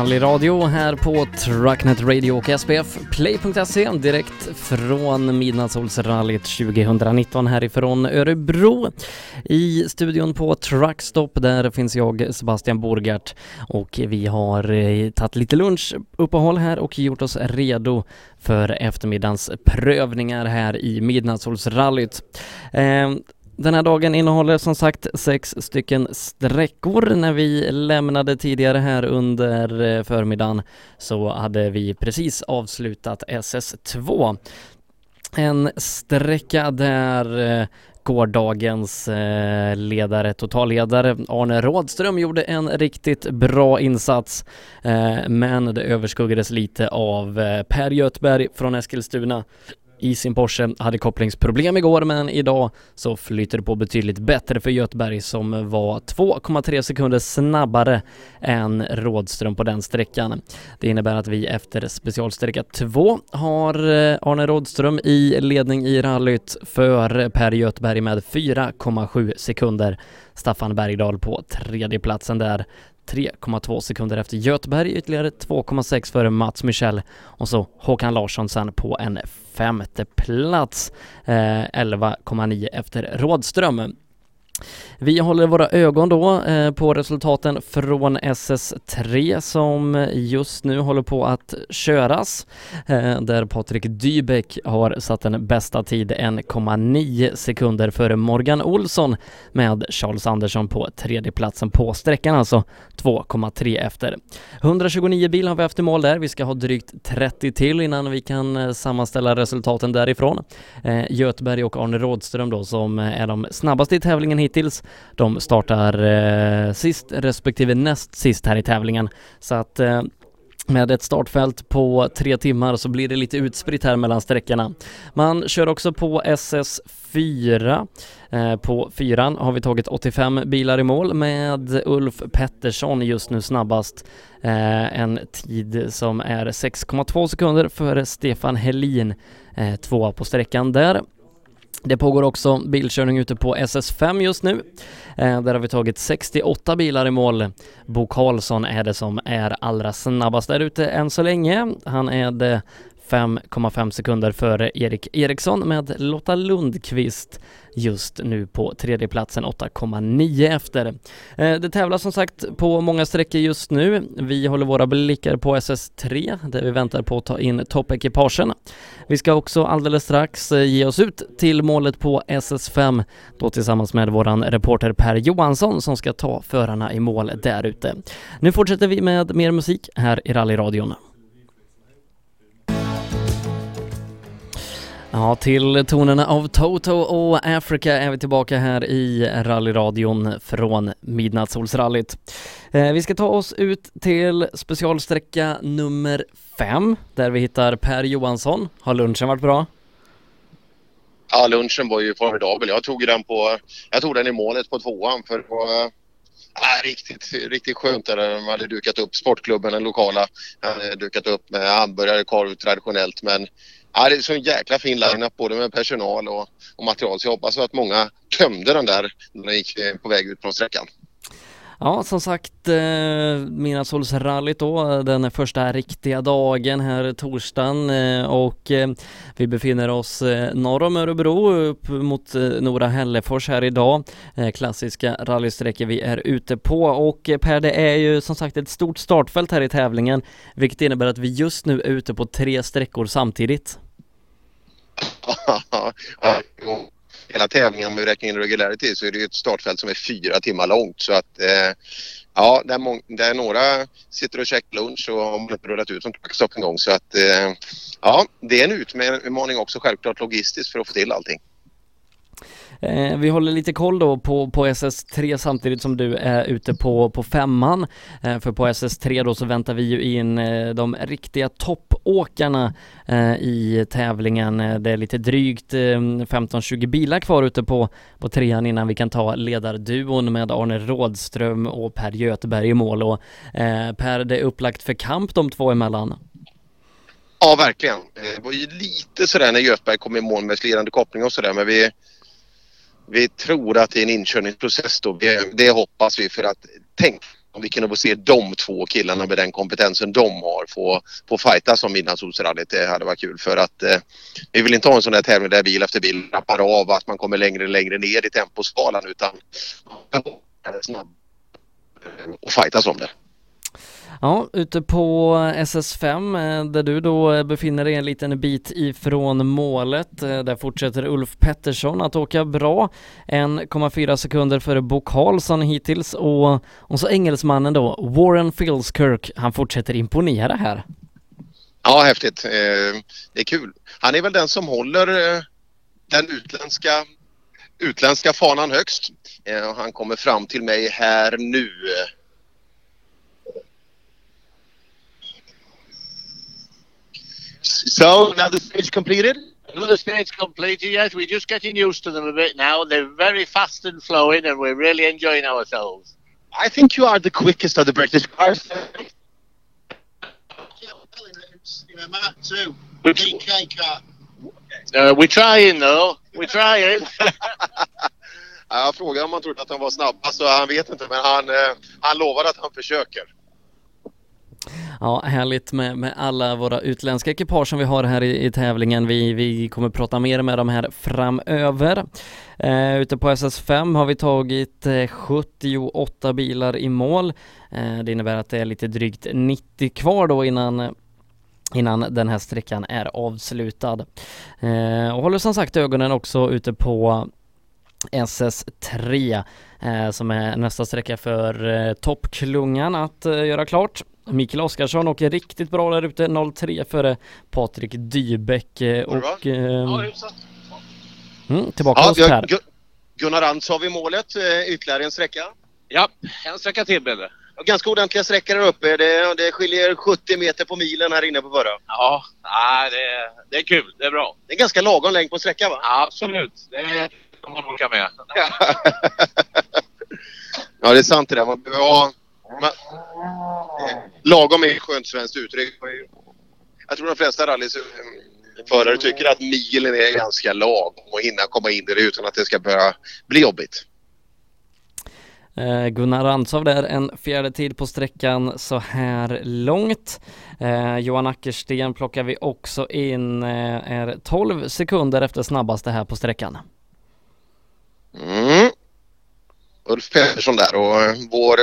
rallyradio här på Trucknet Radio och SPF Play.se direkt från Midnattssolsrallyt 2019 härifrån Örebro. I studion på Truckstop där finns jag Sebastian Borgart och vi har eh, tagit lite lunchuppehåll här och gjort oss redo för eftermiddagens prövningar här i Midnattssolsrallyt. Eh, den här dagen innehåller som sagt sex stycken sträckor. När vi lämnade tidigare här under eh, förmiddagen så hade vi precis avslutat SS2. En sträcka där eh, gårdagens eh, ledare, totalledare Arne Rådström gjorde en riktigt bra insats men det överskuggades lite av Per Göthberg från Eskilstuna i sin Porsche. Hade kopplingsproblem igår men idag så flyter det på betydligt bättre för Göteborg som var 2,3 sekunder snabbare än Rådström på den sträckan. Det innebär att vi efter specialsträcka 2 har eh, Arne Rådström i ledning i rallyt för Per Göthberg med 4,7 sekunder. Staffan Bergdahl på tredjeplatsen där. 3,2 sekunder efter Göteberg, ytterligare 2,6 före Mats Michel och så Håkan Larsson sen på en femte plats, eh, 11,9 efter Rådström. Vi håller våra ögon då eh, på resultaten från SS3 som just nu håller på att köras eh, där Patrik Dybeck har satt en bästa tid 1,9 sekunder före Morgan Olsson med Charles Andersson på tredjeplatsen på sträckan alltså 2,3 efter. 129 bil har vi haft i mål där. Vi ska ha drygt 30 till innan vi kan eh, sammanställa resultaten därifrån. Göteberg och Arne Rådström då som är de snabbaste i tävlingen hittills de startar eh, sist respektive näst sist här i tävlingen. Så att eh, med ett startfält på tre timmar så blir det lite utspritt här mellan sträckorna. Man kör också på SS4. Eh, på fyran har vi tagit 85 bilar i mål med Ulf Pettersson just nu snabbast. Eh, en tid som är 6,2 sekunder före Stefan Helin, eh, tvåa på sträckan där. Det pågår också bilkörning ute på SS5 just nu. Eh, där har vi tagit 68 bilar i mål. Bo Karlsson är det som är allra snabbast där ute än så länge. Han är det 5,5 sekunder före Erik Eriksson med Lotta Lundqvist just nu på tredjeplatsen 8,9 efter. Eh, det tävlas som sagt på många sträckor just nu. Vi håller våra blickar på SS3 där vi väntar på att ta in toppekipagen. Vi ska också alldeles strax eh, ge oss ut till målet på SS5 då tillsammans med våran reporter Per Johansson som ska ta förarna i mål där ute. Nu fortsätter vi med mer musik här i rallyradion. Ja, till tonerna av Toto och Africa är vi tillbaka här i rallyradion från Midnattssolsrallyt. Eh, vi ska ta oss ut till specialsträcka nummer fem där vi hittar Per Johansson. Har lunchen varit bra? Ja, lunchen var ju formidabel. Jag tog den på, jag tog den i målet på tvåan för det var äh, riktigt, riktigt skönt där de hade dukat upp sportklubben, den lokala, hade dukat upp med hamburgare, korv traditionellt men Ja, det är så en jäkla fin line-up både med personal och, och material så jag hoppas att många tömde den där när de gick eh, på väg ut från sträckan. Ja, som sagt, eh, Midnattssolsrallyt då, eh, den första riktiga dagen här torsdagen eh, och eh, vi befinner oss eh, norr om Örebro upp mot eh, Nora Hällefors här idag. Eh, klassiska rallysträckor vi är ute på och eh, Per, det är ju som sagt ett stort startfält här i tävlingen, vilket innebär att vi just nu är ute på tre sträckor samtidigt. hela tävlingen om vi räknar in regularity så är det ett startfält som är fyra timmar långt så att eh, ja, där, där några sitter och käkar lunch och har man inte rullat ut som truckstopp en gång så att eh, ja, det är en utmaning också självklart logistiskt för att få till allting. Eh, vi håller lite koll då på, på SS3 samtidigt som du är ute på, på femman. Eh, för på SS3 då så väntar vi ju in eh, de riktiga toppåkarna eh, i tävlingen. Eh, det är lite drygt eh, 15-20 bilar kvar ute på, på trean innan vi kan ta ledarduon med Arne Rådström och Per Göteberg i mål. Och, eh, per, det är upplagt för kamp de två emellan. Ja, verkligen. Det var ju lite sådär när Göteberg kom i mål med slirande koppling och sådär men vi vi tror att det är en inkörningsprocess då. Det, det hoppas vi för att tänk om vi kunde få se de två killarna med den kompetensen de har få, få fighta som Midnattssolsrallyt. Det hade varit kul för att eh, vi vill inte ha en sån där tävling där bil efter bil rappar av att man kommer längre och längre ner i temposkalan utan snabb och fightas om det. Ja, ute på SS5 eh, där du då eh, befinner dig en liten bit ifrån målet. Eh, där fortsätter Ulf Pettersson att åka bra. 1,4 sekunder före Bo Karlsson hittills och, och så engelsmannen då, Warren Filskirk, han fortsätter imponera här. Ja, häftigt. Det är kul. Han är väl den som håller den utländska, utländska fanan högst. Han kommer fram till mig här nu. So now the stage completed? Another stage completed, yes. We're just getting used to them a bit now. They're very fast and flowing and we're really enjoying ourselves. I think you are the quickest of the British cars. Matt too. DK car. Uh, we're trying though. We're trying. jag frågade om han trodde att han var snabbast och han vet inte men han, eh, han lovar att han försöker. Ja, härligt med, med alla våra utländska ekipage som vi har här i, i tävlingen. Vi, vi kommer prata mer med dem här framöver. Eh, ute på SS5 har vi tagit eh, 78 bilar i mål. Eh, det innebär att det är lite drygt 90 kvar då innan innan den här sträckan är avslutad. Eh, och håller som sagt ögonen också ute på SS3 eh, som är nästa sträcka för eh, toppklungan att eh, göra klart. Mikael Oskarsson åker riktigt bra där ute, 03 före Patrik Dybeck eh, och... Eh, mm, tillbaka ja, hos Per. Gunnar Antz har vi målet, eh, ytterligare en sträcka. Ja, en sträcka till blev det. Ganska ordentliga sträckor där uppe. Det, det skiljer 70 meter på milen här inne på förra. Ja, det, det är kul. Det är bra. Det är ganska lagom längd på sträckan va? Ja, absolut. Det är om man orkar med. ja, det är sant det där. Man behöver ha man, lagom är ett skönt svenskt uttryck. Jag tror de flesta rallyförare tycker att milen är ganska lagom och hinna komma in i det utan att det ska börja bli jobbigt. Eh, Gunnar Rantzov där, en fjärde tid på sträckan så här långt. Eh, Johan Ackersten plockar vi också in, eh, är 12 sekunder efter snabbaste här på sträckan. Mm. Ulf Pettersson där och eh, vår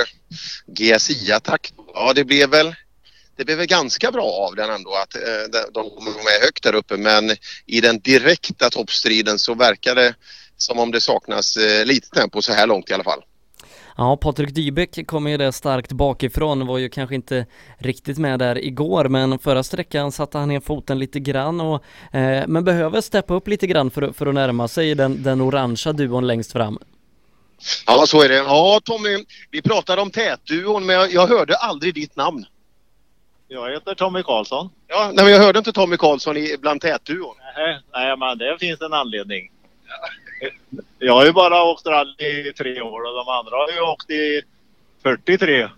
GSI-attack. Ja, det blev väl det blev väl ganska bra av den ändå att eh, de kommer med högt där uppe men i den direkta toppstriden så verkar det som om det saknas eh, lite tempo så här långt i alla fall. Ja, Patrik Dybeck kommer ju där starkt bakifrån, var ju kanske inte riktigt med där igår, men förra sträckan satte han ner foten lite grann och eh, men behöver steppa upp lite grann för, för att närma sig den, den orangea duon längst fram. Ja, så är det. Ja, Tommy, vi pratade om tätduon, men jag, jag hörde aldrig ditt namn. Jag heter Tommy Karlsson. Ja, nej, men jag hörde inte Tommy Karlsson i, bland tätduon. Nej, nej, men det finns en anledning. Jag har ju bara åkt rally i tre år och de andra har ju åkt i 43. Ja,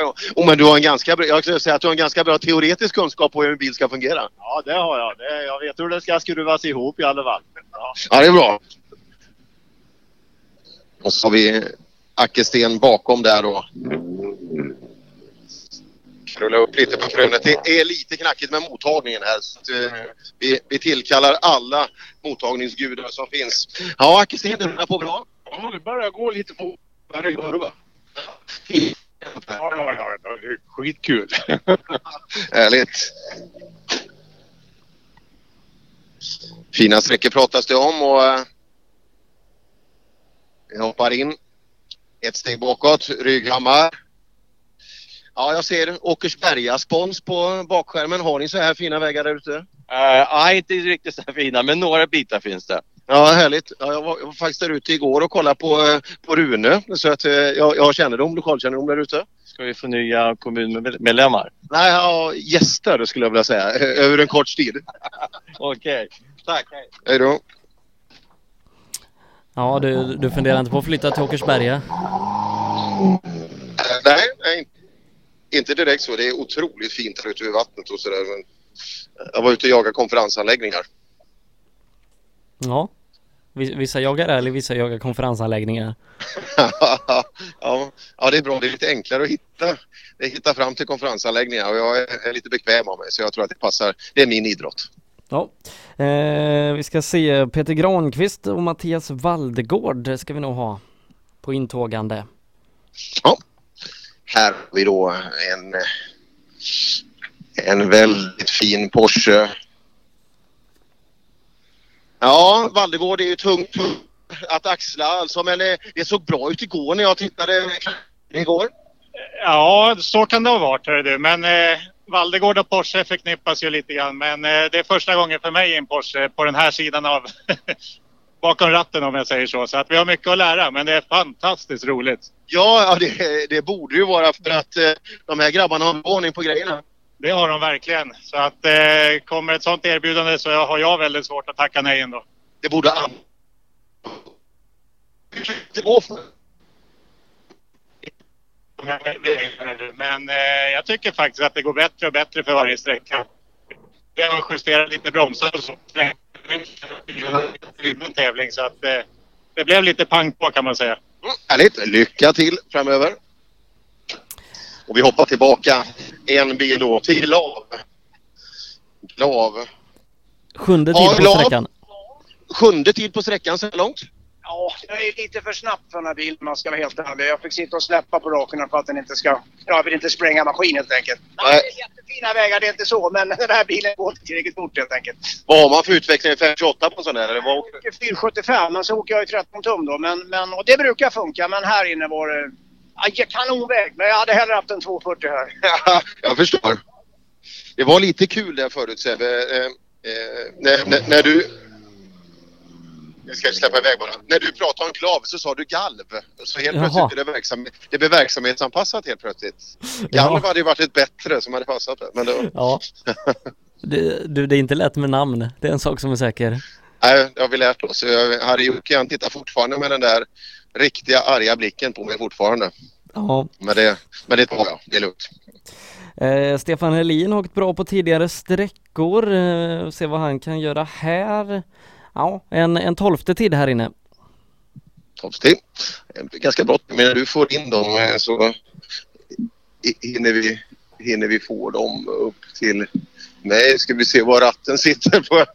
ja. Oh, men du har en ganska bra, jag skulle säga att du har en ganska bra teoretisk kunskap på hur en bil ska fungera. Ja, det har jag. Det, jag vet hur det ska skruvas ihop i alla fall. Ja, ja det är bra. Och så har vi Ackesten bakom där då. Krulla upp lite på krönet. Det är lite knackigt med mottagningen här. Så att, eh, vi, vi tillkallar alla mottagningsgudar som finns. Ja, Ackesten, du rullar på bra? Ja, det börjar gå lite på varje kurva. Ja, ja, ja, det är skitkul. Härligt. Fina sträckor pratas det om och eh, hoppar in. Ett steg bakåt, Rygghammar. Ja, jag ser Åkersberga spons på bakskärmen. Har ni så här fina vägar där ute? Uh, nej, inte riktigt så här fina, men några bitar finns det. Ja, härligt. Ja, jag, var, jag var faktiskt där ute igår och kollade på, eh, på Rune så att eh, jag, jag har kännedom, lokalkännedom där ute. Ska vi få nya kommunmedlemmar? Nej, ja, gäster skulle jag vilja säga, över en kort tid. Okej, okay. tack. Hej då. Ja, du, du funderar inte på att flytta till Åkersberga? Nej, nej, inte direkt så. Det är otroligt fint här ute vid vattnet och sådär. Jag var ute och jagade konferensanläggningar. Ja. Vissa jagar eller vissa jagar konferensanläggningar. ja, ja, det är bra. Det är lite enklare att hitta, hitta fram till konferensanläggningar och jag är lite bekväm av mig så jag tror att det passar. Det är min idrott. Ja, eh, vi ska se Peter Granqvist och Mattias Valdegård ska vi nog ha på intågande. Ja, här har vi då en, en väldigt fin Porsche. Ja, Valdegård är ju tungt att axla alltså, men det, det såg bra ut igår när jag tittade igår. Ja, så kan det ha varit, hör du. Men eh, Valdegård och Porsche förknippas ju lite grann. Men eh, det är första gången för mig i en Porsche på den här sidan av bakom ratten om jag säger så. Så att vi har mycket att lära, men det är fantastiskt roligt. Ja, det, det borde ju vara för att eh, de här grabbarna har ordning på grejerna. Det har de verkligen. Så att eh, kommer ett sånt erbjudande så har jag väldigt svårt att tacka nej ändå. Det borde men eh, jag tycker faktiskt att det går bättre och bättre för varje sträcka. Vi har justerat lite bromsar och så. tävling så att eh, det blev lite pang på kan man säga. Mm, härligt! Lycka till framöver! Och vi hoppar tillbaka en bil då till Glav. Glav. Sjunde tid på sträckan. Sjunde tid på sträckan så långt. Ja, jag är lite för snabb för den här bilen om man ska vara helt ärlig. Jag fick sitta och släppa på raken för att den inte ska... Ja, jag vill inte spränga maskin helt enkelt. Nej. Det är jättefina vägar, det är inte så. Men den här bilen går inte tillräckligt fort helt enkelt. Vad har man för utveckling? 528 på en sån här? Eller vad? 475, men så åker jag ju 13 tum då. Men, men, och det brukar funka, men här inne var det... Ja, kanonväg, men jag hade hellre haft en 240 här. jag förstår. Det var lite kul där förut Sebbe. Eh, eh, när, när, när du jag ska släppa iväg bara. När du pratade om klav så sa du galv. Så helt Jaha. plötsligt blev det, verksam, det blev verksamhetsanpassat helt plötsligt. Galv ja. hade ju varit ett bättre som hade passat det. Men då... Ja. Det, du, det är inte lätt med namn. Det är en sak som är säker. Nej, det har vi lärt oss. Harry Jocke han tittar fortfarande med den där riktiga arga blicken på mig fortfarande. Ja. Men det, men det tar jag. Det är lugnt. Eh, Stefan Helin har åkt bra på tidigare sträckor. Eh, se vad han kan göra här. Ja, en, en tolfte tid här inne. Tolfte tid. Ganska brått, men när du får in dem eh, så hinner vi, hinner vi få dem upp till mig. Ska vi se var ratten sitter på.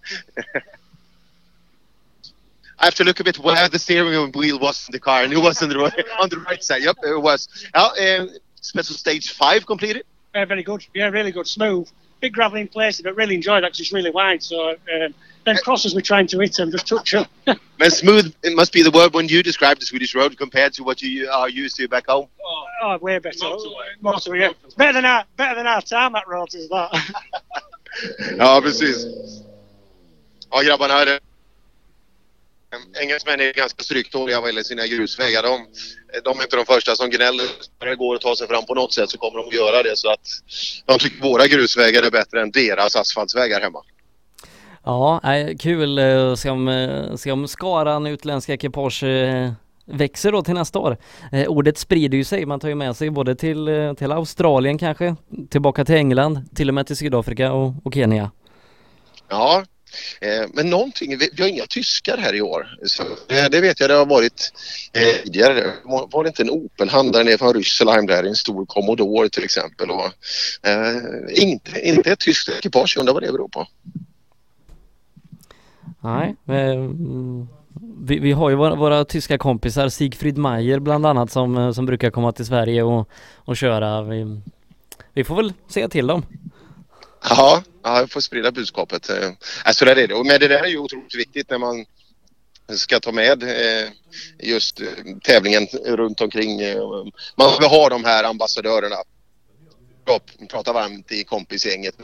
I have to look a bit where the steering wheel was in the car and it was on the right, on the right side. Yep, it was. Yeah, um, special stage five completed. Yeah, very good. Yeah, really good. Smooth. Big gravel in places, but really enjoyed it because it's really wide. So um, then crosses we're trying to hit them, just touch them. Man, smooth, it must be the word when you describe the Swedish road compared to what you are used to back home. Oh, oh way better. Motorway. Motorway, yeah. Better than our, better than our tarmac roads is that. ja, precis. Ja, grabbarna. Här, Engelsmän är ganska stryktåliga vad gäller sina grusvägar. De, de är inte de första som gnäller. När det går att ta sig fram på något sätt så kommer de att göra det. Så att de tycker våra grusvägar är bättre än deras asfaltsvägar hemma. Ja, kul att se om, eh, se om skaran utländska ekipage eh, växer då till nästa år. Eh, ordet sprider ju sig, man tar ju med sig både till, till Australien kanske, tillbaka till England, till och med till Sydafrika och, och Kenya. Ja, men någonting, vi har inga tyskar här i år. Så det vet jag det har varit tidigare. Var det inte en Opel-handlare nere från Rüsselheim där, en stor Commodore till exempel. Och, eh, inte, inte ett tyskt ekipage, undrar vad det beror på. Nej, eh, vi, vi har ju våra, våra, tyska kompisar Sigfrid Mayer bland annat som, eh, som brukar komma till Sverige och, och köra. Vi, vi får väl säga till dem. Ja, jag får sprida budskapet. Alltså det är det. Men det där är ju otroligt viktigt när man ska ta med just tävlingen runt omkring. Man vill ha de här ambassadörerna. Prata varmt i kompisgänget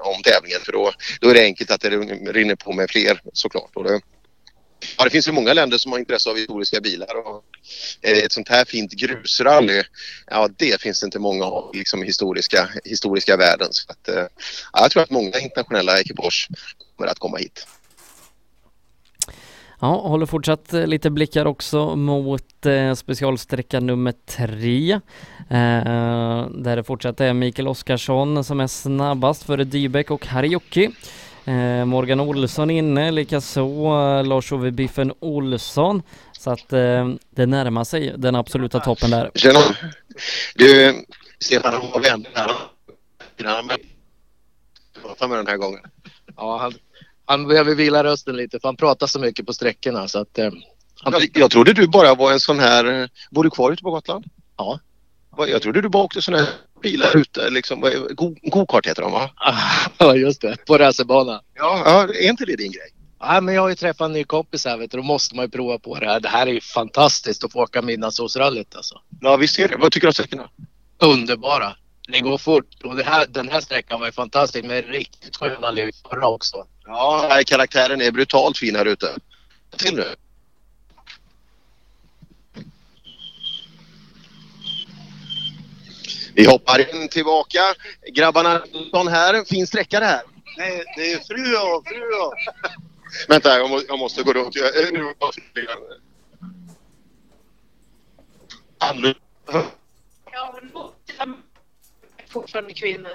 om tävlingen för då, då är det enkelt att det rinner på med fler såklart. Och det, ja, det finns ju många länder som har intresse av historiska bilar och eh, ett sånt här fint grusrally, ja det finns det inte många av liksom historiska, historiska världen. Så att, eh, ja, jag tror att många internationella ekipage kommer att komma hit. Ja, håller fortsatt eh, lite blickar också mot eh, specialsträcka nummer tre. Eh, där det fortsatt är Mikael Oskarsson som är snabbast före Dybeck och Harjoki. Eh, Morgan Olsson inne, likaså eh, Lars-Ove Biffen Olsson. Så att eh, det närmar sig den absoluta toppen där. Tjena. Du, Stefan, de var vänner här. Han med den här gången. Ja, han, han behöver vila rösten lite för han pratar så mycket på sträckorna så att eh, han, Jag, jag trodde du bara var en sån här... eh, Bor du kvar ute på Gotland? Ja. Jag trodde du bara åkte såna här bilar ute liksom. Go-kart heter de va? ja just det, på racerbana. Ja, ja, är inte det din grej? Ja, men jag har ju träffat en ny kompis här vet du, då måste man ju prova på det här. Det här är ju fantastiskt att få åka Midnattssolsrallyt alltså. Ja, visst är det. Vad tycker du om sträckorna? Underbara. Det går fort och det här, den här sträckan var ju fantastisk med riktigt sköna liv förra också. Ja, karaktären är brutalt fin här ute. Till nu. Vi hoppar in tillbaka. Grabbarna Nilsson här. Fin sträcka det här. Nej, det är fru och fru och... Vänta, jag, må, jag måste gå runt. Jag, eh, jag- Ann- Ja, fortfarande kvinnor.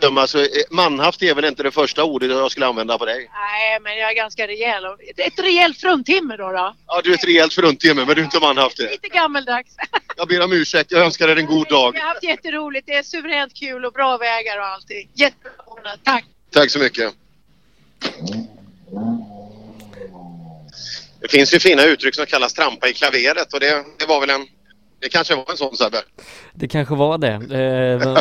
döma, alltså, eh, manhaft är väl inte det första ordet jag skulle använda på dig? Nej, men jag är ganska rejäl. Ett rejält fruntimmer då. då. Ja, du är ett rejält fruntimmer men du är inte manhaft det. Lite gammeldags. Jag ber om ursäkt. Jag önskar dig en god dag. Vi har haft jätteroligt. Det är suveränt kul och bra vägar och allting. Jättebra. Tack. Tack så mycket. Det finns ju fina uttryck som kallas trampa i klaveret och det, det var väl en... Det kanske var en sån Sebbe? Det kanske var det. Eh,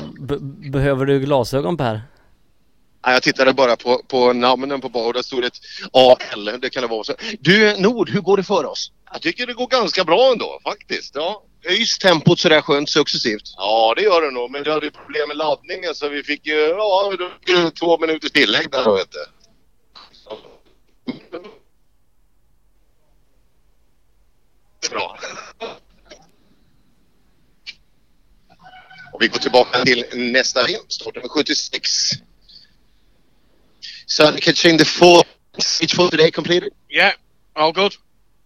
behöver du glasögon Per? Nej, jag tittade bara på, på namnen på och där stod ett AL. Det kan det vara så. Du Nord, hur går det för oss? Jag tycker det går ganska bra ändå faktiskt. Ja, Höjs tempot sådär skönt successivt? ja det gör det nog. Men vi hade ju problem med laddningen så vi fick ju ja, två minuters tillägg där vet du. Bra. Och vi går tillbaka till nästa ring, startnummer 76. So catching the four each four today completed? Yeah, all good.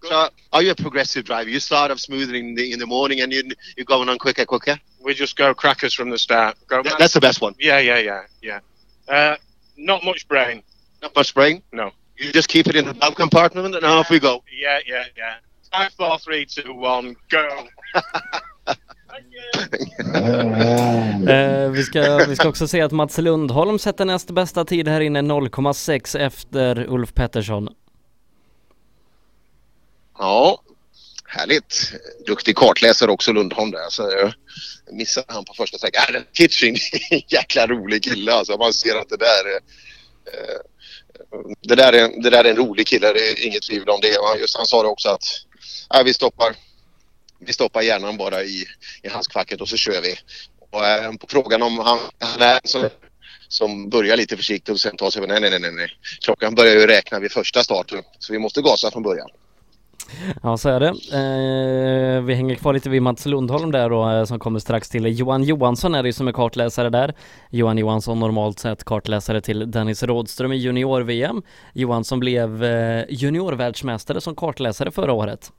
So are you a progressive driver? You start off smoother in the in the morning and you you're going on quicker, quicker. We just go crackers from the start. Go. Th- That's the best one. Yeah, yeah, yeah, yeah. Uh, not much brain. Not much brain. No. You just keep it in the bum compartment and off we go. Yeah, yeah, yeah. Five, four, three, two, one, go. Eh, vi, ska, vi ska också se att Mats Lundholm sätter näst bästa tid här inne 0,6 efter Ulf Pettersson. Ja, härligt. Duktig kartläsare också Lundholm där. Så jag missade han på första sträckan. Äh, Kitching, jäkla rolig kille alltså. Man ser att det där är... eh, det, där är, det där är en rolig kille, det är inget tvivel om det. Just han sa det också att äh, vi stoppar vi stoppar hjärnan bara i, i handskfacket och så kör vi. Och, eh, på frågan om han, han är så, som börjar lite försiktigt och sen tar sig över. Nej, nej, nej, nej. Klockan börjar ju räkna vid första starten. Så vi måste gasa från början. Ja, så är det. Eh, vi hänger kvar lite vid Mats Lundholm där då, eh, som kommer strax till. Johan Johansson är det ju som är kartläsare där. Johan Johansson normalt sett kartläsare till Dennis Rådström i junior-VM. Johansson blev eh, juniorvärldsmästare som kartläsare förra året.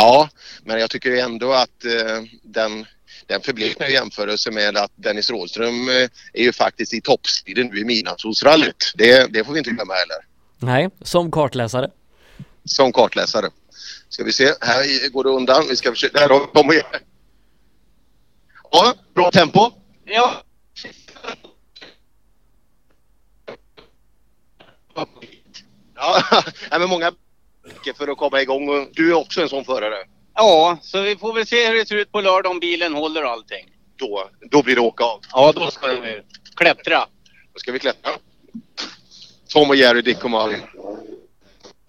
Ja, men jag tycker ändå att eh, den, den förbleknar i jämförelse med att Dennis Rådström eh, är ju faktiskt i toppstriden nu i Midnattssolsrallyt. Det, det får vi inte glömma heller. Nej, som kartläsare. Som kartläsare. Ska vi se, här går det undan. Vi ska försöka... Där har vi kommit igen. Ja, bra tempo. Ja. Ja, men många för att komma igång och du är också en sån förare. Ja, så vi får väl se hur det ser ut på lördag om bilen håller och allting. Då, då blir det åka av. Ja, då ska vi klättra. Då ska vi klättra. Tom och Jerry, Dick och Malin.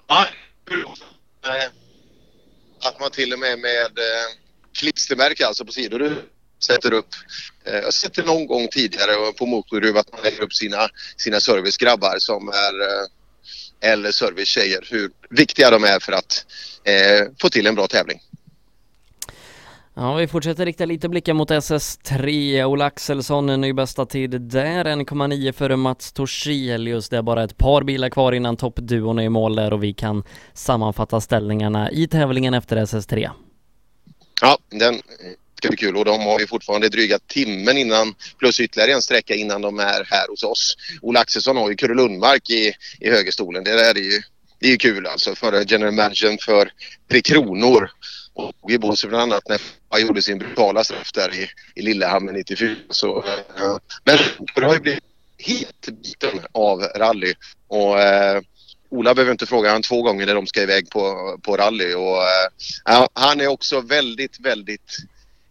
Ja, eh, att man till och med med eh, klistermärke alltså på sidor du sätter upp. Eh, jag har sett det någon gång tidigare på motorruv att man lägger upp sina, sina servicegrabbar som är eller servicetjejer hur viktiga de är för att eh, få till en bra tävling. Ja, vi fortsätter rikta lite blickar mot SS3. Ola Axelsson, en ny bästa tid där, 1,9 före Mats Torselius. Det är bara ett par bilar kvar innan toppduon är i mål där och vi kan sammanfatta ställningarna i tävlingen efter SS3. Ja, den ska bli kul och de har ju fortfarande dryga timmen innan plus ytterligare en sträcka innan de är här hos oss. Ola Axelsson har ju Kurre Lundmark i, i högerstolen. Det där är ju, det är ju kul alltså. Förra general managern för Tre Kronor och i Båstad bland annat när han gjorde sin brutala straff där i, i Lillehammer 94. Så, ja. men det har ju blivit helt biten av rally och eh, Ola behöver inte fråga han två gånger när de ska iväg på, på rally och eh, han är också väldigt, väldigt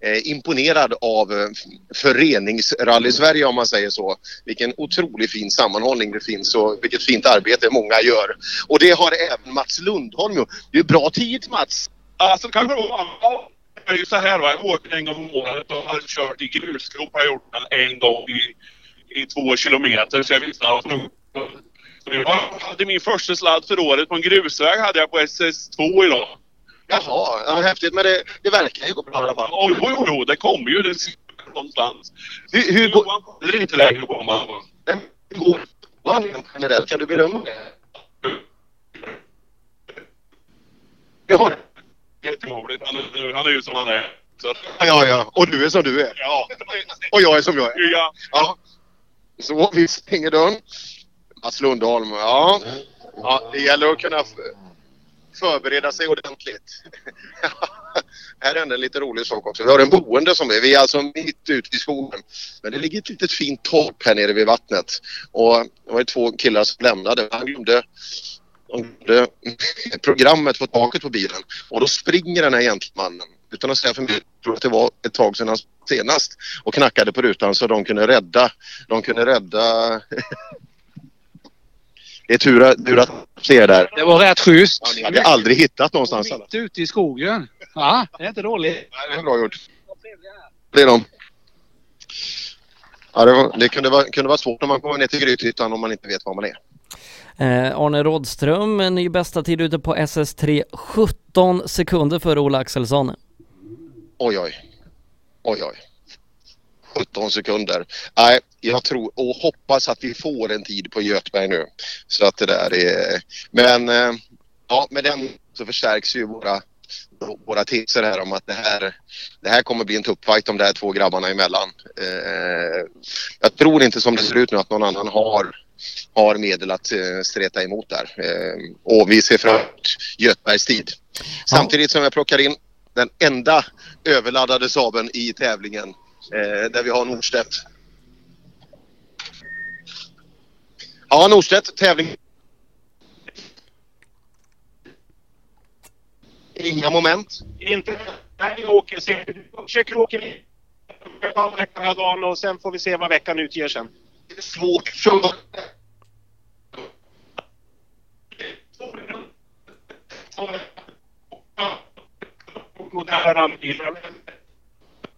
Eh, imponerad av eh, föreningsrally-Sverige om man säger så. Vilken otroligt fin sammanhållning det finns och vilket fint arbete många gör. Och det har även Mats Lundholm gjort. Det är bra tid Mats! Alltså kanske då, är ju så här va, jag åker en gång om året och har kört i grusgrop har jag gjort den en gång i, i två kilometer så jag visste att jag hade min första sladd för året på en grusväg hade jag på SS2 idag. Jaha, ja, häftigt men det, det verkar ju gå bra i alla fall. Jo, jo, jo, det kommer ju det någonstans. Hur, hur går... Det är inte längre på man. Hur går det generellt? Kan du berömma det? Ja. Jätteroligt. Han, han är ju som han är. Så. Ja, ja. Och du är som du är. Ja. Och jag är som jag är. Ja. Ja. Så vi stänger dörren. Mats Lundholm, ja. ja. Det gäller att kunna förbereda sig ordentligt. här händer en lite rolig sak också. Vi har en boende som är, vi är alltså mitt ute i skogen. Men det ligger ett litet fint torp här nere vid vattnet. Och det var ju två killar som lämnade. Han glömde de glömde programmet på taket på bilen. Och då springer den här gentlemannen utan att säga för mycket, jag tror att det var ett tag sedan han senast och knackade på rutan så de kunde rädda, de kunde rädda det är tur att, tur att se er där. Det var rätt schysst. Ja, ni hade aldrig hittat någonstans. Mitt ute i skogen. Ja, det är inte dåligt. Nej, det är bra gjort. Det är de. Ja, det, var, det kunde, vara, kunde vara svårt när man kommer ner till Grythyttan om man inte vet var man är. Eh, Arne Rådström, en ny bästa tid ute på SS3, 17 sekunder före Ola Axelsson. Oj, oj. Oj, oj. 17 sekunder. Nej, jag tror och hoppas att vi får en tid på Göteborg nu. Så att det där är... Men eh, ja, med den så förstärks ju våra, våra teser här om att det här, det här kommer bli en tuff fight de där två grabbarna emellan. Eh, jag tror inte som det ser ut nu att någon annan har har medel att eh, streta emot där. Eh, och vi ser fram emot Göteborgs tid. Samtidigt som jag plockar in den enda överladdade Saaben i tävlingen eh, där vi har Nordstedt. Ja, Nordstedt, tävling. Inga moment. Inte... Nej, vi åker. Se, försöker åka veckan här dagen och sen får vi se vad veckan utger sen. Det är svårt för... Moderna bilar.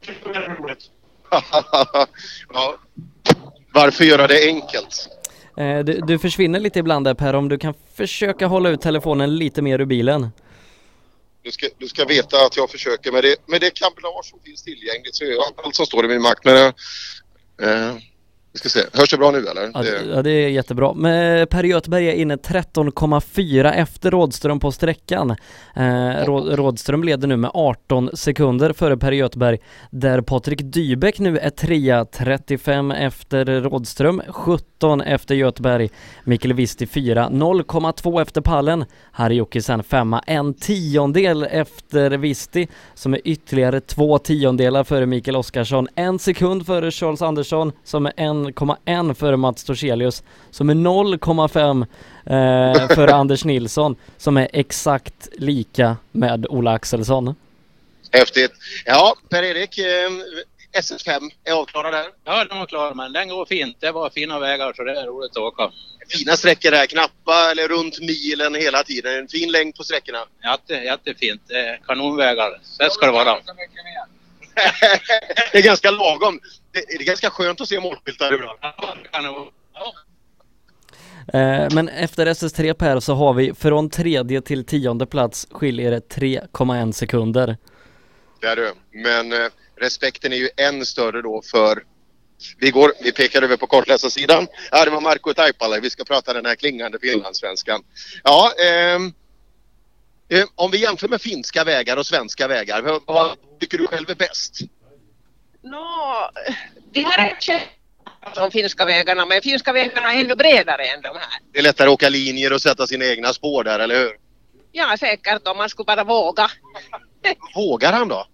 Det är roligt. Ja. Varför göra det enkelt? Eh, du, du försvinner lite ibland där Per, om du kan försöka hålla ut telefonen lite mer ur bilen. Du ska, du ska veta att jag försöker med det, med det kablage som finns tillgängligt så gör jag allt som står i min makt. Men, eh, vi ska se, hörs det bra nu eller? Ja, Det- ja, det är jättebra. Men Per Göteberg är inne 13,4 efter Rådström på sträckan. Eh, Rå, Rådström leder nu med 18 sekunder före Per Göteberg, där Patrik Dybeck nu är trea, 35 efter Rådström, 17 efter Göteberg, Mikael Visti 4, 0,2 efter pallen, Harry Jokisen femma, en tiondel efter Visti, som är ytterligare två tiondelar före Mikael Oskarsson, en sekund före Charles Andersson, som är 1,1 före Mats Torselius, som är 0,5 eh, före Anders Nilsson, som är exakt lika med Ola Axelsson. Häftigt. Ja, Per-Erik, eh, SS5 är avklarad här. Ja, den var klar, men den går fint. Det var fina vägar så det är roligt att åka. Fina sträckor där, knappa eller runt milen hela tiden. En fin längd på sträckorna. Jätte, jättefint. Det är kanonvägar. Så ska det vara. Det är ganska lagom. Det det är ganska skönt att se målskyltar ibland. Eh, men efter SS3 Per så har vi från tredje till tionde plats skiljer det 3,1 sekunder. Det är du. Men eh, respekten är ju än större då för vi, går, vi pekar över på kartläsarsidan. Ja, det var Marco Taipale. Vi ska prata den här klingande finlandssvenskan. Ja, ehm, eh, om vi jämför med finska vägar och svenska vägar. Vad, vad tycker du själv är bäst? Nå, de här är de finska vägarna, men finska vägarna är ännu bredare än de här. Det är lättare att åka linjer och sätta sina egna spår där, eller hur? Ja, säkert om man skulle bara våga. Vågar han då?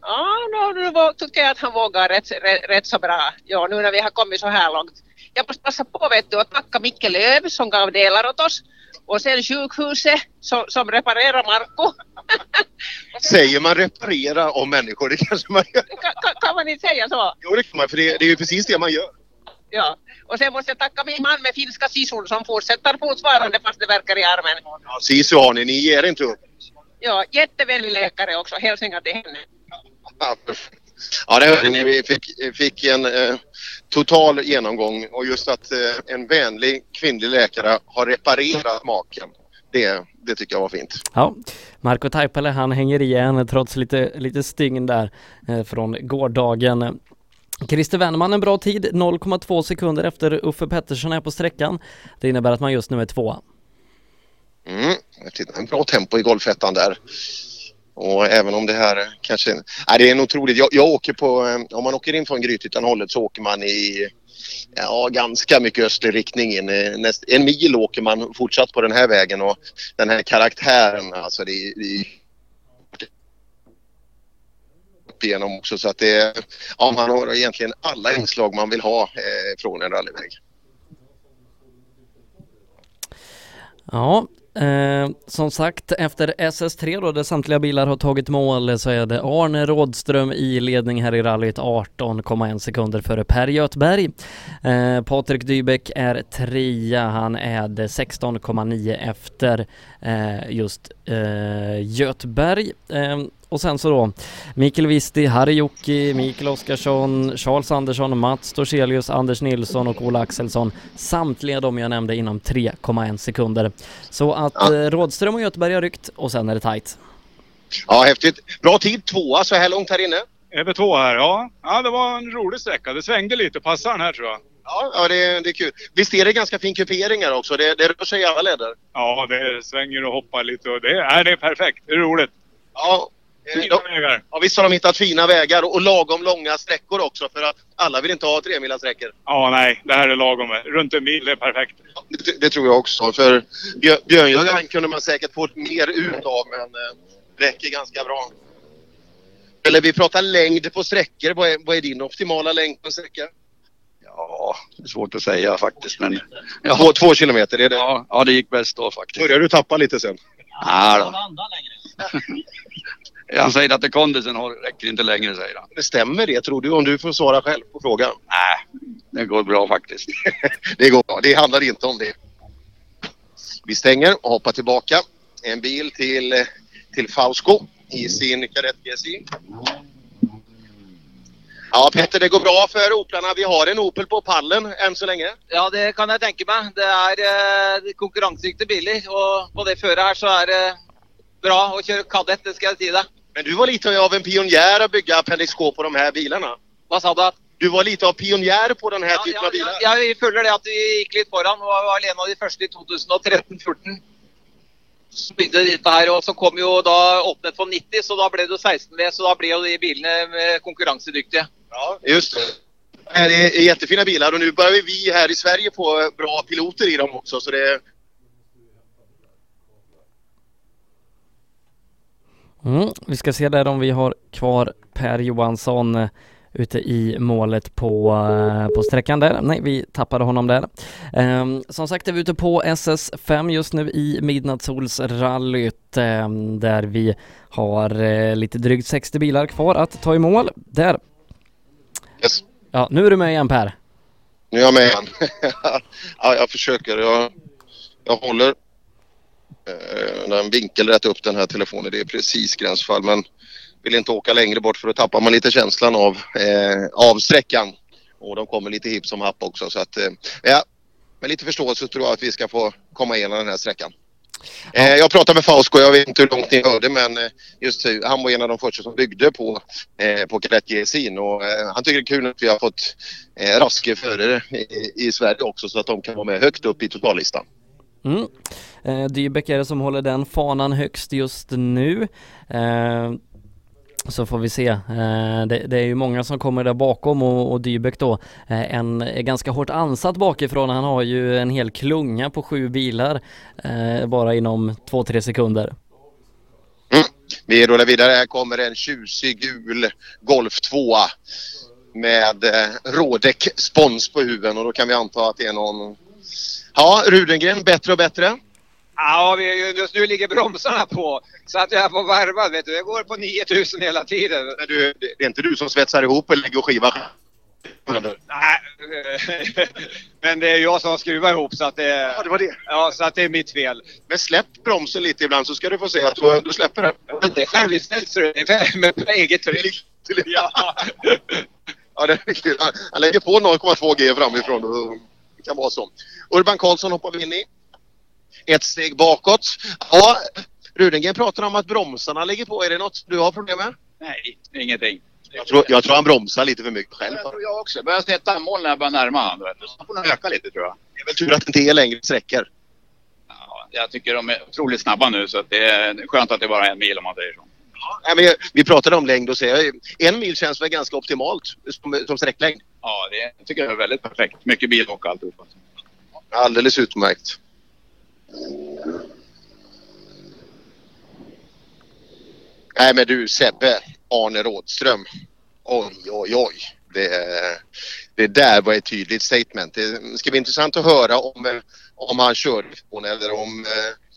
Ja, no, nu vå- tycker jag att han vågar rätt, rätt, rätt så bra. Ja, nu när vi har kommit så här långt. Jag måste passa på vet du, att tacka Micke Lööf som gav delar åt oss. Och sen sjukhuset som, som reparerar Marco. Säger man reparera om människor? Det kanske man gör. Kan, kan, man inte säga så? Jo, det kan man, för det, det är ju precis det man gör. Ja. Och sen måste jag tacka min man med finska sisun som fortsätter fortfarande fast det verkar i armen. Ja, Sisu har ni, ni ger inte upp. Ja, jättevänlig läkare också. Hälsningar till henne. Ja, det hörde ni. Vi fick, fick en eh, total genomgång och just att eh, en vänlig kvinnlig läkare har reparerat maken. Det, det tycker jag var fint. Ja, Marco Taipale han hänger igen trots lite, lite stygn där eh, från gårdagen. Christer Wennerman en bra tid, 0,2 sekunder efter Uffe Pettersson är på sträckan. Det innebär att man just nu är tvåa. Mm, en bra tempo i golfettan där. Och även om det här kanske... Nej, det är en otroligt... Jag, jag åker på... Eh, om man åker in från Grythyttan-hållet så åker man i ja, ganska mycket östlig riktning in. Eh, näst, en mil åker man fortsatt på den här vägen och den här karaktären, alltså det, är- det upp igenom också så att det är, ja, man har egentligen alla inslag man vill ha eh, från en rallyväg. Ja, eh, som sagt efter SS3 då där samtliga bilar har tagit mål så är det Arne Rådström i ledning här i rallyt 18,1 sekunder före Per Göthberg. Eh, Patrik Dybeck är trea, han är 16,9 efter eh, just eh, Göthberg. Eh, och sen så då Mikael Visti, Harry Jocki, Mikael Oskarsson, Charles Andersson, Mats Torselius, Anders Nilsson och Ola Axelsson. Samtliga de jag nämnde inom 3,1 sekunder. Så att eh, Rådström och Göteborg har ryckt och sen är det tight. Ja, häftigt. Bra tid, tvåa så här långt här inne. Över två här, ja. Ja, det var en rolig sträcka. Det svängde lite. Passar den här tror jag. Ja, ja det, det är kul. Visst är det ganska fin kupering här också? Det, det rör sig i alla leder. Ja, det svänger och hoppar lite och det, är, det är perfekt. Det är roligt. Ja, Fina vägar. Ja, visst har de hittat fina vägar och, och lagom långa sträckor också för att alla vill inte ha tremilasträckor. Ja, nej. Det här är lagom. Runt en mil, är perfekt. Det, det tror jag också. För Björ- Björnjägaren kunde man säkert få mer ut av men eh, räcker ganska bra. Eller vi pratar längd på sträckor. Vad är, vad är din optimala längd på en sträcka? Ja, det är svårt att säga faktiskt. Men, Två, två kilometer, är det? Ja, ja, det gick bäst då faktiskt. Börjar du tappa lite sen? Ja, då. Han säger att det kondisen har, räcker inte längre, säger han. Det stämmer det tror du om du får svara själv på frågan? Nej, det går bra faktiskt. det går bra. Det handlar inte om det. Vi stänger och hoppar tillbaka. En bil till, till Fausko i sin Kadett GSI. Ja Petter, det går bra för Oplarna. Vi har en Opel på pallen än så länge. Ja, det kan jeg tenke meg. Det er eh, konkurransedyktige biler. Og på det føret her så er det bra å kjøre kadett, det skal jeg si deg. Men du var lite av en pionjär att bygga Appendix K på de här bilarna. Vad sa du? Du var lite av pionjär på den här Ja, typen ja, av bilar. ja, vi følger det at vi gikk litt foran. og var en av de første i 2013-14. Så bygde de dette her, og så kom jo da åpnet for 90, så da ble det jo 16V. Så da ble jo de bilene eh, konkurransedyktige. Ja, just det. Det är jättefina bilar och nu börjar vi här i Sverige få bra piloter i dem också. Så det, Mm, vi ska se där om vi har kvar Per Johansson eh, ute i målet på, eh, på sträckan där. Nej, vi tappade honom där. Ehm, som sagt är vi ute på SS5 just nu i Midnattssolsrallyt ehm, där vi har eh, lite drygt 60 bilar kvar att ta i mål. Där! Yes. Ja, nu är du med igen Per. nu är jag med igen. ja, jag försöker. Jag, jag håller eh, den vinkel rätt upp den här telefonen. Det är precis gränsfall men vill inte åka längre bort för då tappar man lite känslan av, eh, av sträckan. Och de kommer lite hipp som happ också så att eh, ja, med lite förståelse tror jag att vi ska få komma igenom den här sträckan. Eh, jag pratade med Fausko, jag vet inte hur långt ni hörde men eh, just han var en av de första som byggde på, eh, på Kadett GSI'n och eh, han tycker det är kul att vi har fått eh, raske förare i, i Sverige också så att de kan vara med högt upp i totallistan. Mm. Eh, Dybeck är det som håller den fanan högst just nu. Eh, Så får vi se. Eh, det, det är ju många som kommer där bakom och, och Dybeck då eh, en, är ganska hårt ansatt bakifrån. Han har ju en hel klunga på sju bilar eh, bara inom två, tre sekunder. Mm. Vi rullar vidare. Här kommer en tjusig gul Golf 2 med eh, Rådek spons på huven och då kan vi anta att det är någon... Ja, Rudengren, bättre och bättre. Ja, vi, just nu ligger bromsarna på. Så att jag är på varvad, vet du. Jag går på 9000 hela tiden. Men du, det är inte du som svetsar ihop och lägger skiva? Nej, men det är jag som skruvar ihop så att det. Ja, det var det. Ja, så att det är mitt fel. Men släpp bromsen lite ibland så ska du få se att du, du släpper den. Det är självinställt så det är med eget tryck. Ja. ja, det är riktigt. Han, han lägger på 0,2 G framifrån. Kan vara så. Urban Karlsson hoppar vi in i. Ett steg bakåt. Ja, Rudengren pratar om att bromsarna ligger på. Är det något du har problem med? Nej, ingenting. Jag tror, jag tror han bromsar lite för mycket själv. Jag tror jag också. Börjar sätta mål när jag börjar närma honom. Så får nog öka lite tror jag. Det är väl tur att det inte är längre sträckor. Ja, jag tycker de är otroligt snabba nu så att det är skönt att det är bara en mil om man säger så. Nej, men vi pratade om längd och säger en mil känns väl ganska optimalt som, som sträcklängd. Ja, det tycker jag är väldigt perfekt. Mycket bil och alltihopa. Alldeles utmärkt. Nej men du Sebbe, Arne Rådström. Oj, oj, oj. Det, det där var ett tydligt statement. Det ska bli intressant att höra om, om han kör eller om, eh,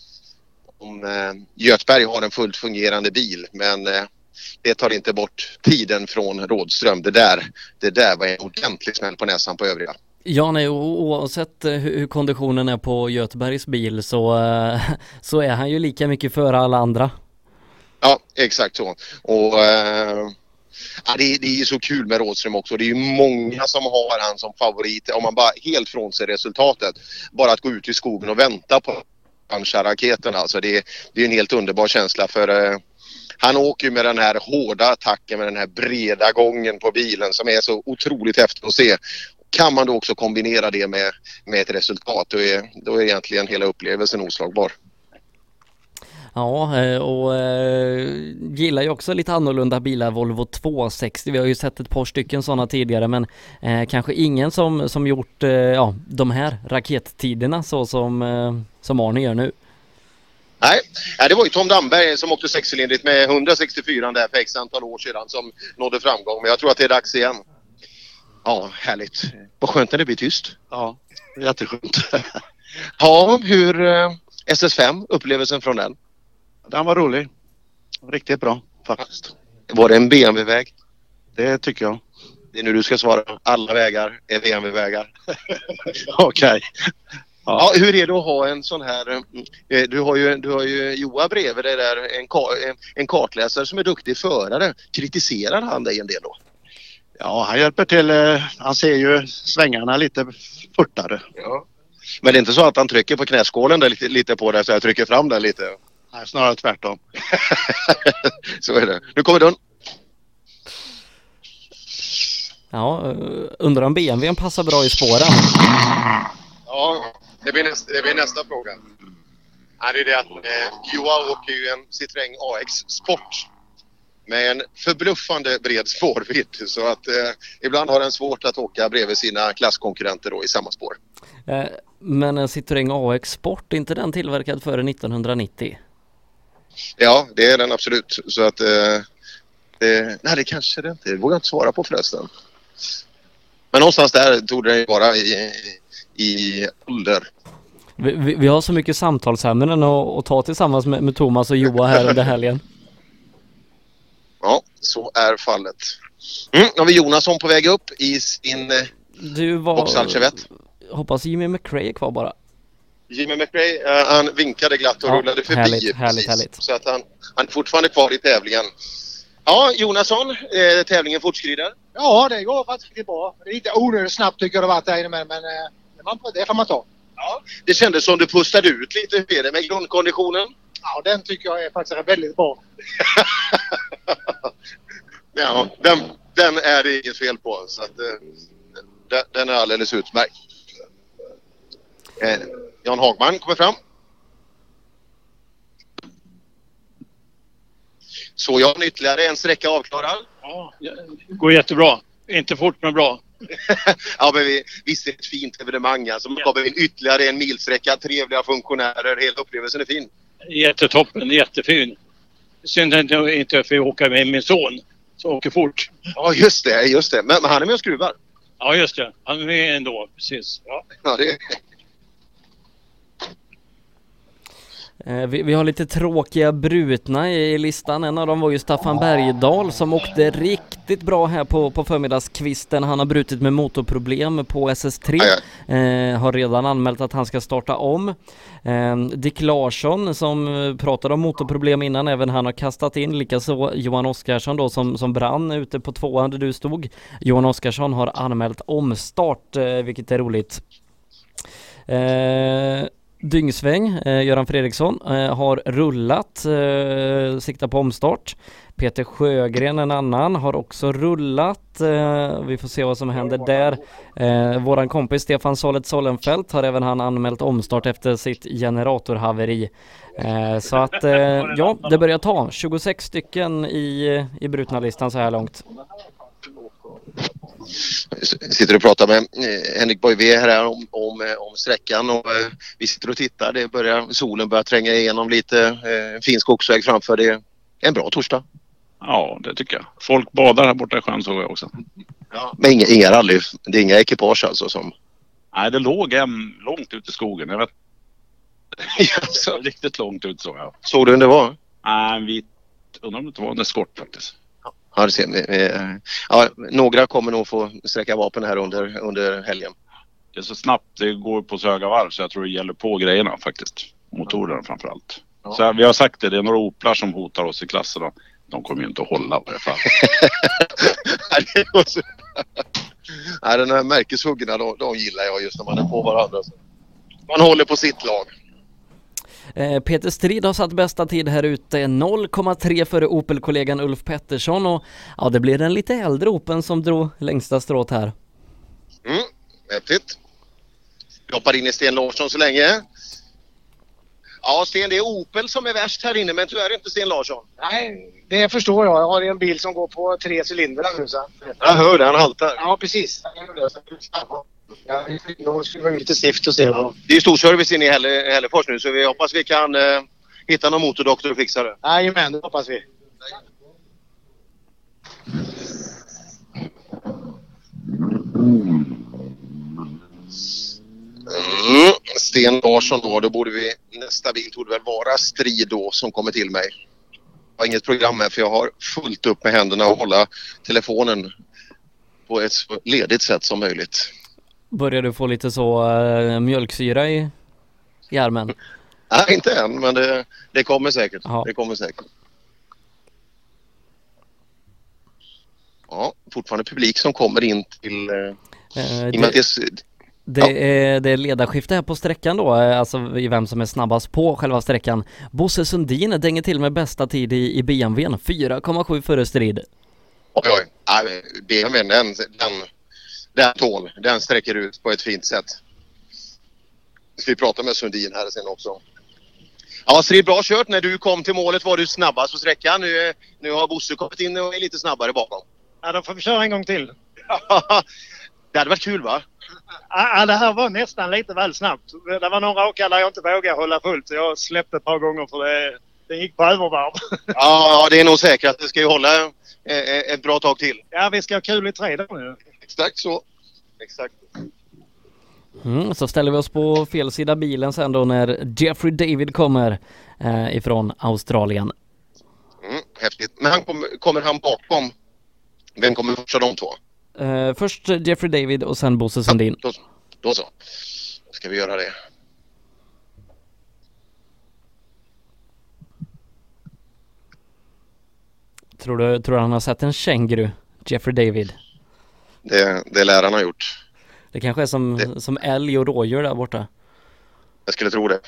om eh, Götberg har en fullt fungerande bil. Men eh, det tar inte bort tiden från Rådström. Det där, det där var en ordentlig smäll på näsan på övriga. Ja, nej, oavsett eh, hur konditionen är på Götebergs bil så, eh, så är han ju lika mycket före alla andra. Ja, exakt så. Och ja, det, det är ju så kul med Rådström också. Det är ju många som har han som favorit. Om man bara helt frånser resultatet. Bara att gå ut i skogen och vänta på raketen alltså. Det, det är en helt underbar känsla för eh, han åker ju med den här hårda attacken med den här breda gången på bilen som är så otroligt häftigt att se. Kan man då också kombinera det med, med ett resultat då är, då är egentligen hela upplevelsen oslagbar. Ja, eh, och eh, gillar ju också lite annorlunda bilar, Volvo 260. Vi har ju sett ett par stycken sådana tidigare, men eh, kanske ingen som, som gjort ja, de här rakettiderna så som, som Arne gör nu. Nej, det var ju Tom Damberg som åkte sexcylindrigt med 164 där för x antal år sedan som nådde framgång. Men jag tror att det är dags igen. Ja, härligt. Vad skönt när det blir tyst. Ja, jätteskönt. Ja, hur eh, SS5, upplevelsen från den? Den var rolig. Riktigt bra faktiskt. Var det en BMW-väg? Det tycker jag. Det är nu du ska svara. Alla vägar är BMW-vägar. Okej. Ja. hur är det att ha en sån här... eh, Du har ju, du har ju Joa bredvid dig där, en, en kartläsare som är duktig förare. Kritiserar han dig en del då? Ja, han hjälper till. eh, Han ser ju svängarna lite fortare. Ja. Men det är inte så att han trycker på knäskålen där lite, lite på dig så jag trycker fram den lite? Nej, snarare tvärtom. så är det. Nu kommer dörren. Ja, eh, undrar om BMWn passar bra i spåren. Ja, det blir nästa, det blir nästa fråga. Ja, det är det att eh, Joa åker ju en Citroën AX Sport med en förbluffande bred spårvidd så att eh, ibland har den svårt att åka bredvid sina klasskonkurrenter då i samma spår. Eh, Men en Citroën AX Sport, är inte den tillverkad före 1990? Ja, det är den absolut. Så att... Eh, det, nej, det kanske det inte är. Det vågar jag inte svara på förresten. Men någonstans där tog det vara i, i ålder. Vi, vi, vi har så mycket samtalsämnen att, att ta tillsammans med, med Thomas och Joa här under helgen. Ja, så är fallet. Mm, nu har vi Jonasson på väg upp i sin eh, Du var... Hoppas Jimmy McRae är kvar bara. Jimmy McRae, eh, han vinkade glatt och Ja, rullade förbi. härligt, härligt, precis. härligt. Så att han, han är fortfarande kvar i tävlingen. Ja, Jonasson, eh, tävlingen fortskrider. Ja, det går faktiskt riktigt bra. Lite onödigt snabbt tycker jag det har varit där inne med, men eh, det man- det får man ta. Det kändes som du pustade ut lite. Hur är det med grundkonditionen? Ja, den tycker jag är faktiskt väldigt bra. Ja, den, den är det inget fel på. Så att, eh, den, den är alldeles utmärkt. Eh, Jan Hagman kommer fram. Så jag har ytterligare en sträcka avklarad. Ja, det går jättebra. Inte fort men bra. ja, men vi, visst är det ett fint evenemang. Alltså, man kommer in ytterligare en milsträcka, trevliga funktionärer. Hela upplevelsen är fin. Jättetoppen, jättefin. Synd att jag inte får åka med min son som åker fort. Ja, just det. Just det. Men, men han är med och skruvar. Ja, just det. Han är med ändå. Precis. Ja. Ja, det... Eh, Vi, vi har lite tråkiga brutna i listan. En av dem var ju Staffan Bergdahl som åkte riktigt bra här på, på förmiddagskvisten. Han har brutit med motorproblem på SS3. Eh, har redan anmält att han ska starta om. Eh, Dick Larsson som eh, pratade om motorproblem innan, även han har kastat in. Likaså Johan Oskarsson då som, som brann ute på tvåan där du stod. Johan Oskarsson har anmält omstart, eh, vilket är roligt. Eh, Dyngsväng, eh, Göran Fredriksson, eh, har rullat, eh, siktar på omstart. Peter Sjögren, en annan, har också rullat. Eh, vi får se vad som händer där. Eh, våran kompis Stefan Solet Sollenfelt har även han anmält omstart efter sitt generatorhaveri. Eh, så att, eh, ja, det börjar ta. 26 stycken i, i brutna listan så här långt. Sitter och pratar med eh, Henrik Boivé här om, om, eh, om sträckan och eh, vi sitter och tittar. Det börjar, solen börjar tränga igenom lite. Fin skogsväg framför. Det är en bra torsdag. Ja, det tycker jag. Folk badar här borta i sjön såg jag också. Men inga, inga rally, det är inga ekipage alltså som... Nej, det låg en långt ut i skogen. Jag vet Riktigt långt ut så jag. Såg du vem det var? Nej, vit... Undrar om det inte var en eskort faktiskt. Ja, Ja, några kommer nog få sträcka vapen här under, under helgen. Det är så snabbt det går på så höga varv så jag tror det gäller på grejerna faktiskt. Motorerna framför allt. Så här, vi har sagt det, det är några Oplar som hotar oss i klassen. och De kommer ju inte att hålla på det fall. Nej, den här märkeshuggorna, de, de gillar jag just när man är på varandra. Man håller på sitt lag. Eh, Peter Strid har satt bästa tid här ute, 0,3 före Opel-kollegan Ulf Pettersson och ja, det blir den lite äldre Opeln som drog längsta strået här. Mm, häftigt. Vi hoppar in i Sten Larsson så länge. Ja, Sten, det är Opel som är värst här inne, men tyvärr inte Sten Larsson. Nej, det förstår jag. Jag har en bil som går på tre cylindrar nu. Så. Jag hör det, han haltar. Ja, precis. Ja, Då skulle vara lite stift och se. vad- Det är ju stor service inne i Hälle- Hällefors nu, så vi hoppas vi kan eh, hitta någon motordoktor och fixa det. Jajamän, det hoppas vi. Mm. Sten Larsson då, då borde vi... Nästa bil torde väl vara Strid då som kommer till mig. Jag har inget program här för jag har fullt upp med händerna och hålla telefonen på ett så ledigt sätt som möjligt. Börjar du få lite så eh, mjölksyra i, i armen? Nej, inte än, men det, det kommer säkert. Det kommer säkert. Ja, fortfarande publik som kommer in till... Eh, Eh, det, det, är- det, är, det är ledarskifte här på sträckan då, eh, alltså i vem som är snabbast på själva sträckan. Bosse Sundin dänger till med bästa tid i, i BMWn, 4,7 före Strid. Oj, oj. Nej, BMWn den, den, den tål. Den sträcker ut på ett fint sätt. Ska vi prata med Sundin här sen också. Ja, Strid, bra kört. När du kom till målet var du snabbast på sträckan. Nu, nu har Bosse kommit in och är lite snabbare bakom. Ja, då får vi köra en gång till. Det hade varit kul va? Ja, det här var nästan lite väl snabbt. Det var några åkare där jag inte vågade hålla fullt. så Jag släppte ett par gånger för det, det gick på övervarv. Ja, det är nog säkert att det ska ju hålla eh, eh, ett bra tag till. Ja, vi ska ha kul i tre dagar nu. Exakt så. Exakt. Mm, så ställer vi oss på fel sida bilen sen då när Jeffrey David kommer eh, ifrån Australien. Mm, häftigt. Men han kommer, kommer han bakom? Vem kommer först av de två? Eh, först Jeffrey David och sen Bosse Sundin. Då, då så. Då ska vi göra det. Tror du, tror du han har sett en känguru? Jeffrey David. Det, det lär han ha gjort. Det kanske är som, som älg och rådjur där borta. Jag skulle tro det.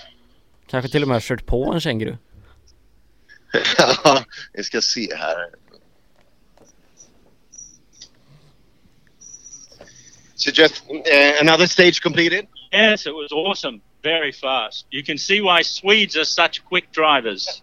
Kanske till och med har kört på en känguru. vi ska se här. So just uh, another stage completed? Yes, it was awesome. Very fast. You can see why Swedes are such quick drivers.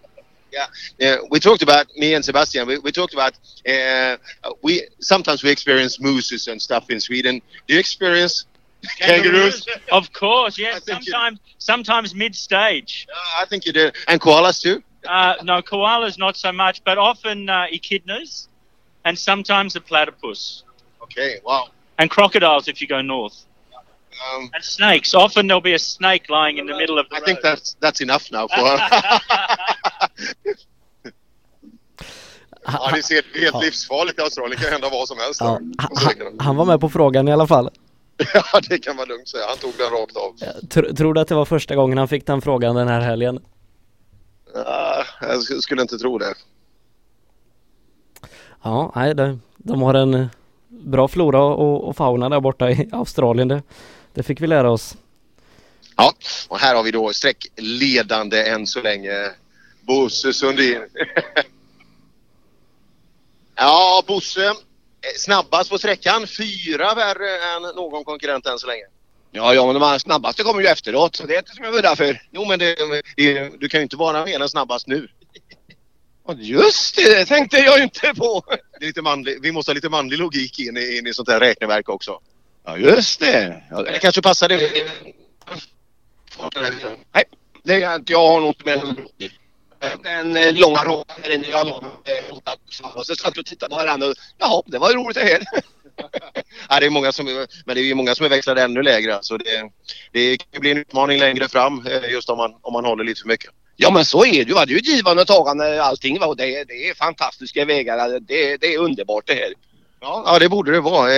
Yeah, we talked about me and Sebastian. We, we talked about uh, we sometimes we experience mooses and stuff in Sweden. Do you experience kangaroos? Of course, yes. Sometimes, sometimes mid-stage. I think you do, and koalas too. Uh, no, koalas not so much, but often uh, echidnas, and sometimes a platypus, Okay, wow. and crocodiles if you go north. Um, and snakes. Often there'll be a snake lying in the middle of the I think that's that's enough now for. ja, det ser helt Ja. livsfarligt i Australien. Det kan hända vad som helst. Ja, han, han var med på frågan i alla fall. Ja, det kan man lugnt säga. Han tog den rakt av. Tr tror du att det var första gången han fick den frågan den här helgen? Ja, jag sk- skulle inte tro det. Ja, nej, det, de har en eh, bra flora och, och fauna där borta i Australien. Det, det fick vi lära oss. Ja, och här har vi då sträckledande än så länge Bosse Sundin. ja, Bosse. eh, Snabbast på sträckan. Fyra värre än någon konkurrent än så länge. Ja, ja, men de här snabbaste kommer ju efteråt. Så det är inte som jag var där för. Jo, men det, det, du kan ju inte vara mer än snabbast nu. Ja, Just det, det tänkte jag ju inte på. Det är lite manlig, vi måste ha lite manlig logik in i, in i sånt här räkneverk också. Ja, just det. Ja, Det kanske passar dig. Nej, det är inte. Jag har nog inte med den. Den eh, långa raden. Jag har eh, och så satt vi och tittade på varandra. och jaha, det var roligt det här. Ja, det är många som, men det är ju många som är växlade ännu lägre. Så det, det kan bli en utmaning längre fram eh, just om man, om man håller lite för mycket. Ja men så är det ju. Det är ju givande och tagande allting. Va? Och det, är- det är fantastiska vägar. Alltså, det, det är underbart det här. Ja, ja det borde det vara.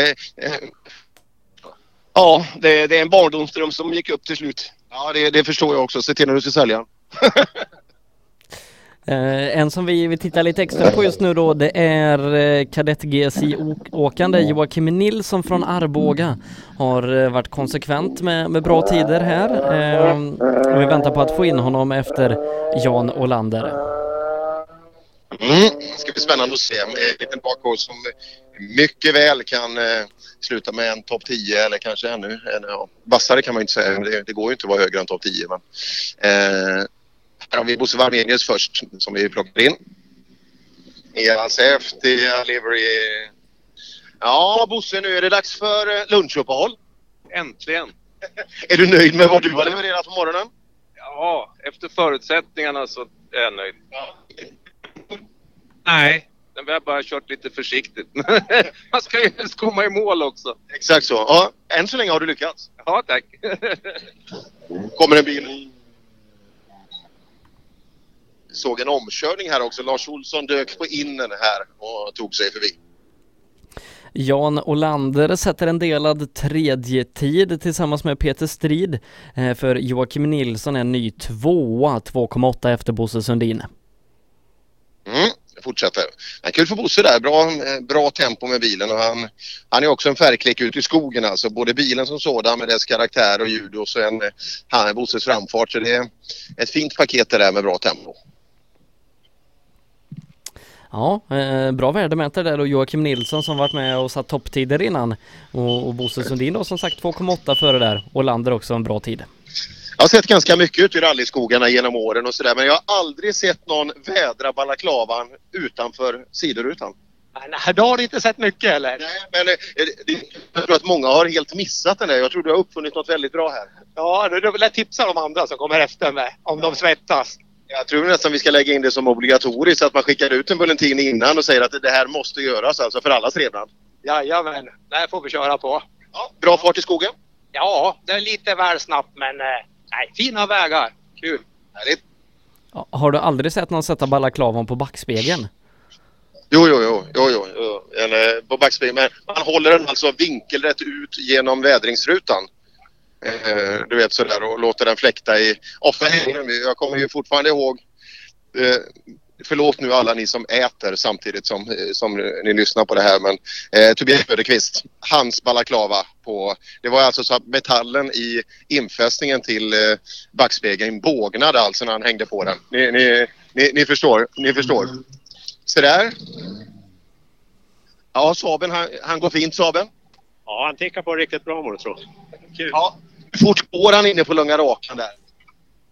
Ja, det, det är en barndomsdröm som gick upp till slut. Ja, det, det förstår jag också. Se till när du ska sälja. Eh, en som vi, vi tittar lite extra på just nu då det är eh, kadett GSI-åkande Joakim Nilsson från Arboga. Har eh, varit konsekvent med, med bra tider här. Och vi väntar på att få in honom efter Jan Olander. Mm. Det ska bli spännande att se. En liten bakhåll som mycket väl kan eh, sluta med en topp 10 eller kanske ännu en, ja, vassare kan man ju inte säga. Det, det går ju inte att vara högre än topp 10. Men, eh, här har vi Bosse Varmenius först som vi plockar in. I hans häftiga livery. Ja Bosse, nu är det dags för eh, lunchuppehåll. Äntligen! Är du nöjd med vad du har levererat på morgonen? Ja, efter förutsättningarna så är jag nöjd. Nej, den har bara kört lite försiktigt. Man ska ju helst komma i mål också. Exakt så. Ja, än så länge har du lyckats. Ja, tack. kommer en bil. Såg en omkörning här också. Lars Olsson dök på innen här och tog sig förbi. Jan Olander sätter en delad tredje tid tillsammans med Peter Strid. Eh, för Joakim Nilsson är ny tvåa, 2,8 efter Bosse Sundin. Fortsätter. Men kul för Bosse där. Bra, eh, bra tempo med bilen och han, han är också en färgklick ute i skogen alltså. Både bilen som sådan med dess karaktär och ljud och sen eh, han, Bosses framfart. Så det är ett fint paket det där med bra tempo. Ja, eh, bra värdemätare där och Joakim Nilsson som varit med och satt topptider innan. Och, och Bosse Sundin då som sagt 2,8 före där. Och Lander också en bra tid. Jag har sett ganska mycket ute i rallyskogarna genom åren och sådär men jag har aldrig sett någon vädra balaklavan utanför sidorutan. Nej, då har du inte sett mycket eller? Nej, men eh, det, jag tror att många har helt missat den där. Jag tror du har uppfunnit något väldigt bra här. Ja, du, du tipsa de andra som kommer efter med om de svettas. Jag tror nästan vi ska lägga in det som obligatoriskt att man skickar ut en bulletin innan och säger att det här måste göras alltså för allas trevnad. Jajamän, det här får vi köra på. Bra fart i skogen? Ja, det är lite väl snabbt men eh, nej, fina vägar. Kul. Härligt. Har du aldrig sett någon sätta balaklavan på backspegeln? Jo, jo, jo, jo, jo, eh, på backspegeln. Men man håller den alltså vinkelrätt ut genom vädringsrutan. Eh, du vet sådär och låter den fläkta i... Ofta. Jag kommer ju fortfarande ihåg eh, Förlåt nu alla ni som äter samtidigt som, eh, som ni lyssnar på det här men eh, Tobias Söderqvist, hans balaklava på... Det var alltså så att metallen i infästningen till eh, backspegeln bågnade alltså när han hängde på den. Ni, ni, ni, ni förstår, ni förstår. Så där. Ja, Saben, han, han går fint Saben. Ja, han tickar på riktigt bra må du tro. Kul. Ja. Hur fort går han inne på långa rakan där?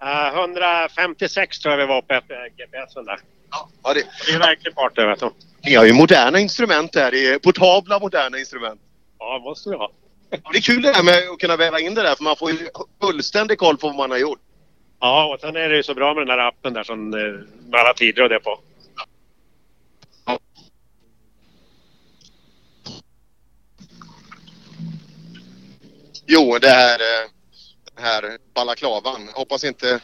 Eh, 156 tror jag vi var på GPSen där. Ja, det, Det är verkligen fart där vet du. ni har ju moderna instrument där. Det är portabla moderna instrument. Ja, det måste vi ha. Det är kul det här med att kunna väva in det där för man får ju fullständig koll på vad man har gjort. Ja, och sen är det ju så bra med den där appen där som eh, med alla tider och det på. Jo, det här, eh, den här balaklavan. Hoppas inte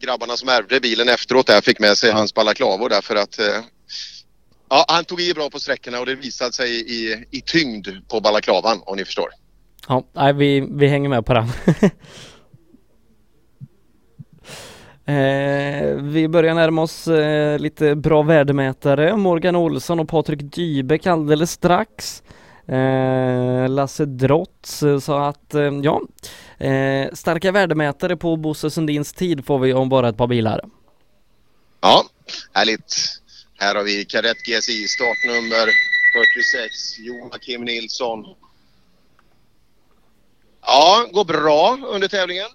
grabbarna som ärvde bilen efteråt där fick med sig hans balaklavor därför att eh, ja, han tog i bra på sträckorna och det visade sig i, i tyngd på balaklavan om ni förstår. Ja, nej, vi, vi hänger med på den. eh, vi börjar närma oss eh, lite bra värdemätare. Morgan Olsson och Patrik Dybeck alldeles strax. Eh, Lasse Drotz eh, sa att, eh, ja, eh, starka värdemätare på Bosse Sundins tid får vi om bara ett par bilar. Ja, härligt. Här har vi Kadett GSI startnummer 46, Joakim Nilsson. Ja, går bra under tävlingen.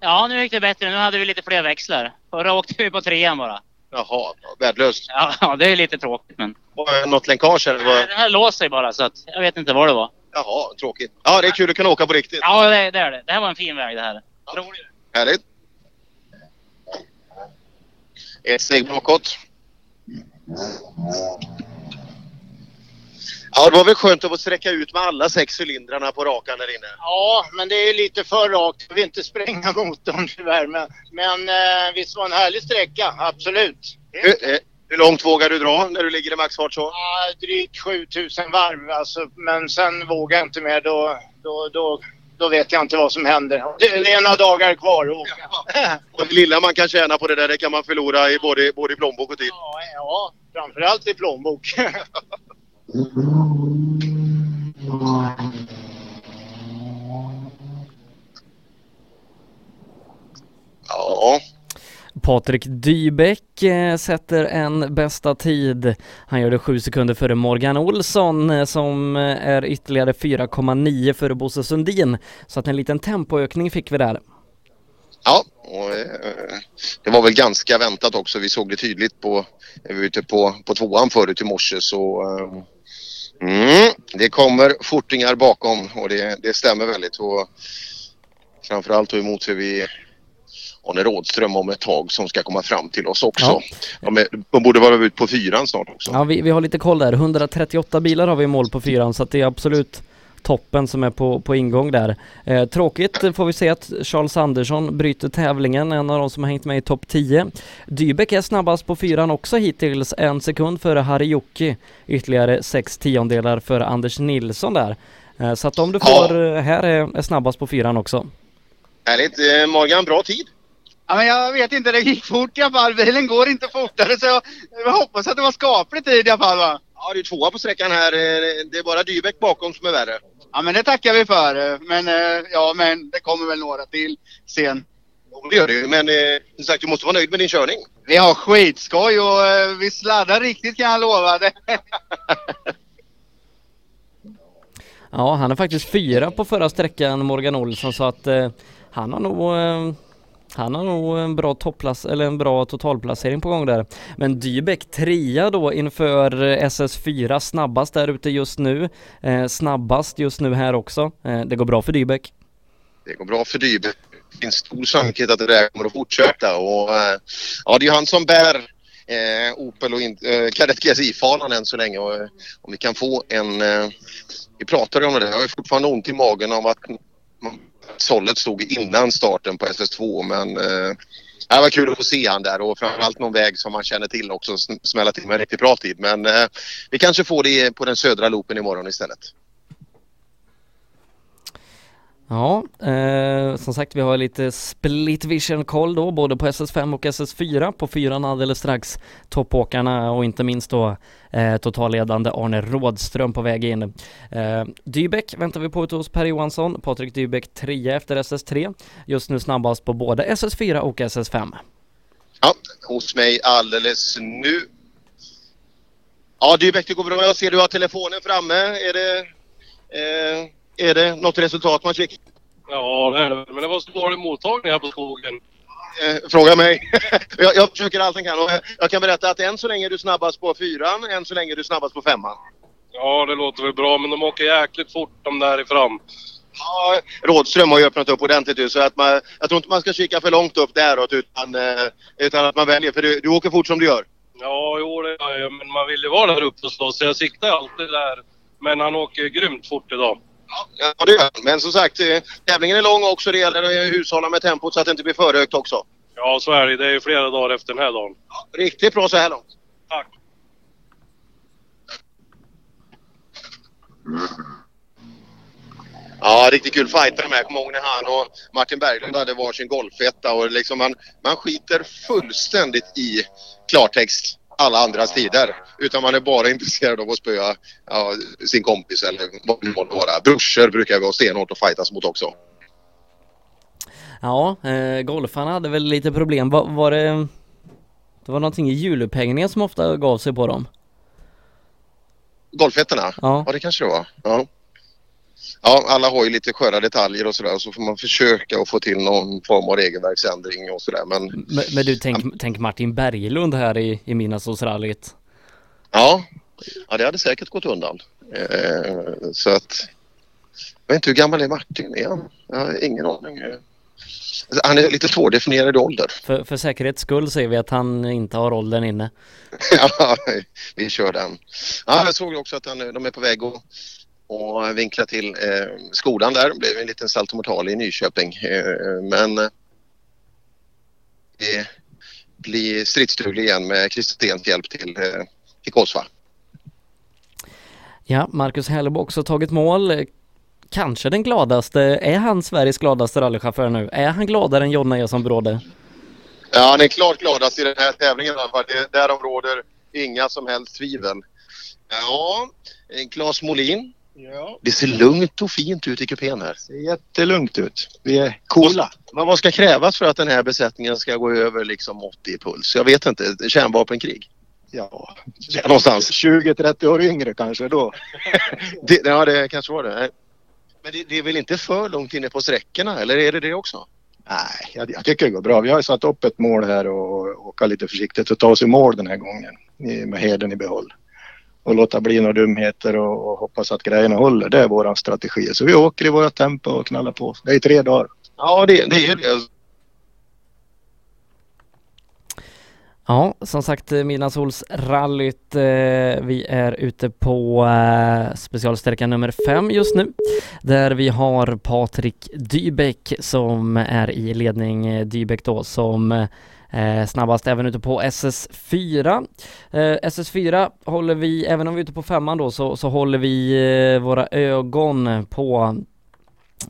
Ja, nu gick det bättre. Nu hade vi lite fler växlar. Förra åkte vi på trean bara. Jaha, värdelöst. Ja, ja det är lite tråkigt men. Var det Något länkage eller? Vad? Den här låser sig bara så att jag vet inte vad det var. Jaha, tråkigt. Ja, det är kul att kunna åka på riktigt. Ja, det, det är det. Det här var en fin väg det här. Rolig. Härligt. Ett steg bakåt. Ja, det var väl skönt att få sträcka ut med alla sex cylindrarna på rakan där inne. Ja, men det är lite för rakt. Jag vill inte spränga motorn tyvärr. Men, men eh, visst var en härlig sträcka, absolut. Hur, eh, hur långt vågar du dra när du ligger i maxfart så? Ja, drygt 7000 varv alltså. Men sen vågar jag inte mer. Då, då, då, då vet jag inte vad som händer. Det, är några dagar kvar att åka. Och det lilla man kan tjäna på det där, det kan man förlora i både, både i plånbok och tid. Ja, ja, framförallt i plånbok. Ja. Patrik Dybeck eh, sätter en bästa tid. Han gör det sju sekunder före Morgan Olsson eh, som eh, är ytterligare 4,9 före Bosse Sundin. Så att en liten tempoökning fick vi där. Ja, och, det var väl ganska väntat också. Vi såg det tydligt på, vi var ute på, på tvåan förut i morse så mm, det kommer fortingar bakom och det, det stämmer väldigt. Och framförallt och emot ser vi Arne Rådström om ett tag som ska komma fram till oss också. Ja. De, är, de borde vara ut på fyran snart också. Ja, vi, vi har lite koll där. 138 bilar har vi i mål på fyran så att det är absolut toppen som är på, på ingång där. Eh, tråkigt får vi se att Charles Andersson bryter tävlingen, en av de som har hängt med i topp 10. Dybeck är snabbast på fyran också hittills, en sekund före Harry ytterligare sex tiondelar före Anders Nilsson där. Eh, så att om du får, eh, här är, är snabbast på fyran också. Härligt. Eh, Morgan, bra tid. Ja, men jag vet inte, det gick fort i alla fall. Bilen går inte fortare så jag, jag hoppas att det var skaplig tid i alla fall va? Ja, du är tvåa på sträckan här. Eh, Det är bara Dybeck bakom som är värre. Ja men det tackar vi för. Men eh, ja men det kommer väl några till sen. Det gör det ju, men eh, som sagt, du måste vara nöjd med din körning. Vi har skitskoj och eh, vi sladdar riktigt kan jag lova. Det. Ja, han är faktiskt fyra på förra sträckan, Morgan Olsson, så att eh, han har nog eh, han har nog en bra topplas eller en bra totalplacering på gång där. Men Dybeck trea då inför eh, SS4, snabbast där ute just nu. Eh, snabbast just nu här också. Eh, det går bra för Dybeck. Det går bra för Dybeck. Det finns stor sannolikhet att det där kommer att fortsätta. Och, eh, ja, det är ju han som bär eh, Opel och in, eh, Kadett GSI-fanan än så länge. Och, eh, om vi kan få en... Eh, vi pratade om det, jag har fortfarande ont i magen av att sållet stod innan starten på SS2 men eh, det var kul att få se han där och framförallt någon väg som man känner till också smälla till med en riktigt bra tid. Men eh, vi kanske får det på den södra loopen imorgon istället. Ja, eh, som sagt vi har lite split vision koll då både på SS5 och SS4. På fyran alldeles strax toppåkarna och inte minst då eh, totalledande Arne Rådström på väg in. Eh, Dybeck väntar vi på ute hos Per Johansson. Patrik Dybeck trea efter SS3. Just nu snabbast på både SS4 och SS5. Ja, hos mig alldeles nu. Ja, Dybeck det går bra. Jag ser du har telefonen framme. Är det, eh, är det något resultat man kikar? Ja, det är det. Men det var så dålig mottagning här på skogen. Eh, fråga mig. jag, jag försöker allt jag kan. Och jag, kan berätta att än så länge är du snabbast på fyran, än så länge är du snabbast på femman. Ja, det låter väl bra, men de åker jäkligt fort de där ifrån. Ja, Rådström har ju öppnat upp ordentligt så att man, jag tror inte man ska kika för långt upp däråt utan, eh, utan att man väljer. För du, du åker fort som du gör. Ja, jo, det gör jag. Men man vill ju vara där uppe och slåss, så jag siktar alltid där. Men han åker grymt fort idag. Ja, det gör. Men som sagt, eh, tävlingen är lång också. Det gäller att hushålla med tempot så att det inte blir för högt också. Ja, så är det. Det är ju flera dagar efter den här dagen. Riktigt bra så här långt. Tack. Ja, riktigt kul fighter med. Jag kommer ihåg när han och Martin Berglund hade varsin golfetta och liksom man, man skiter fullständigt i klartext alla andras tider. Utan man är bara intresserad av att spöa ja, sin kompis eller vad det må vara. Brorsor brukar vi vara stenhårt och fightas mot också. Ja, eh, golfarna hade väl lite problem. Var, var det... Det var någonting i hjulupphängningen som ofta gav sig på dem? Golfettorna? Ja. ja, det kanske det var. Ja. Ja, alla har ju lite sköra detaljer och sådär så får man försöka att få till någon form av regelverksändring och sådär men Men, men du, tänk, tänk Martin Berglund här i, i Midnattssolsrallyt. ja, ja det hade säkert gått undan. Eh, så att jag vet inte hur gammal är Martin? Är han? Jag har ingen aning. Alltså, Han är lite svårdefinierad i ålder. För, för säkerhets skull säger vi att han inte har åldern inne. ja, vi kör den. Ja, jag såg också att han, de är på väg att och vinkla till eh, skolan där. Det blev en liten saltomortal i Nyköping. Eh, men eh, det blir stridsduglig igen med Stens hjälp till, till Kolsva. Ja, Marcus Hellebo också tagit mål. Kanske den gladaste. Är han Sveriges gladaste rallychaufför nu? Är han gladare än Jonna Eson Bråde? Ja, han är klart gladast i den här tävlingen Därom råder inga som helst tvivel. Ja, Claes Molin. Ja. Det ser lugnt och fint ut i kupén här. ser jättelugnt ut. Vi är coola. Vad, vad ska krävas för att den här besättningen ska gå över liksom 80 i puls? Jag vet inte. Kärnvapenkrig? Ja, någonstans. 20-30 år yngre kanske då. Det, ja, det kanske var det. Men det, det är väl inte för långt inne på sträckorna, eller är det det också? Nej, jag, jag tycker det går bra. Vi har satt upp ett mål här och åka lite försiktigt och ta oss i mål den här gången med heden i behåll. Och låta bli några dumheter och, och hoppas att grejerna håller. Det är våran strategi. Så vi åker i våra tempo och knallar på. Det är tre dagar. Ja, det, det är ju det. Ja, som sagt Midnattssolsrallyt. Eh, vi är ute på eh, specialsträcka nummer fem just nu. Där vi har Patrik Dybeck som är i ledning. Eh, Dybeck då som eh, snabbast även ute på SS4. Eh, SS4 håller vi, även om vi är ute på femman då, så, så håller vi eh, våra ögon på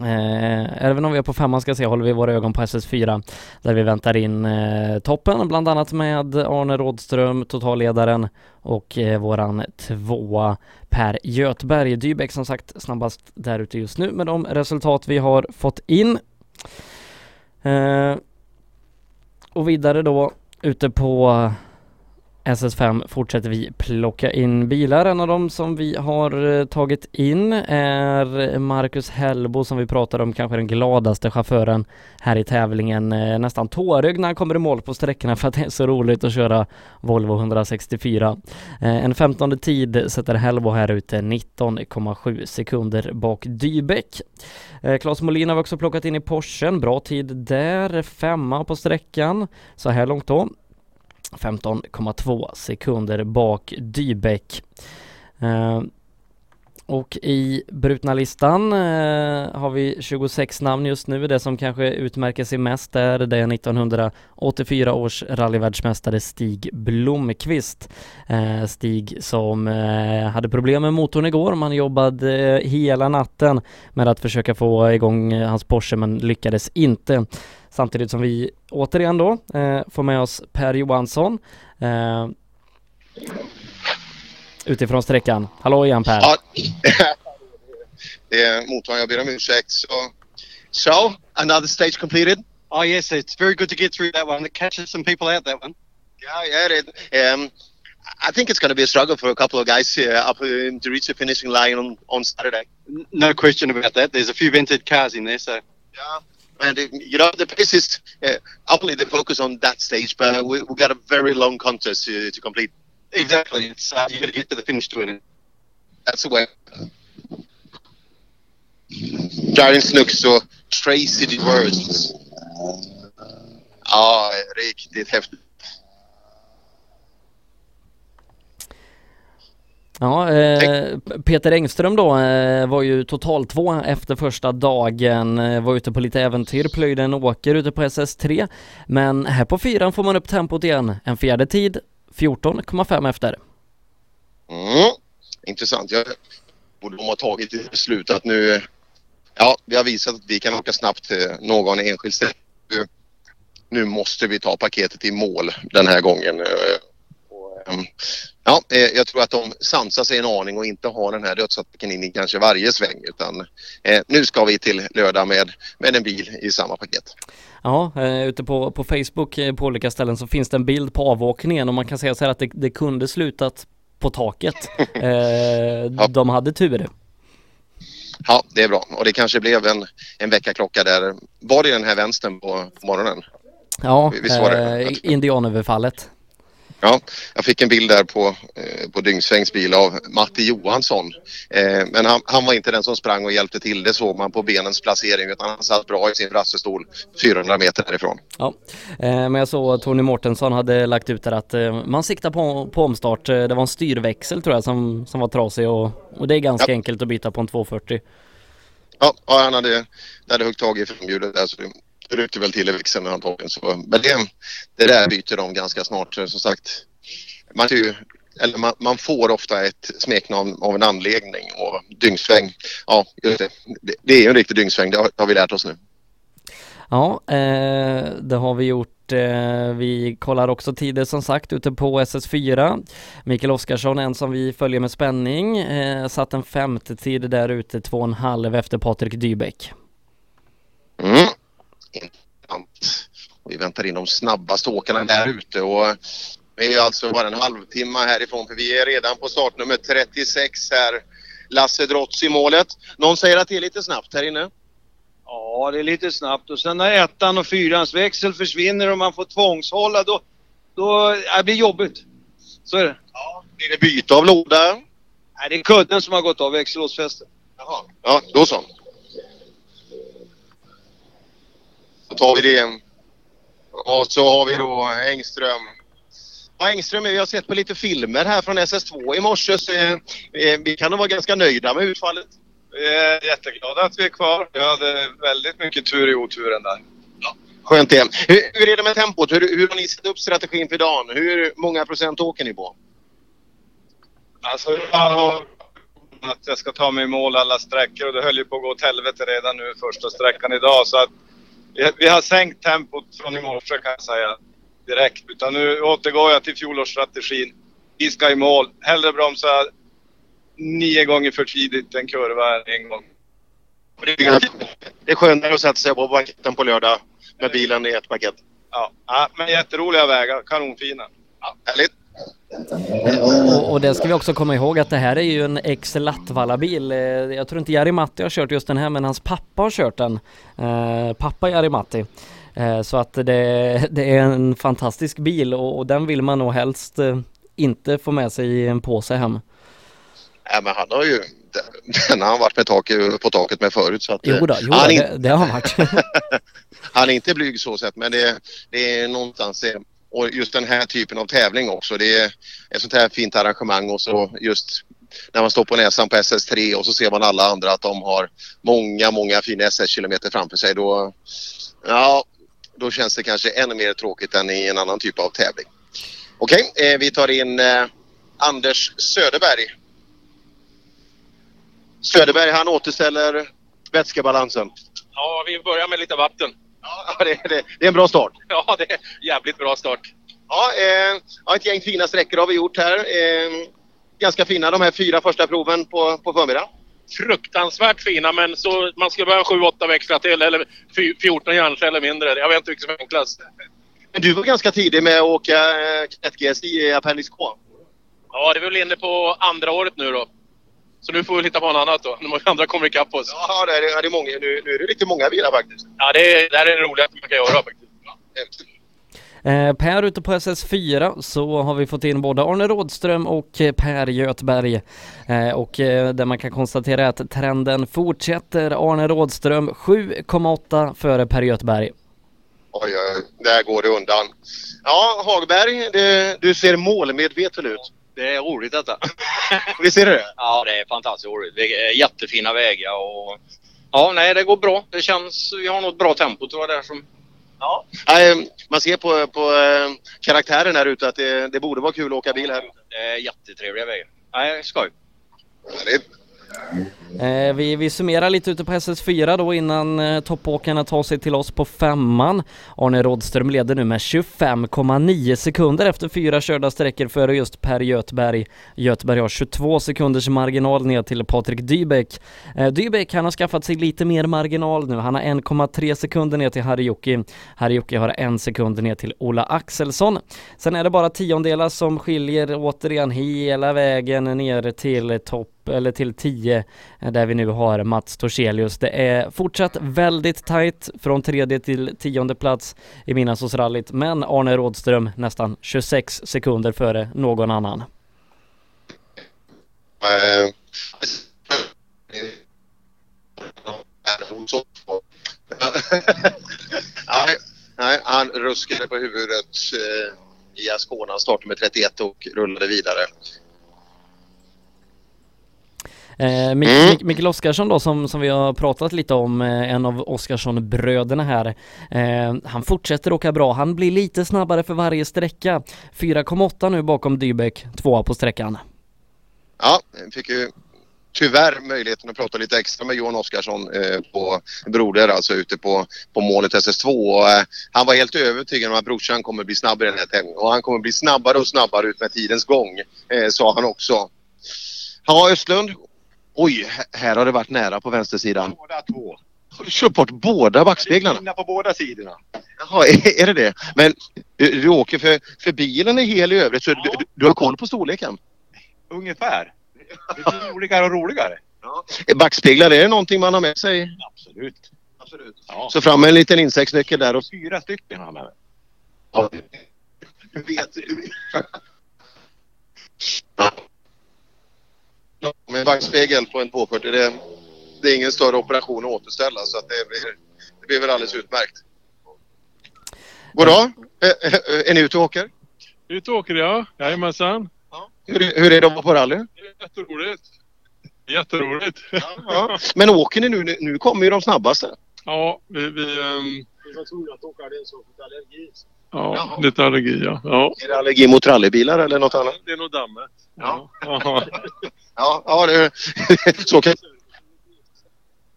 Eh, även om vi är på femman ska jag säga håller vi våra ögon på SS4 där vi väntar in eh, toppen bland annat med Arne Rådström, totalledaren och eh, våran tvåa Per Göthberg. Dybeck som sagt snabbast där ute just nu med de resultat vi har fått in. Eh, och vidare då ute på SS5 fortsätter vi plocka in bilar. En av dem som vi har eh, tagit in är Marcus Hellbo som vi pratade om, kanske den gladaste chauffören här i tävlingen. Eh, nästan tårögd när han kommer i mål på sträckorna för att det är så roligt att köra Volvo 164. Eh, en femtonde tid sätter Hellbo här ute 19,7 sekunder bak Dybeck. Claes Molin har vi också plockat in i Porschen, bra tid där, femma på sträckan så här långt då. 15,2 sekunder bak Dybeck. Eh, och i brutna listan eh, har vi 26 namn just nu. Det som kanske utmärker sig mest är det 1984 års rallyvärldsmästare Stig Blomqvist. Eh, Stig som eh, hade problem med motorn igår. Man jobbade eh, hela natten med att försöka få igång eh, hans Porsche men lyckades inte. Samtidigt som vi återigen då eh, får med oss Per Johansson eh, utifrån sträckan. Hallå igen Per! Ja. det är motorn. Jag ber om ursäkt. Så, so, another stage completed? Oh yes, it's very good to get through that one. It catches some people out that one. Yeah, yeah. It, um, I think it's going to be a struggle for a couple of guys uh, up uh, to reach the finishing line on, on Saturday. No question about that. There's a few vented cars in there, so Yeah, And uh, you know the pace is uh, only the focus on that stage, but we we got a very long contest to, to complete. Exactly. It's uh, you got to get to the finish to win. That's the way. Darin Snooks och Tracy DeWorst. Ja, riktigt häftigt. Ja, eh, Peter Engström då eh, var ju total två efter första dagen, eh, var ute på lite äventyr, plöjde en åker ute på SS3. Men här på fyran får man upp tempot igen, en fjärde tid, 14,5 efter. Mm. Intressant. Jag borde de ha tagit ett beslut att nu... Ja, vi har visat att vi kan åka snabbt till någon enskild ställe. Nu måste vi ta paketet i mål den här gången. Ehm, ja, eh, jag tror att de sansar sig en aning och inte har den här dödsattacken in i kanske varje sväng utan eh, nu ska vi till lördag med, med en bil i samma paket. Ja, eh, ute på, på Facebook eh, på olika ställen så finns det en bild på avåkningen och man kan säga så här att det, det kunde slutat på taket. Eh, De hade tur. Ja, det är bra och det kanske blev en, en väckarklocka där. Var det den här vänstern på, på morgonen? Ja, Visst var det? eh, indianöverfallet. Ja, jag fick en bild där på, eh, på Dyngsvängs bil av Matti Johansson. Eh, men han, han var inte den som sprang och hjälpte till, det såg man på benens placering utan han satt bra i sin rastestol 400 meter därifrån. Ja, eh, men jag såg Tony Mårtensson hade lagt ut där att eh, man siktar på, på omstart. Eh, Det var en styrväxel tror jag som, som var trasig och, och det är ganska enkelt att byta på en 240. Ja, ja han hade, det hade högt tag i framhjulet där så ryckte väl till i växeln antagligen. Så, men det, det där byter de ganska snart. Som sagt, man, eller man, man får ofta ett smeknamn av en anledning och dyngsväng. Ja, just det. Det, det är ju en riktig dyngsväng, det har, det har vi lärt oss nu. Ja, eh, det har vi gjort. Eh, vi kollar också tider som sagt ute på SS4. Mikael Oskarsson, en som vi följer med spänning, eh, satt en femte tid där ute, två och en halv efter Patrik Dybeck. Mm. Intressant. Vi väntar in de snabbaste åkarna där ute och vi är alltså bara en halvtimme härifrån för vi är redan på startnummer 36 här. Lasse Drotz i målet. Någon säger att det är lite snabbt här inne. Ja, det är lite snabbt och sen när ettan och fyrans växel försvinner och man får tvångshålla då, då ja, det blir jobbigt. Så är det. Blir det byte av låda? Nej, det är kudden som har gått av växellåsfästet. Jaha. Ja, då så. Då tar vi det. Och så har vi då Engström. Ja, Engström, vi har sett på lite filmer här från SS2 i morse. Så, eh, eh, vi kan nog vara ganska nöjda med utfallet. Vi är jätteglada att vi är kvar. Vi hade väldigt mycket tur i oturen där. Skönt det. Hur, hur är det med tempot? Hur, hur har ni satt upp strategin för dagen? Hur många procent åker ni på? Alltså, jag har att jag ska ta mig i mål alla sträckor och det höll ju på att gå åt helvete redan nu första sträckan idag. Så att vi, har sänkt tempot från i morse kan jag säga direkt. Utan nu återgår jag till fjolårsstrategin. Vi ska i mål. Hellre bromsa nio gånger för tidigt än kurva en gång. Det är skönare att sätta sig på banketten på lördag med bilen i ett paket. Ja, ja men jätteroliga vägar. Kanonfina. Ja, härligt. Och, och det ska vi också komma ihåg att det här är ju en ex Lattvalla-bil. Eh, Jag tror inte Jari Matti har kört just den här men hans pappa har kört den. Eh, pappa Jari Matti. Eh, så att det, det är en fantastisk bil och, och den vill man nog helst inte få med sig i en påse hem. Ja, men han har ju... Den har han varit med tak, på taket med förut. Så att, Jo då, jo han, det, det har han varit. han är inte blyg så sett men det, det är någonstans... Och just den här typen av tävling också. Det är ett sånt här fint arrangemang och så just när man står på näsan på SS3 och så ser man alla andra att de har många, många fina SS-kilometer framför sig. Då, ja, då känns det kanske ännu mer tråkigt än i en annan typ av tävling. Okej, eh, vi tar in eh, Anders Söderberg. Söderberg han återställer vätskebalansen. Ja, vi börjar med lite vatten. Ja, det, det, det är en bra start. Ja, det är jävligt bra start. Ja, eh, ja, ett gäng fina sträckor har vi gjort här. Eh, ganska fina de här fyra första proven på, på förmiddagen. Fruktansvärt fina, men så man ska behöva 7-8 växlar till eller fy- 14 järnträ eller mindre. Jag vet inte vilket som är enklast. Men du var ganska tidig med att åka eh, 1GS i Appendix K. Ja, det är väl inne på andra året nu då. Så nu får vi hitta på något annat då, när andra kommer ikapp oss. Ja, det är, det är många, nu, nu är det riktigt många bilar faktiskt. Ja, det, är, det här är det roligaste man kan göra faktiskt. Eh, Per ute på SS4 så har vi fått in både Arne Rådström och eh, Per Göthberg. Eh, och eh, det man kan konstatera är att trenden fortsätter. Arne Rådström 7,8 före Per Göthberg. Oj, oj, där går det undan. Ja, Hagberg, det, du ser målmedveten ut. Det är roligt detta. Visst är det? Ja, det är fantastiskt roligt. Är jättefina vägar och ja, nej, det går bra. Det känns, vi har nog ett bra tempo tror jag där som Ja. Man ser på, på eh, karaktären här ute att det, det borde vara kul att åka bil här. det är jättetrevliga vägar. Nej, skoj. Eh, vi, vi summerar lite ute på SS4 då innan eh, toppåkarna tar sig till oss på femman. Arne Rådström leder nu med 25,9 sekunder efter fyra körda sträckor före just Per Göthberg. Göthberg har 22 sekunders marginal ner till Patrik Dybeck. Eh, Dybeck han har skaffat sig lite mer marginal nu. Han har 1,3 sekunder ner till Harry-Jocke. Harry-Jocke har en sekund ner till Ola Axelsson. Sen är det bara tiondelar som skiljer återigen hela vägen ner till topp eller till 10 eh, där vi nu har Mats Torselius. Det är fortsatt väldigt tajt från tredje till tionde plats i Midnattsåsrallyt men Arne Rådström nästan 26 sekunder före någon annan. Nej, nej, han ruskade på huvudet eh, Skåne. Han startade med 31 och rullade vidare. Eh, Mik Mm. Mik Mikael Oskarsson då som, som vi har pratat lite om, eh, en av Oskarsson-bröderna här. Eh, han fortsätter åka bra, han blir lite snabbare för varje sträcka. 4,8 nu bakom Dybeck, tvåa på sträckan. Ja, fick ju tyvärr möjligheten att prata lite extra med Johan Oskarsson eh, på Broder, alltså ute på, på målet SS2. Och, eh, han var helt övertygad om att brorsan kommer bli snabb i den här tävlingen och han kommer bli snabbare och snabbare ut med tidens gång, eh, sa han också. Ja, Östlund. Oj, här har det varit nära på vänstersidan. Båda två. Har du kört bort båda backspeglarna? Vinna på båda sidorna. Jaha, är, är det det? Men du, du åker för, för bilen är hel i övrigt så du, du, du har koll på storleken? Ungefär. Det blir roligare och roligare. Backspeglar, är det någonting man har med sig? Absolut. Absolut. Ja. Så fram med en liten insektsnyckel där och... Fyra stycken har jag med mig. Ja. Vet Ja, Med backspegel på en 240, det, det är ingen större operation att återställa så att det, blir, det blir väl alldeles utmärkt. Goddag! Är, är, är ni ute och åker? Ut och åker jag, jajamensan. Hur, är- hur är det att vara på rally? Jätteroligt. Jätteroligt. Ja. Men åker ni nu? Nu- kommer ju de snabbaste. Ja, vi... vi Vi var tvungna att åka det så för allergi. Ja, lite allergi ja. ja. Är det allergi mot rallybilar eller något annat? Det är nog dammet. Ja. Ja. Ja, ja det, så kan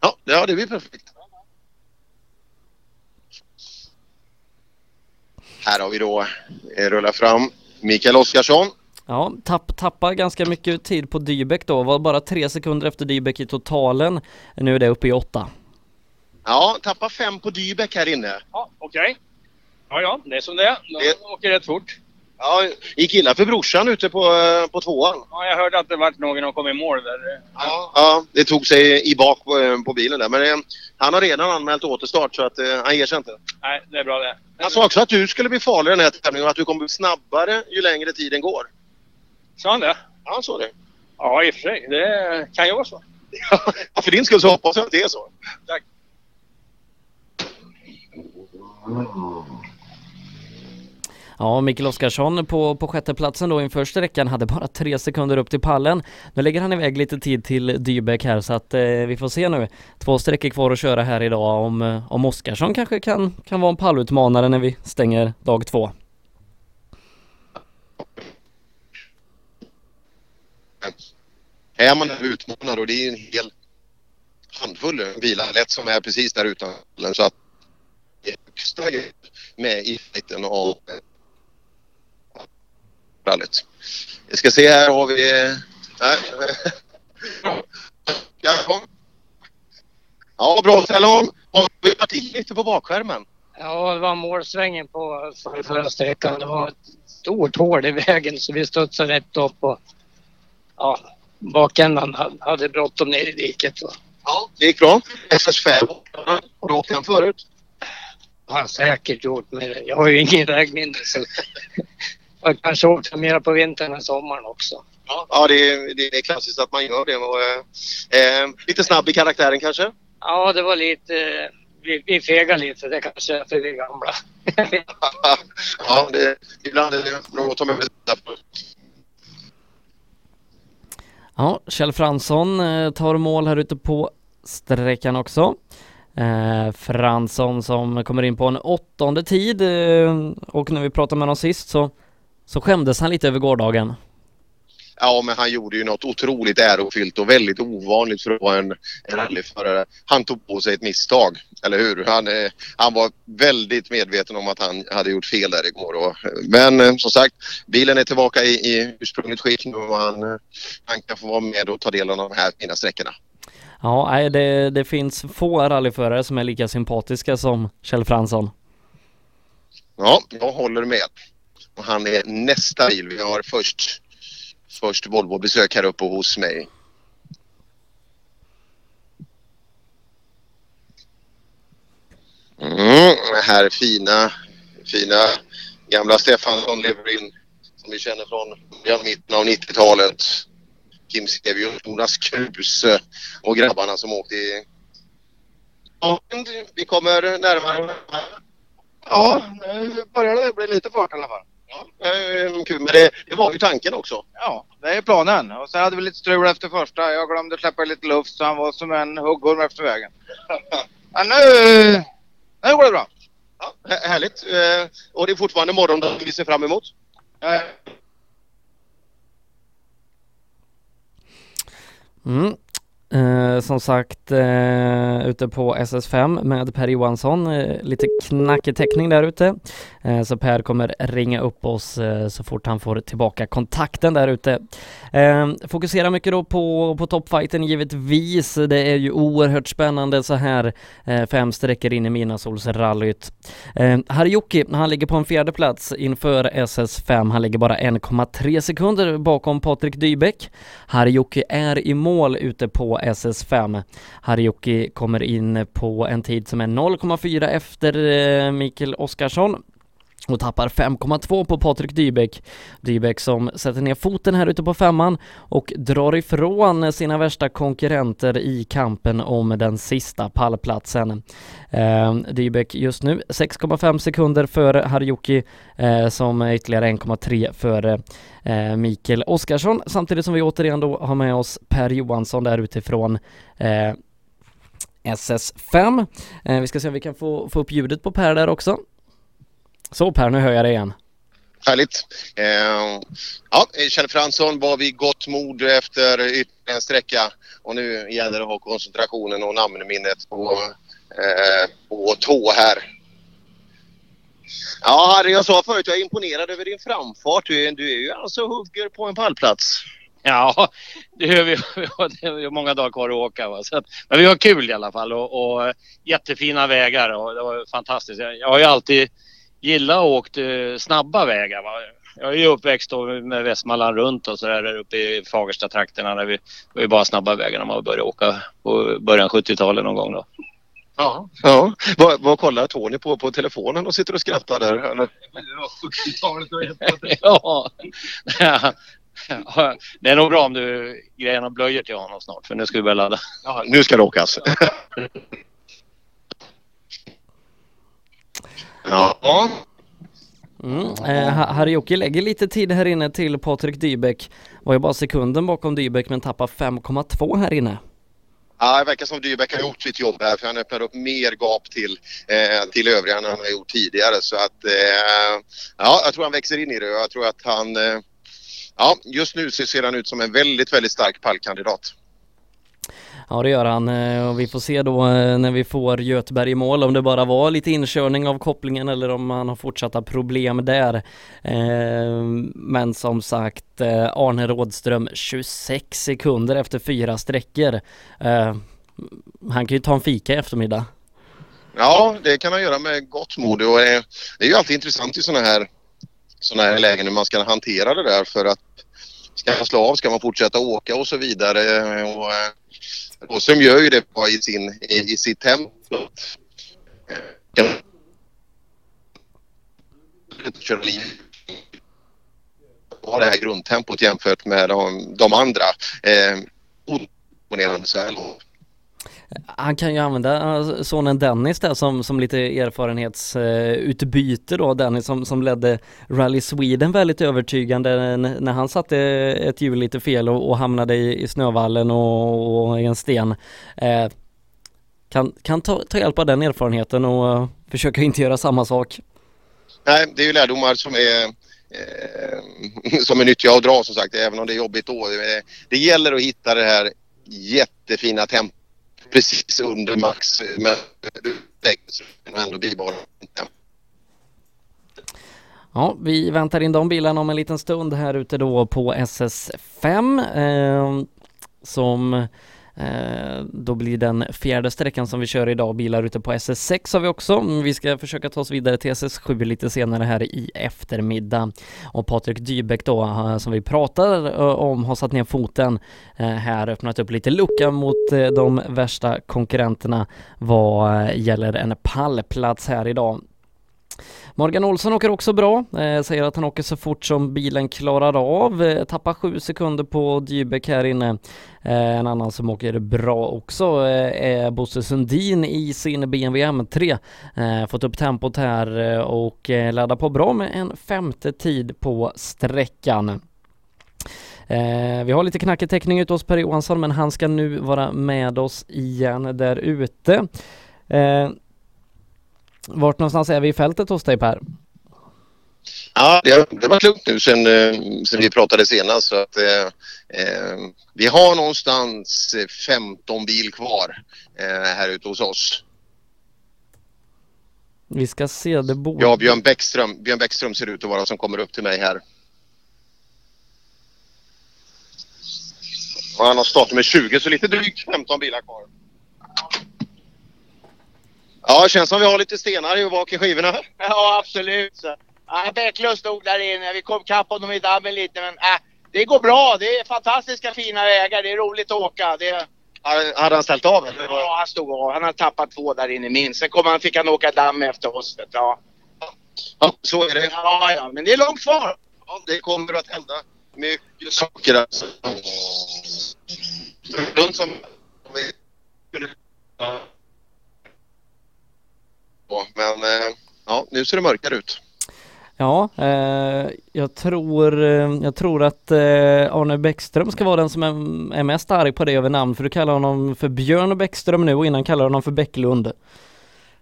Ja, ja, det blir perfekt. Här har vi då eh, rullat fram Mikael Oskarsson. Ja, tapp, tappar ganska mycket tid på Dybeck då, var bara tre sekunder efter Dybeck i totalen. Nu är det uppe i åtta. Ja, tappar fem på Dybeck här inne. Ja, okej. Ja, ja, det är som det är. De åker rätt fort. Ja, gick illa för brorsan ute på, eh, på tvåan. Ja, jag hörde att det vart någon som kom i mål där. Ja, det tog sig i bak på, eh, på bilen där. Men eh, han har redan anmält återstart så att eh, han ger sig inte. Nej, det är bra det. Han sa också att du skulle bli farlig den här tävlingen och att du kommer bli snabbare ju längre tiden går. Sa han det? Ja, han sa det. Ja, i och för sig. Det kan ju vara så. Ja, för din skull så hoppas jag att det är så. Tack. Ja, Mikael Oskarsson på, på sjätteplatsen då inför sträckan hade bara tre sekunder upp till pallen. Nu lägger han iväg lite tid till Dybeck här så att eh, vi får se nu. Två sträckor kvar att köra här idag om, eh, om Oskarsson kanske kan, kan vara en pallutmanare när vi stänger dag två. Är man utmanad och det är en hel handfull bilar lätt som är precis där utanför så att med i fighten av rallyt. Vi ska se här har vi... Här. Ja, kom. Ja, bra Stellan. Har vi parti lite på bakskärmen? Ja, det var målsvängen på för- förra sträckan. Det var ett stort hål i vägen så vi studsade rätt upp och ja, bakändan hade- bråttom ner i diket. Ja, det gick bra. SS5. Har du åkt den förut? har jag säkert gjort men jag har ju ingen vägminne så jag kanske åkt mera på vintern än sommaren också. Ja, det är, det är klassiskt att man gör det. Och, eh, eh, lite snabb i karaktären kanske? Ja, det var lite... Vi, vi fegade lite, det kanske är för vi är gamla. ja, det, ibland är det något att ta med sig. Ja, Kjell Fransson eh, tar mål här ute på sträckan också. Eh, Fransson som kommer in på en åttonde tid eh, och när vi pratade med honom sist så, så skämdes han lite över gårdagen. Ja, men han gjorde ju något otroligt ärofyllt och väldigt ovanligt för att vara en, en rallyförare. Han tog på sig ett misstag, eller hur? Han, eh, han var väldigt medveten om att han hade gjort fel där igår. Och, men eh, som sagt, bilen är tillbaka i, i ursprungligt skick nu och han, eh, han kan få vara med och ta del av de här fina sträckorna. Ja, det, det finns få rallyförare som är lika sympatiska som Kjell Fransson. Ja, jag håller med. Och han är nästa bil. Vi har först, först Volvo-besök här uppe hos mig. Mm, här fina, fina gamla Stefansson lever in som vi känner från början, mitten av 90-talet. Kim Sevius, Jonas Kruse och grabbarna som åkte i... Vi kommer närmare. Ja, nu börjar det bli lite fart i alla fall. Eh, Kul, men det, det var ju tanken också. Ja, det är planen. Och sen hade vi lite strul efter första. Jag glömde släppa lite luft så han var som en huggorm efter vägen. Men nu, nu går det bra. Ja, hä- härligt. Eh, och det är fortfarande morgondagen vi ser fram emot. Mm. Eh, som sagt, eh, ute på SS5 med Per Johansson, eh, lite knackig täckning där ute. Eh, så Per kommer ringa upp oss eh, så fort han får tillbaka kontakten där ute. Eh, fokusera mycket då på, på toppfighten givetvis. Det är ju oerhört spännande så här eh, fem sträckor in i Midnattssolsrallyt. Eh, Harjoki, han ligger på en fjärde plats inför SS5. Han ligger bara 1,3 sekunder bakom Patrik Dybeck. Harjoki är i mål ute på SS5. Harjoki kommer in på en tid som är 0,4 efter eh, Mikael Oskarsson och tappar 5,2 på Patrik Dybeck. Dybeck som sätter ner foten här ute på femman och drar ifrån sina värsta konkurrenter i kampen om den sista pallplatsen. Eh, Dybeck just nu 6,5 sekunder före Harjuki eh, som är ytterligare 1,3 före eh, Mikael Oskarsson samtidigt som vi återigen då har med oss Per Johansson där utifrån eh, SS5. Eh, vi ska se om vi kan få, få upp ljudet på Per där också. Så Per, nu hör jag dig igen. Härligt. Eh, ja, Kjell Fransson var vid gott mod efter ytterligare en sträcka och nu gäller det att ha koncentrationen och namnminnet på, eh, på tå här. Ja, Harry, jag sa förut, jag är imponerad över din framfart. Du, är- du är ju alltså hugger på en pallplats. Ja, det är vi, det är många dagar kvar att åka. Va? Så att, men vi har kul i alla fall och, och jättefina vägar och det var fantastiskt. Jag, jag har ju alltid gillat att åka eh, snabba vägar. Va? Jag är ju uppväxt med Västmanland runt och så där, där uppe i Fagersta-trakterna. Där vi, det var ju bara snabba vägar när man började åka på början 70-talet någon gång då. Ja. ja. Vad, vad kollar Tony på på telefonen och sitter och skrattar där? Eller? ja. Ja, Det är nog bra om du grejer några blöjor till honom snart för nu ska vi börja ladda. Ja, nu ska det åkas. ja. Mm. Eh, Harjoki lägger lite tid här inne till Patrik Dybeck. Var ju bara sekunden bakom Dybeck men tappar 5,2 här inne. Ja, det verkar som Dybeck har gjort sitt jobb här för han öppnar upp mer gap till, eh, till övriga än han har gjort tidigare. Så att eh, ja, jag tror han växer in i det jag tror att han eh, Ja, just nu ser han ut som en väldigt, väldigt stark pallkandidat. Ja det gör han eh, och vi får se då eh, när vi får Göteberg i mål om det bara var lite inkörning av kopplingen eller om han har fortsatta problem där. Eh, men som sagt Arne Rådström 26 sekunder efter fyra sträckor. Han kan ju ta en fika i eftermiddag. Ja, det kan han göra med gott mod och det är ju alltid intressant i sådana här, såna här lägen hur man ska hantera det där för att ska man slå av, ska man fortsätta åka och så vidare. Och, eh, Åström gör ju det bra i, sin, i, i sitt hem. Har det här grundtempot jämfört med de, de andra. Eh, imponerande så här långt. Han kan ju använda alltså, sonen Dennis där som, som lite erfarenhetsutbyte då, Dennis som, som ledde Rally Sweden väldigt övertygande när han satte ett hjul lite fel och, och hamnade i, i snövallen och, och i en sten. Eh, kan kan ta, ta hjälp av den erfarenheten och försöka inte göra samma sak. Nej, det är ju lärdomar som är eh, som är nyttiga att dra som sagt, även om det är jobbigt då. Det gäller att hitta det här jättefina tempot precis under max men ändå bibehålla. Ja, vi väntar in de bilarna om en liten stund här ute då på SS5 eh, som Eh, då blir den fjärde sträckan som vi kör idag. Bilar ute på SS6 har vi också. Mm, vi ska försöka ta oss vidare till SS7 lite senare här i eftermiddag. Och Patrik Dybeck då, eh, som vi pratar eh, om, har satt ner foten här, öppnat upp lite lucka mot de värsta konkurrenterna vad gäller en pallplats här idag. Morgan Olsson åker också bra, eh, säger att han åker så fort som bilen klarar av, eh, tappar sju sekunder på Dybeck här inne. Eh, en annan som åker bra också eh, är Bosse Sundin i sin BMW M3. Eh, fått upp tempot här eh, och eh, laddar på bra med en femte tid på sträckan. Eh, vi har lite knackig täckning ute hos Per Johansson men han ska nu vara med oss igen där ute. Eh, vart någonstans är vi i fältet hos dig Per? Ja, det har, det har varit lugnt nu sen, eh, sen vi pratade senast. Så att, eh, eh, vi har någonstans eh, 15 bil kvar eh, här ute hos oss. Vi ska se, det borde... Ja, Björn Bäckström, Björn Bäckström ser ut att vara som kommer upp till mig här. Och han har startnummer 20 så lite drygt 15 bilar kvar. Ja, känns som vi har lite stenar i bak i skivorna. Ja, absolut. Ja, Bäcklund stod där inne. Vi kom kapp honom i dammen lite, men äh, det går bra. Det är fantastiska fina vägar. Det är roligt att åka. Det... Hade han ställt av eller? Ja, han stod av. Han har tappat två där inne minst. Sen kom han, fick han åka damm efter oss. Ja. Ja, så är det. Ja, ja, men det är långt kvar. Ja, det kommer att hända mycket saker alltså. Runt som... Ja, men eh, ja, nu ser det mörkare ut. Ja, eh, jag tror, eh, jag tror att eh, Arne Bäckström ska vara den som är, är mest arg på det över namn för du kallar honom för Björn Bäckström nu och innan kallar du honom för Bäcklund.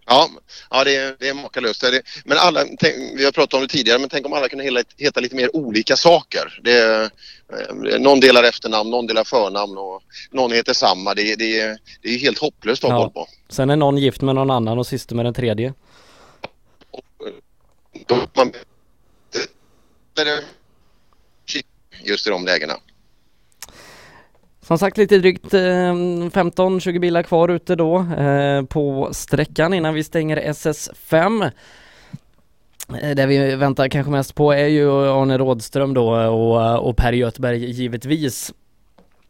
Ja, ja det, är, det är makalöst. Det men alla, tänk, vi har pratat om det tidigare, men tänk om alla kunde heta, lite mer olika saker. Det, eh, någon delar efternamn, någon delar förnamn och någon heter samma. Det, det, är- det är helt hopplöst att ha koll på. Sen är någon gift med någon annan och syster med den tredje. Det, just i de lägena. Som sagt lite drygt eh, 15-20 bilar kvar ute då eh, på sträckan innan vi stänger SS5. Eh, det vi väntar kanske mest på är ju Arne Rådström då och, och Per Göthberg givetvis.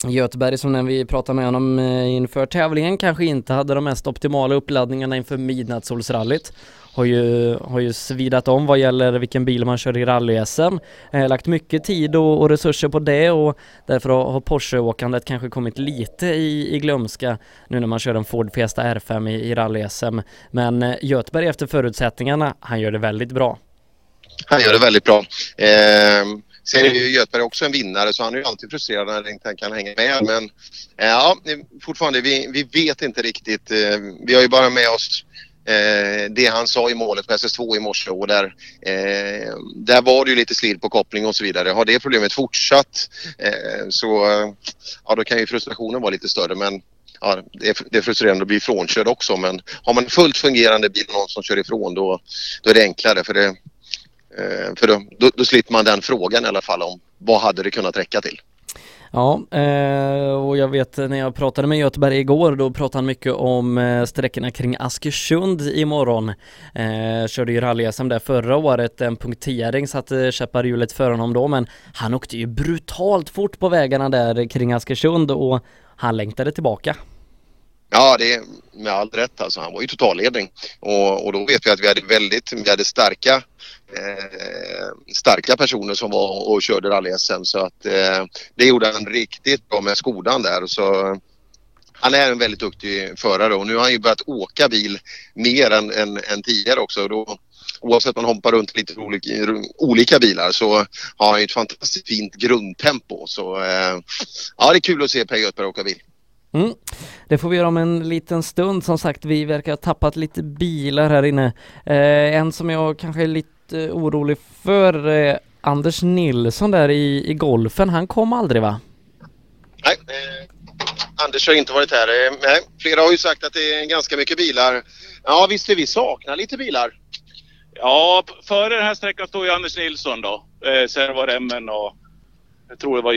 Göteberg som när vi pratade med honom inför tävlingen kanske inte hade de mest optimala uppladdningarna inför midnattssolsrallyt. Har ju, har ju svidat om vad gäller vilken bil man kör i rally-SM. Eh, lagt mycket tid och, och resurser på det och därför har, har Porsche-åkandet kanske kommit lite i, i glömska nu när man kör en Ford Fiesta R5 i, i rally-SM. Men eh, Göteberg efter förutsättningarna, han gör det väldigt bra. Han gör det väldigt bra. Eh, sen är ju Göteborg också en vinnare så han är ju alltid frustrerad när han inte kan hänga med. Men eh, ja, fortfarande, vi, vi vet inte riktigt. Eh, vi har ju bara med oss eh, det han sa i målet på SS2 i morse och där, eh, där var det ju lite slid på koppling och så vidare. Har det problemet fortsatt eh, så eh, ja, då kan ju frustrationen vara lite större. Men ja, det, är, det är frustrerande att bli frånkörd också men har man en fullt fungerande bil och någon som kör ifrån då, då är det enklare för det, eh, för då, då, då slipper man den frågan i alla fall om vad hade det kunnat räcka till. Ja, eh, och jag vet när jag pratade med Göteborg igår, då pratade han mycket om eh, sträckorna kring Askersund imorgon. Eh, körde ju rally-SM där förra året, en punktering satte eh, käppar i hjulet för honom då, men han åkte ju brutalt fort på vägarna där kring Askersund och han längtade tillbaka. Ja, det är med all rätt alltså. Han var ju totalledning och, och då vet vi att vi hade väldigt, vi hade starka eh, starka personer som var och körde rally-SM så att eh, det gjorde han riktigt bra med Skodan där så han är en väldigt duktig förare och nu har han ju börjat åka bil mer än, än, än tidigare också. Då, oavsett om man hoppar runt lite olika, olika bilar så har han ju ett fantastiskt fint grundtempo. Så eh, ja, det är kul att se Per Göthberg åka bil. Mm. Det får vi göra om en liten stund. Som sagt, vi verkar ha tappat lite bilar här inne. Eh, en som jag kanske är lite orolig för, eh, Anders Nilsson där i, i golfen, han kom aldrig va? Nej, eh, Anders har inte varit här. Eh, nej, flera har ju sagt att det är ganska mycket bilar. Ja, visst är vi saknar lite bilar. Ja, före den här sträckan står ju Anders Nilsson då. Eh, sen var det Emmen och jag tror det var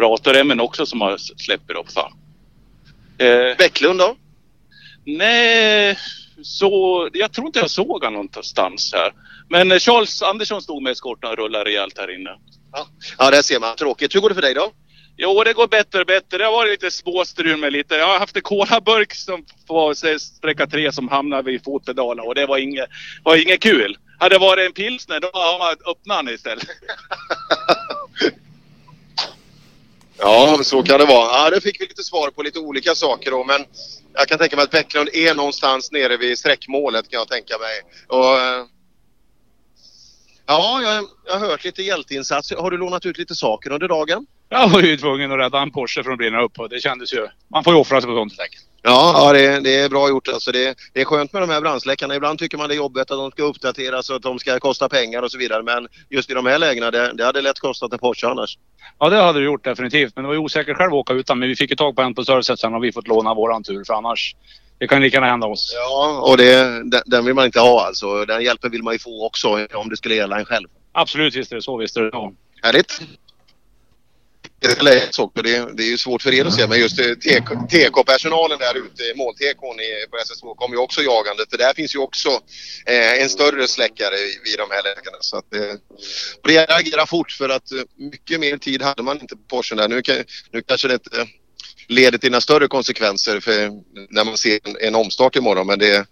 Rator-Emmen också som har släppt upp. Eh, Bäcklund då? Nej, så, jag tror inte jag såg honom någonstans här. Men Charles Andersson stod med eskorten och rullade rejält här inne. Ja, där ser man. Tråkigt. Hur går det för dig då? Jo, det går bättre och bättre. Det har varit lite småstrul med lite. Jag har haft en colaburk som se- sträcka tre som hamnade vid fotpedalen och det var inget, var inget kul. Hade det varit en pilsner då har man öppnat den istället. Ja, så kan det vara. Ja, det fick vi lite svar på lite olika saker då, men jag kan tänka mig att Bäcklund är någonstans nere vid sträckmålet kan jag tänka mig. Och, eh, ja, jag, jag har hört lite hjälteinsatser. Har du lånat ut lite saker under dagen? Jag var ju tvungen att rädda en Porsche från att brinna upp och det kändes ju... Man får ju offra sig på sånt sätt. Ja, ja det, det är bra gjort. Alltså det, det är skönt med de här brandsläckarna. Ibland tycker man det är jobbigt att de ska uppdateras och att de ska kosta pengar och så vidare. Men just i de här lägena, det, det hade lätt kostat en Porsche annars. Ja, det hade det gjort definitivt. Men det var ju osäkert själv att åka utan. Men vi fick ju tag på en på servicet sen och vi fått låna våran tur för annars... Det kan lika gärna hända oss. Ja, och det, den, vill man inte ha alltså. Den hjälpen vill man ju få också om det skulle gälla en själv. Absolut, visst är det så. Visst är det så. Härligt. Det, också. det, det är ju svårt för er att se men just eh, TK-personalen där ute, måltekon på SS2 kommer ju också jagande för där finns ju också eh, en större släckare vid de här lägena. Så att, eh, och det reagerar fort för att eh, mycket mer tid hade man inte på Porschen där. Nu, nu kanske det inte leder till några större konsekvenser för när man ser en, en omstart imorgon men det är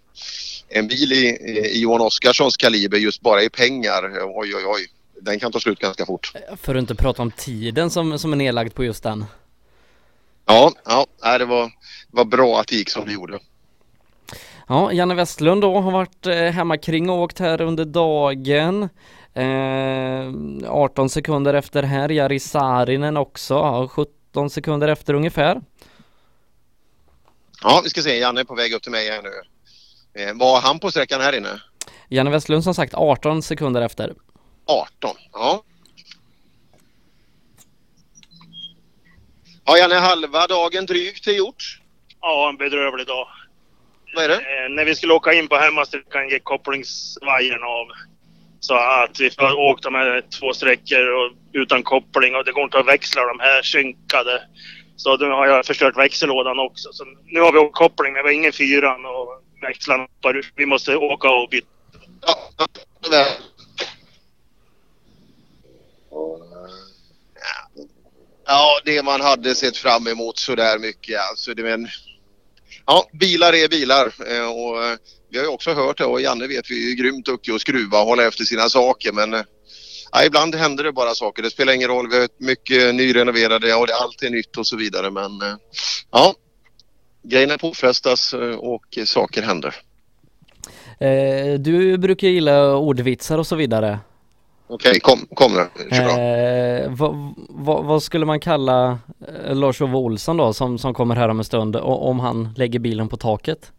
en bil i, i Johan Oskarssons kaliber just bara i pengar, oj oj oj, den kan ta slut ganska fort. För att inte prata om tiden som, som är nedlagd på just den. Ja, ja det var, var bra att det gick som det gjorde. Ja, Janne Westlund då har varit eh, hemma kring och åkt här under dagen. Eh, 18 sekunder efter här, Jari Saarinen också, ja, 17 sekunder efter ungefär. Ja, vi ska se, Janne är på väg upp till mig här nu. Eh, var han på sträckan här inne? Janne Westlund som sagt 18 sekunder efter. 18, ja. Ja, Janne, halva dagen drygt är gjort. Ja, en bedrövlig dag. Vad är det? Eh, när vi skulle åka in på hemmasträckan gick kopplingsvajern av. Så att vi får åkt de här två sträckor och, utan koppling och det går inte att växla de här synkade. Så nu har jag förstört växellådan också. Så nu har vi åkt koppling men vi har ingen fyran och växlarna. Vi måste åka och byta. Ja, Ja, det man hade sett fram emot sådär mycket. Alltså, det, men, ja, bilar är bilar. Eh, och, eh, vi har ju också hört det och Janne vet vi är grymt duktig att skruva och hålla efter sina saker. Men eh, ja, ibland händer det bara saker. Det spelar ingen roll. Vi har ett mycket nyrenoverade och det, allt är nytt och så vidare. Men eh, ja, grejerna påfrestas eh, och saker händer. Eh, du brukar gilla ordvitsar och så vidare. Okej, kom, kom. Kör bra. Eh, vad, vad, vad skulle man kalla eh, Lars-Ove Olsson då som, som kommer här om en stund om han lägger bilen på taket?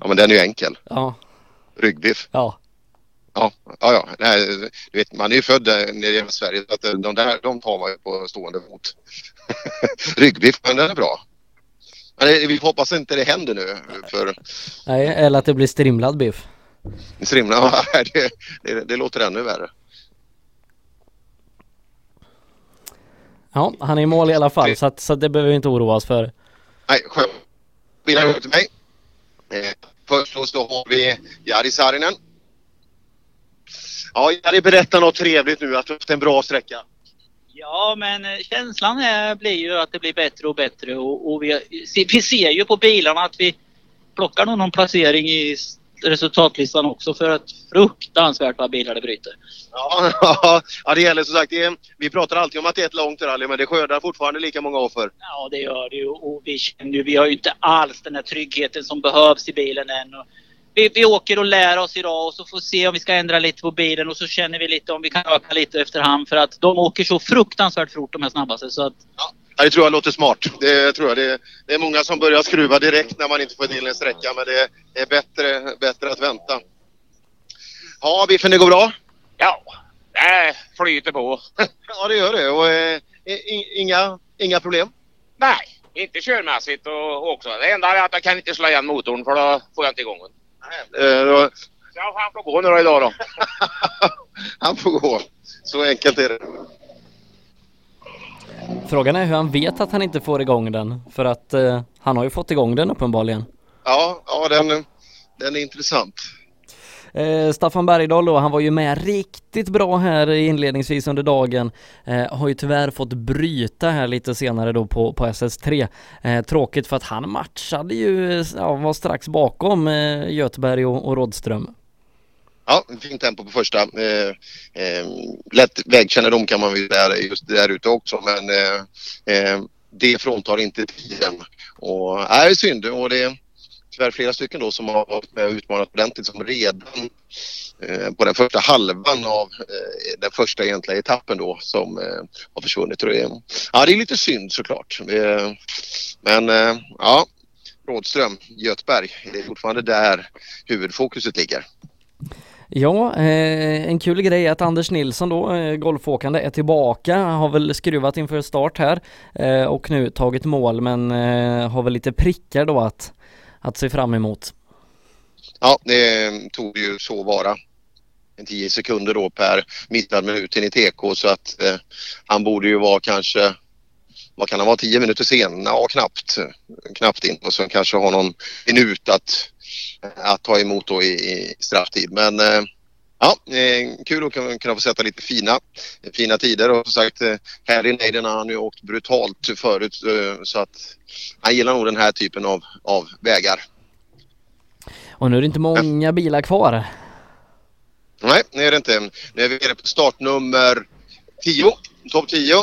Ja, men den är ju enkel. Ja. Ryggbiff. Ja. Ja, ja, ja. Nej, du vet, man är ju född där nere i Sverige så att eh, de där de tar man ju på stående fot. Ryggbiff, men den är bra. Men vi hoppas inte det händer nu för Nej, eller att det blir strimlad biff. Strimla, ja, det, det, det låter ännu värre. Ja, han är i mål i alla fall så, att, så att det behöver vi inte oroa oss för. Nej, skönt. Bilar över till mig. Eh, först då så har vi Jari Saarinen. Ja, Jari berätta något trevligt nu att du har haft en bra sträcka. Ja, men eh, känslan är, blir ju att det blir bättre och bättre och, och vi, vi ser ju på bilarna att vi plockar någon placering i resultatlistan också för att fruktansvärt vad bilar det bryter. Ja, ja det gäller som sagt. Det är, vi pratar alltid om att det är ett långt rally men det skördar fortfarande lika många offer. Ja, det gör det ju och vi känner ju, vi har ju inte alls den här tryggheten som behövs i bilen än. Och vi, vi åker och lär oss idag och så får se om vi ska ändra lite på bilen och så känner vi lite om vi kan öka lite efterhand för att de åker så fruktansvärt fort de här snabbaste så att Ja, det tror jag låter smart. Det tror jag. Det, det är många som börjar skruva direkt när man inte får till en sträcka men det är bättre, bättre att vänta. Ja, Biffen, det går bra? Ja, det flyter på. Ja, det gör det. Och, eh, inga, inga problem? Nej, inte körmässigt och också. Det enda är att jag kan inte slå igen motorn för då får jag inte igång den. Eh, då, Ja, han får gå nu då idag då. han får gå. Så enkelt är det. Frågan är hur han vet att han inte får igång den. För att eh, han har ju fått igång den uppenbarligen. Ja, ja den, den är intressant. Eh, Staffan Bergdahl då, han var ju med riktigt bra här inledningsvis under dagen. Eh, har ju tyvärr fått bryta här lite senare då på, på SS3. Eh, tråkigt för att han matchade ju, ja, var strax bakom eh, Göteberg och, och Rådström. Ja, fint tempo på första. Eh, eh, lätt vägkännedom kan man väl säga just där ute också men eh, eh, det fråntar inte tiden. Och nej, det är synd och det är tyvärr flera stycken då som har varit med och utmanat ordentligt som redan eh, på den första halvan av eh, den första egentliga etappen då som eh, har försvunnit. Det, är- ja, det är lite synd såklart. Eh, men eh, ja, Rådström, Göteberg, det är fortfarande där huvudfokuset ligger. Ja, eh, en kul grej är att Anders Nilsson då, eh, golfåkande, är tillbaka. Har väl skruvat inför start här eh, och nu tagit mål men har väl lite prickar då att, att se fram emot. Ja, det tog ju så vara. 10 sekunder då per missad minut in i TK så att eh, han borde ju vara kanske, vad kan han vara, 10 minuter sen? Ja, knappt. Knappt in och sen kanske ha någon minut att, att ta emot då i, i strafftid. Men eh, ja, eh, kul att kunna, få sätta lite fina, fina tider och som sagt eh, Harry Naden har han ju åkt brutalt förut eh, så att han gillar nog den här typen av, av vägar. Och nu är det inte många bilar kvar. Nej, det är det inte. Nu är vi nere på startnummer 10. Topp 10.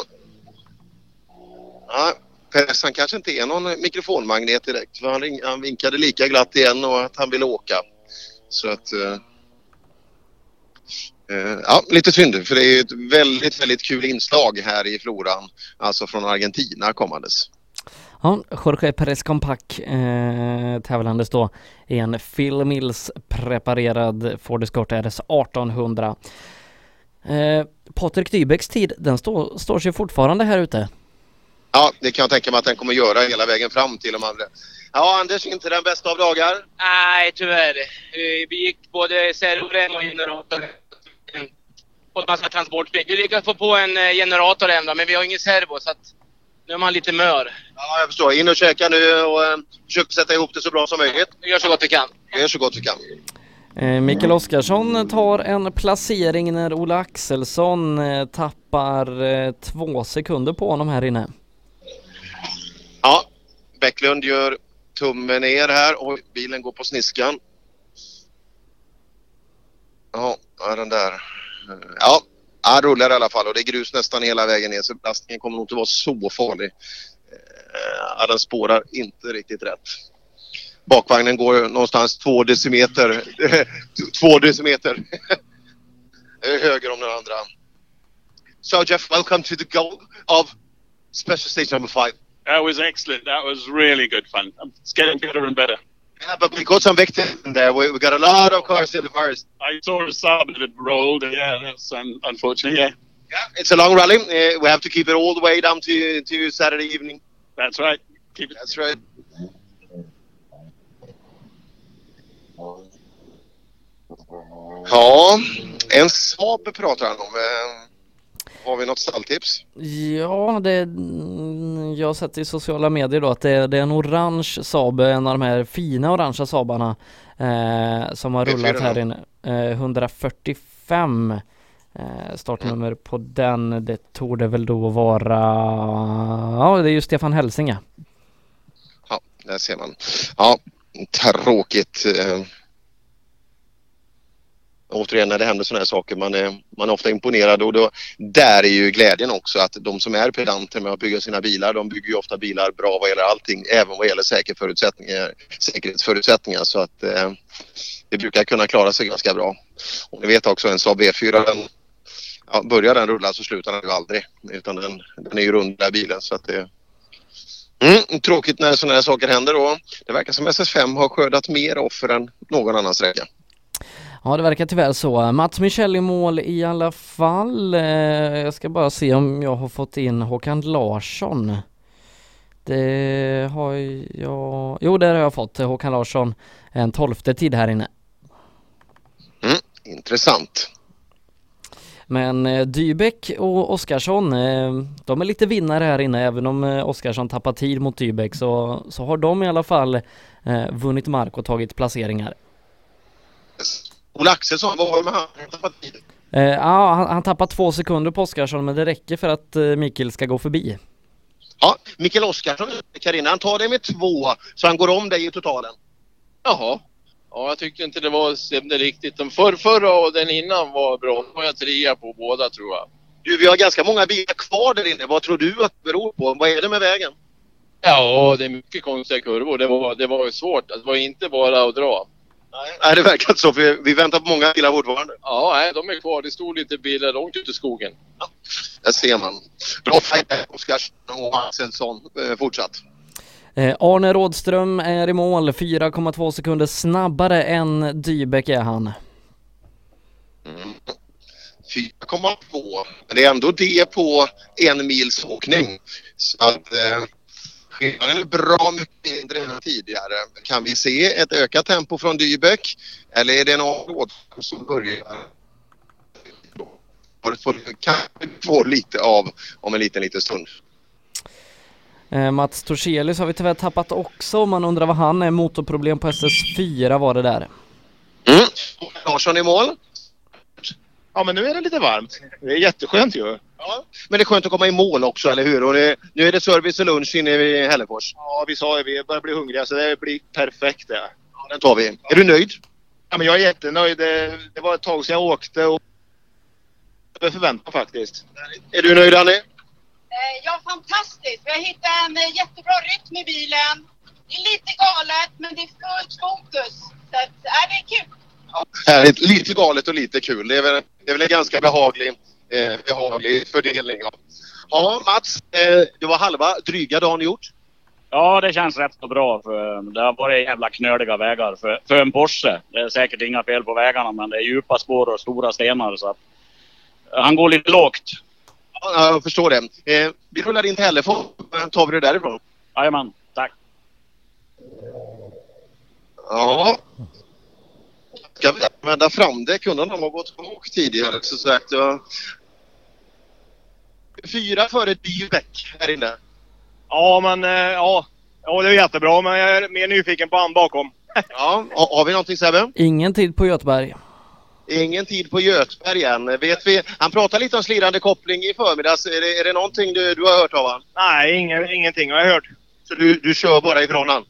Ja, Persson han kanske inte är någon mikrofonmagnet direkt. För han, ring, han vinkade lika glatt igen och att han ville åka. Så att... eh, eh, ja, lite synd. För det är ett väldigt, väldigt kul inslag här i floran. Alltså från Argentina kommandes. Ja, Jorge Perez Compact eh, tävlandes då i en Phil Mills preparerad Ford Escort RS 1800. Eh, Patrik Dybecks tid, den stå, står sig fortfarande här ute. Ja, det kan jag tänka mig att den kommer göra hela vägen fram till de andra. Ja, Anders, inte den bästa av dagar. Nej, tyvärr. Vi gick både servorem och generator. På en massa transportbil. Vi lyckades få på en eh, generator ändå, men vi har ingen servo så att nu är man lite mör. Ja, jag förstår. In och käka nu och eh, försök sätta ihop det så bra som möjligt. Vi gör så gott vi kan. Vi gör så gott vi kan. Eh, Mikael Oskarsson tar en placering när Ola Axelsson eh, tappar två sekunder på honom här inne. Ja, Bäcklund gör tummen ner här. och bilen går på sniskan. Ja, är den där. Ja, han rullar i alla fall och det är grus nästan hela vägen ner så belastningen kommer nog inte vara så farlig. Eh, ja, den spårar inte riktigt rätt. Bakvagnen går någonstans två decimeter. två decimeter. Eh, höger om den andra. So Jeff, welcome to the goal of special stage number five. That was excellent. That was really good fun. It's getting better and better. Yeah, but we got some victims in there. We, we got a lot of cars in the first. I saw a Saab that had rolled. Yeah, that's un- unfortunate. Yeah. It's a long rally. Uh, we have to keep it all the way down to to Saturday evening. That's right. Keep it. That's right. Ja, en Saab pratar han om. Eh, Har vi något stalltips? Ja, det, jag har sett i sociala medier då att det, det är en orange Saab, en av de här fina orangea Saabarna eh, som har Det rullat här inne. Eh, 145 eh, startnummer på den, det torde väl då vara, ja det är ju Stefan Hälsinge. Ja, där ser man. Ja, tråkigt. Återigen när det händer sådana här saker, man är, man är ofta imponerad och då, där är ju glädjen också att de som är pedanter med att bygga sina bilar, de bygger ju ofta bilar bra vad gäller allting, även vad gäller säkerhetsförutsättningar, säkerhetsförutsättningar så att eh, det brukar kunna klara sig ganska bra. Och ni vet också en Saab V4, den, ja, börjar den rulla så slutar den ju aldrig utan den, den är ju rund där bilen så att det Mm, tråkigt när sådana här saker händer då. Det verkar som SS5 har skördat mer offer än någon annan sträcka. Ja det verkar tyvärr så. Mats Michel i mål i alla fall. Eh, jag ska bara se om jag har fått in Håkan Larsson. Det har jag, jo det har jag fått. Håkan Larsson, en tolfte tid här inne. Mm, intressant. Men eh, Dybeck och Oskarsson, eh, de är lite vinnare här inne även om Oskarsson tappar tid mot Dybeck så, så har de i alla fall vunnit mark och tagit placeringar. Ola Axelsson, vad var det med han? Han tappade tid. Eh, ja, han, han tappar två sekunder på Oskarsson men det räcker för att eh, Mikael ska gå förbi. Ja, Mikael Oskarsson, Carina, han tar det med två så han går om dig i totalen. Jaha. Ja, jag tyckte inte det var stämde riktigt. Den för, förra och den innan var bra. Då var jag trea på båda tror jag. Du, vi har ganska många bilar kvar där inne. Vad tror du att det beror på? Vad är det med vägen? Ja, det är mycket konstiga kurvor. Det var, det var ju svårt. Det var inte bara att dra. Nej, det verkar inte så. För vi- väntar på många bilar fortfarande. Ja, nej, de är kvar. Det stod lite bilar långt ute i skogen. Där ser man. Bra fight där, Oskarsson och Axelsson eh, fortsatt. Eh, Arne Rådström är i mål, 4,2 sekunder snabbare än Dybeck är han. 4,2. Men det är ändå det på en mils åkning. Så att eh, skillnaden är bra mycket mindre än tidigare. Kan vi se ett ökat tempo från Dybeck? Eller är det någon Rådström som börjar får- får- kan vi få lite av om en liten, liten stund. Eh, Mats Torselius har vi tyvärr tappat också, man undrar vad han är, motorproblem på SS4 var det där. Larsson i mål. Ja, men nu är det lite varmt. Det är jätteskönt ju. Ja, men det är skönt att komma i mål också, eller hur? Och det, nu är det service och lunch inne i Hällefors. Ja, vi sa ju vi börjar bli hungriga så det blir perfekt det. Ja, den tar vi. Är du nöjd? Ja, men jag är jättenöjd. Det, det var ett tag sedan jag åkte och över förväntan faktiskt. Är du nöjd Annie? Eh, Ja, fantastiskt. Vi har hittat en eh, jättebra rytm i bilen. Det är lite galet, men det är fullt fokus. Så att, äh, det är kul. Härligt. Lite galet och lite kul. Det är väl, det är väl en ganska behaglig, eh, behaglig fördelning. Ja, ja Mats, eh, det var halva dryga dagen gjort. Ja, det känns rätt så bra. För det har varit jävla knöliga vägar för, för en Porsche. Det är säkert inga fel på vägarna, men det är djupa spår och stora stenar. Så att, eh, han går lite lågt. Ja, jag förstår det. Eh, vi rullar in till Hällefors. Tar vi det därifrån. Jajamän, tack. Ja. Ska vi vända fram det? Kunde de ha gått bak tidigare? Så sagt, ja. Fyra före Dybeck här inne. Ja, men eh, ja. Ja, det är jättebra, men jag är mer nyfiken på han bakom. Ja, har vi någonting Sebbe? Ingen tid på Göteborg. Ingen tid på Götberg än. Vet vi, han pratade lite om slirande koppling i förmiddags. Är det, är det någonting du, du har hört av han? Nej, ingen, ingenting har jag hört. Så du, du kör bara ifrån han?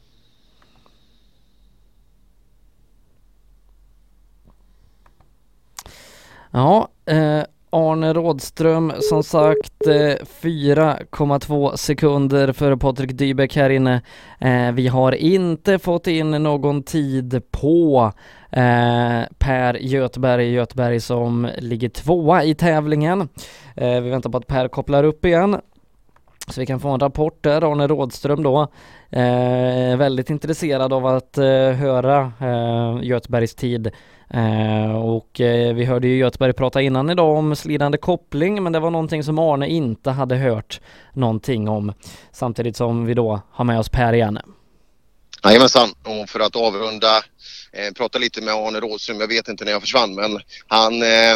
Ja, eh, Arne Rådström som sagt eh, 4,2 sekunder före Patrik Dybeck här inne. Eh, vi har inte fått in någon tid på eh, Per Göteberg, Göteberg som ligger tvåa i tävlingen. Vi väntar på att Per kopplar upp igen. Så vi kan få en rapport där, Arne Rådström då. Eh, väldigt intresserad av att eh, höra eh, Götebergs tid. Eh, och eh, vi hörde ju Göteberg prata innan idag om slidande koppling men det var någonting som Arne inte hade hört någonting om. Samtidigt som vi då har med oss Per igen. Jajamensan, och för att avrunda, eh, prata lite med Arne Rådström, jag vet inte när jag försvann men han, eh,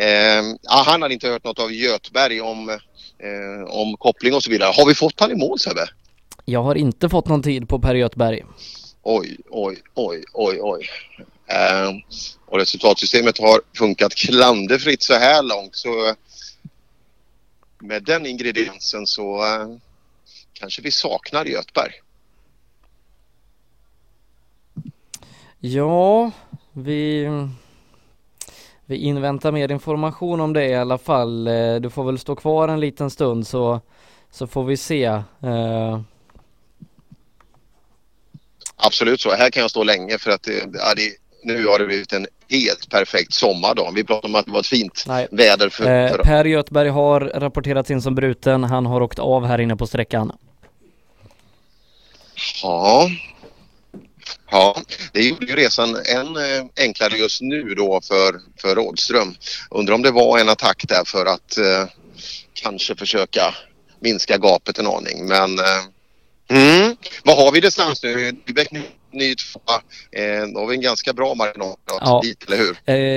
eh, han hade inte hört något av Götberg om, eh, om koppling och så vidare. Har vi fått han i mål Sebbe? Jag har inte fått någon tid på Per Göthberg. Oj, oj, oj, oj, oj. Eh, och resultatsystemet har funkat klanderfritt så här långt så med den ingrediensen så eh, kanske vi saknar Götberg. Ja, vi, vi inväntar mer information om det i alla fall. Eh, Du får väl stå kvar en liten stund så, så får vi se. Eh, Absolut så. Här kan jag stå länge för att det, ja, det, nu har det blivit en helt perfekt sommardag. Vi pratade om att det var ett fint Nej. väder för, eh, för Per Göthberg har rapporterats in som bruten. Han har åkt av här inne på sträckan. Ja. Ja, det gjorde ju resan än eh, enklare just nu då för, för Rådström. Undrar om det var en attack där för att eh, kanske försöka minska gapet en aning. Men eh, mm, vad har vi distans nu? Ny, tvåa. Eh, har vi en ganska bra marginal Ja. dit, eller hur?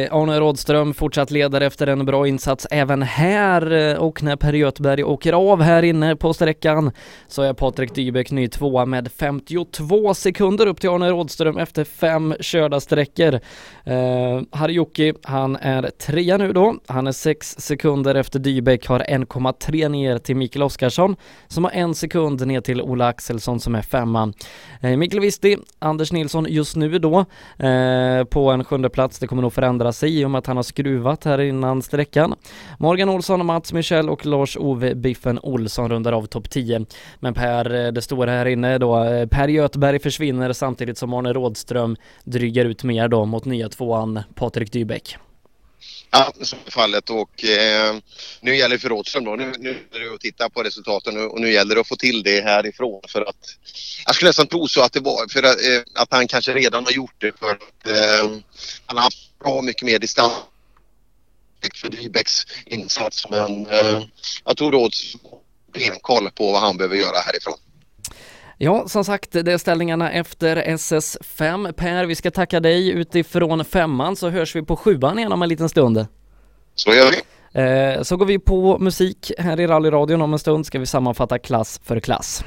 Eh, Arne Rådström fortsatt ledare efter en bra insats även här eh, och när Per Göthberg åker av här inne på sträckan så är Patrik Dybeck ny tvåa med 52 sekunder upp till Arne Rådström efter fem körda sträckor. Eh, Harjuki, han är trea nu då. Han är sex sekunder efter Dybeck, har 1,3 ner till Mikael Oskarsson som har en sekund ner till Ola Axelsson som är femma. Eh, Mikael Visti, Anders Nilsson just nu då eh, på en sjunde plats. Det kommer nog förändra sig i och med att han har skruvat här innan sträckan. Morgan Olsson, Mats Michel och Lars-Ove Biffen Olsson rundar av topp 10. Men Per, eh, det står här inne då, eh, Per Göthberg försvinner samtidigt som Arne Rådström drygar ut mer då mot nya tvåan Patrik Dybeck. Ja, så är fallet och eh, nu gäller det för Rådström då. Nu, nu är det att titta på resultaten och, och nu gäller det att få till det härifrån för att jag skulle nästan tro så att det var för att, eh, att han kanske redan har gjort det för att eh, han har haft bra mycket mer distans för Dybecks insats men eh, jag tror Rådström har koll på vad han behöver göra härifrån. Ja, som sagt, det är ställningarna efter SS5. Per, vi ska tacka dig utifrån femman så hörs vi på sjuan igen om en liten stund. Så gör vi. Eh, så går vi på musik här i rallyradion om en stund ska vi sammanfatta klass för klass.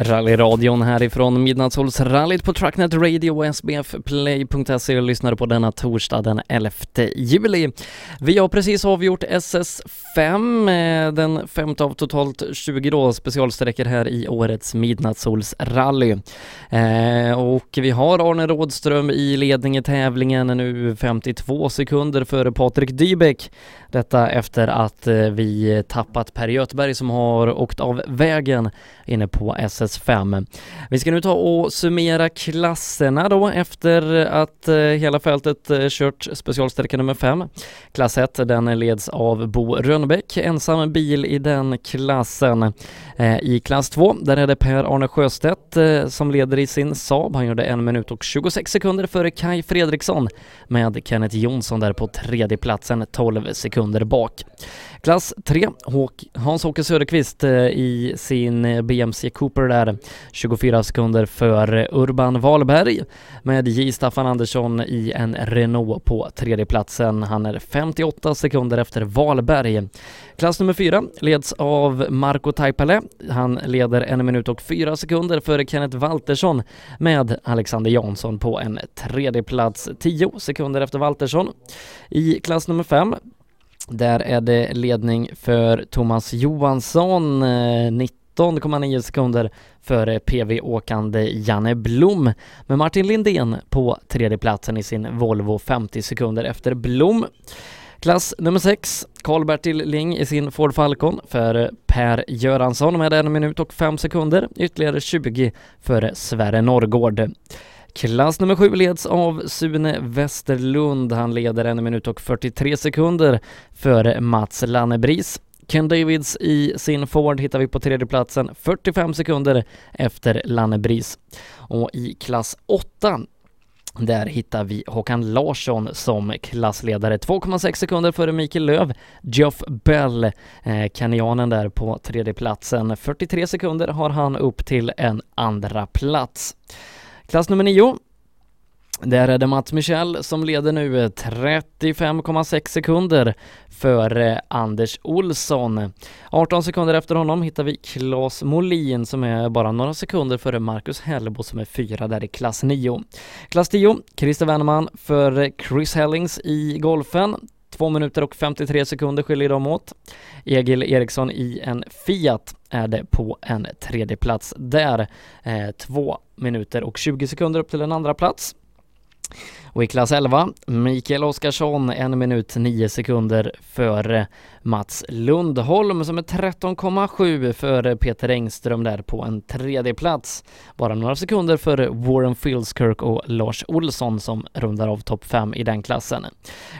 Rallyradion härifrån Midnattssolsrallyt på Trucknet Radio och sbfplay.se och lyssnar på denna torsdag den 11 juli. Vi har precis avgjort SS5, eh, den femte av totalt 20 då specialsträckor här i årets Midnattssolsrally. Eh, och vi har Arne Rådström i ledning i tävlingen nu 52 sekunder före Patrik Dybeck. Detta efter att eh, vi tappat Per Göthberg som har åkt av vägen inne på SS SS5. Vi ska nu ta och summera klasserna då efter att eh, hela fältet eh, kört specialsträcka nummer 5. Klass 1 den leds av Bo Rönnbäck, ensam bil i den klassen. Eh, I klass 2 där är det Per-Arne Sjöstedt som leder i sin Saab. Han gjorde 1 minut och 26 sekunder före Kai Fredriksson med Kenneth Jonsson där på tredje platsen 12 sekunder bak. Klass 3, Hans-Åke Söderqvist i sin BMC Cooper där är 24 sekunder för Urban Wahlberg med J. Staffan Andersson i en Renault på tredjeplatsen. Han är 58 sekunder efter Wahlberg. Klass nummer fyra leds av Marco Taipale. Han leder en minut och fyra sekunder före Kenneth Waltersson med Alexander Jansson på en tredjeplats, 10 sekunder efter Waltersson. I klass nummer fem där är det ledning för Thomas Johansson, eh, 90 13,9 sekunder före PV-åkande Janne Blom med Martin Lindén på tredjeplatsen i sin Volvo 50 sekunder efter Blom. Klass nummer 6, Karl-Bertil Ling i sin Ford Falcon för Per Göransson med en minut och fem sekunder, ytterligare 20 före Sverre Norrgård. Klass nummer 7 leds av Sune Westerlund. Han leder en minut och 43 sekunder före Mats Lannebris. Ken Davids i sin Ford hittar vi på tredje platsen 45 sekunder efter Lannebris. Och i klass 8 Där hittar vi Håkan Larsson som klassledare, 2,6 sekunder före Mikael Löv. Geoff Bell, eh, kenyanen där på tredje platsen. 43 sekunder har han upp till en andra plats. Klass nummer 9 där är det Mats Michel som leder nu eh, 35,6 sekunder före eh, Anders Olsson. 18 sekunder efter honom hittar vi Claes Molin som är bara några sekunder före Marcus Hellbo som är fyra där i klass 9. Klass 10, Christer Wennerman för eh, Chris Hellings i golfen. 2 minuter och 53 sekunder skiljer de åt. Egil Eriksson i en Fiat är det på en tredje plats där. 2 eh, minuter och 20 sekunder upp till en andra plats. Och i klass 11, Mikael Oskarsson, en minut 9 sekunder före Mats Lundholm som är 13,7 före Peter Engström där på en tredje plats. Bara några sekunder före Warren Filskirk och Lars Olsson som rundar av topp 5 i den klassen.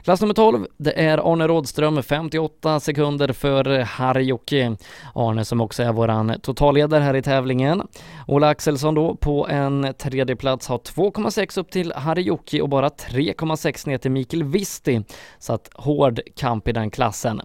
Klass nummer 12, det är Arne Rådström, 58 sekunder före Harjoki. Arne som också är våran totalledare här i tävlingen. Ola Axelsson då på en tredje plats har 2,6 upp till Harjoki och bara 3,6 ner till Mikael Visti. Så att hård kamp i den klassen.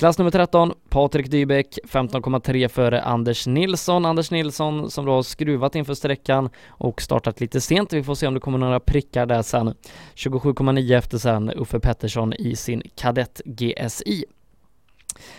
Klass nummer 13, Patrik Dybeck, 15,3 före Anders Nilsson. Anders Nilsson som då har skruvat inför sträckan och startat lite sent. Vi får se om det kommer några prickar där sen. 27,9 efter sen Uffe Pettersson i sin kadett GSI.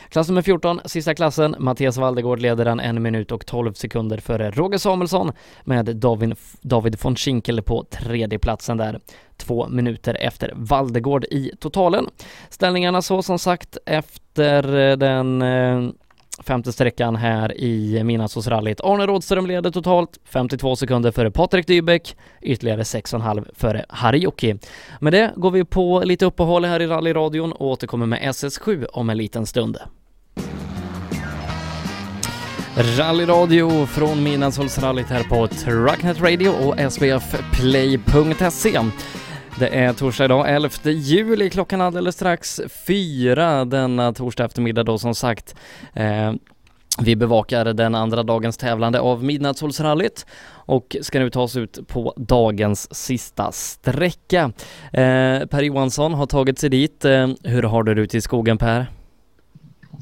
Klass nummer 14, sista klassen. Mattias Valdegård leder den en minut och 12 sekunder före Roger Samuelsson med David, David von Schinkel på tredje platsen där. Två minuter efter Valdegård i totalen. Ställningarna så som sagt efter den eh, femte sträckan här i Midnattsåsrallyt. Arne Rådström leder totalt 52 sekunder före Patrik Dybeck, ytterligare 6,5 före Harjoki. Med det går vi på lite uppehåll här i rallyradion och återkommer med SS7 om en liten stund. Rallyradio från Midnattsåsrallyt här på Trucknet Radio och svfplay.se det är torsdag idag, 11 juli, klockan alldeles strax fyra denna torsdag eftermiddag då som sagt. Eh, vi bevakar den andra dagens tävlande av Midnattssolsrallyt och ska nu ta oss ut på dagens sista sträcka. Eh, per Johansson har tagit sig dit. Eh, hur har du det ute i skogen Per?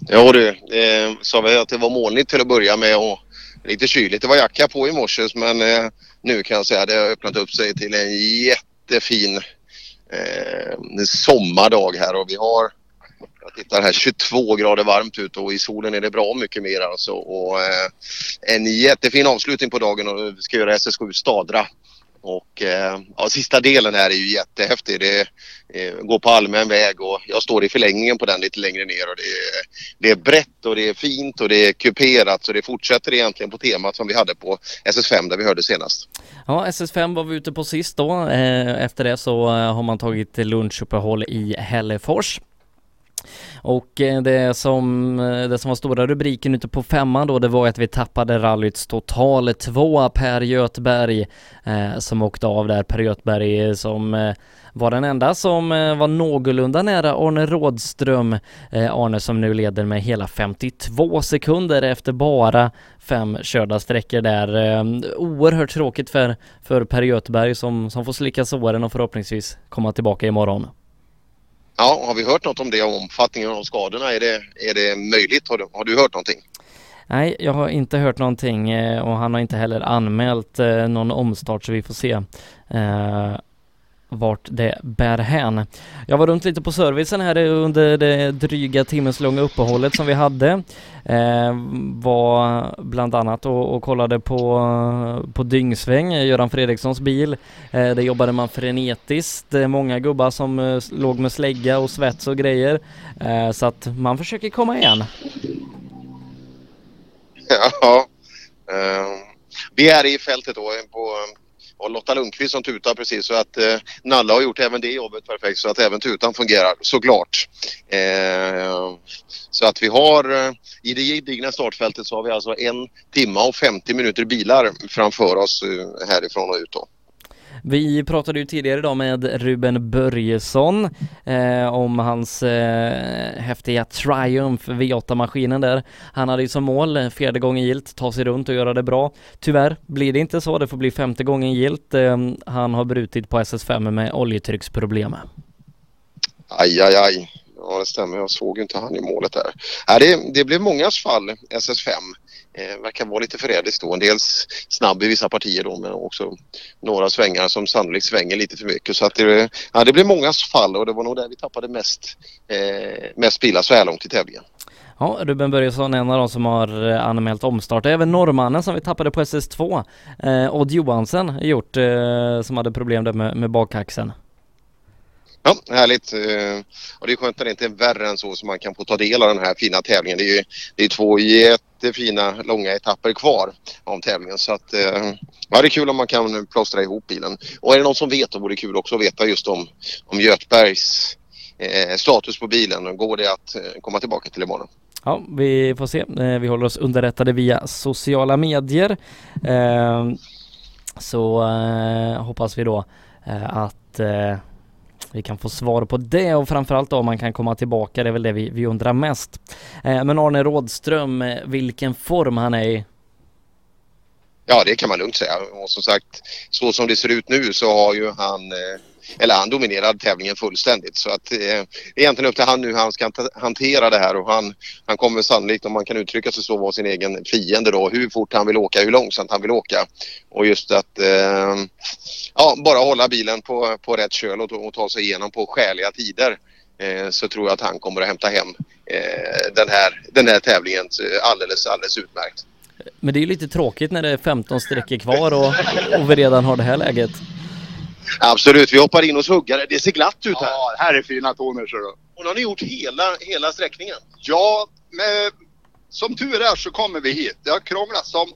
Ja du, eh, sa vi att det var molnigt till att börja med och lite kyligt. Det var jacka på i morse men eh, nu kan jag säga att det har öppnat upp sig till en jätte jättefin eh, sommardag här och vi har jag tittar här 22 grader varmt ute och i solen är det bra mycket mer alltså. Och, eh, en jättefin avslutning på dagen och vi ska göra SS7 Stadra. Och eh, ja, sista delen här är ju jättehäftig. Det eh, går på allmän väg och jag står i förlängningen på den lite längre ner och det är, det är brett och det är fint och det är kuperat så det fortsätter egentligen på temat som vi hade på SS5 där vi hörde senast. Ja, SS5 var vi ute på sist då. Eh, efter det så eh, har man tagit lunchuppehåll i Hällefors. Och eh, det som, eh, det som var stora rubriken ute på femman då, det var att vi tappade rallyts total tvåa Per Göthberg eh, som åkte av där. Per Göthberg eh, som eh, var den enda som eh, var någorlunda nära Arne Rådström. Eh, Arne som nu leder med hela 52 sekunder efter bara fem körda sträckor där. oerhört tråkigt för, för Per Göthberg som, som får slicka såren och förhoppningsvis komma tillbaka imorgon. Ja, har vi hört något om det, om omfattningen av skadorna? Är det, är det möjligt? Har du, har du hört någonting? Nej, jag har inte hört någonting eh, och han har inte heller anmält eh, någon omstart så vi får se eh, vart det bär hän. Jag var runt lite på servicen här under det dryga timmeslånga uppehållet som vi hade. Eh, var bland annat och, och, kollade på, på Dyngsväng, Göran Fredrikssons bil. Eh, där jobbade man frenetiskt, eh, många gubbar som eh, låg med slägga och svets och grejer. Eh, så att man försöker komma igen. Ja, eh, vi är i fältet då på och Lotta Lundqvist som tutar precis så att eh, Nalla har gjort även det jobbet perfekt så att även tutan fungerar såklart. Eh, så att vi har eh, i det gedigna startfältet så har vi alltså en timme och 50 minuter bilar framför oss eh, härifrån och ut då. Vi pratade ju tidigare idag med Ruben Börjesson eh, om hans eh, häftiga Triumph V8-maskinen där. Han hade ju som mål, fjärde gången gilt, ta sig runt och göra det bra. Tyvärr blir det inte så, det får bli femte gången gilt. Eh, han har brutit på SS5 med oljetrycksproblem. Aj, aj, aj. Ja, det stämmer. Jag såg ju inte han i målet där. Nej det, det blev mångas fall, SS5. Eh, verkar vara lite förrädiskt då. En del snabb i vissa partier då men också några svängar som sannolikt svänger lite för mycket. Så att det, ja, det blev mångas fall och det var nog där vi tappade mest, eh, mest bilar så här långt i tävlingen. Ja, Ruben Börjesson är en av de som har eh, anmält omstart. Även norrmannen som vi tappade på SS2, eh, Odd Johansen, gjort, eh, som hade problem där med, med bakaxeln. Ja, härligt. Eh, Och det är skönt att det inte är värre än så så man kan få ta del av den här fina tävlingen. Det är ju det är två jättefina långa etapper kvar av tävlingen så att eh, ja, det är kul om man kan plåstra ihop bilen. Och är det någon som vet så vore det kul också att veta just om, om Götbergs eh, status på bilen. Går det att eh, komma tillbaka till imorgon? Ja, vi får se. Eh, vi håller oss underrättade via sociala medier. Eh, Så eh, hoppas vi då eh, att eh, vi kan få svar på det och framförallt då om man kan komma tillbaka. Det är väl det vi, vi undrar mest. Eh, Men Arne Rådström, eh, vilken form han är i? Ja, det kan man lugnt säga. Och som sagt, så som det ser ut nu så har ju han, eh, eller han dominerade tävlingen fullständigt. Så att eh, det är egentligen upp till han nu hur han ska hantera det här och han, han kommer sannolikt, om man kan uttrycka sig så, vara sin egen fiende då. Hur fort han vill åka, hur långsamt han vill åka. Och just att eh, ja, bara hålla bilen på, på rätt köl och, och ta sig igenom på skäliga tider. Eh, så tror jag att han kommer att hämta hem eh, den, här, den här tävlingen eh, alldeles, alldeles utmärkt. Men det är ju lite tråkigt när det är 15 sträckor kvar och, och vi redan har det här läget. Absolut, vi hoppar in hos huggare. Det ser glatt ut här. Ja, här är fina toner ser du. Och har ni gjort hela, hela sträckningen? Ja, med, som tur är så kommer vi hit. Det har krånglat som...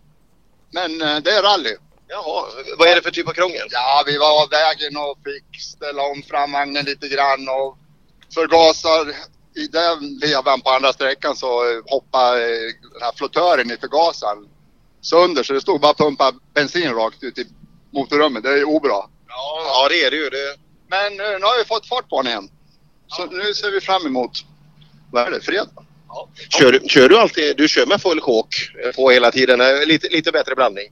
Men eh, det är rally. Jaha, vad är det för typ av krångel? Ja, vi var av vägen och fick ställa om framvagnen lite grann och förgasar. I den vevan på andra sträckan så hoppade eh, den här flottören i förgasaren sönder så det stod bara pumpa bensin rakt ut i motorrummet. Det är obra. Ja, ja det är det ju. Det... Men eh, nu har vi fått fart på den igen. Så nu ser vi fram emot, vad är det, fredag? Kör, kör du alltid, du kör med full chock på hela tiden? Eh, Lite, lite bättre blandning?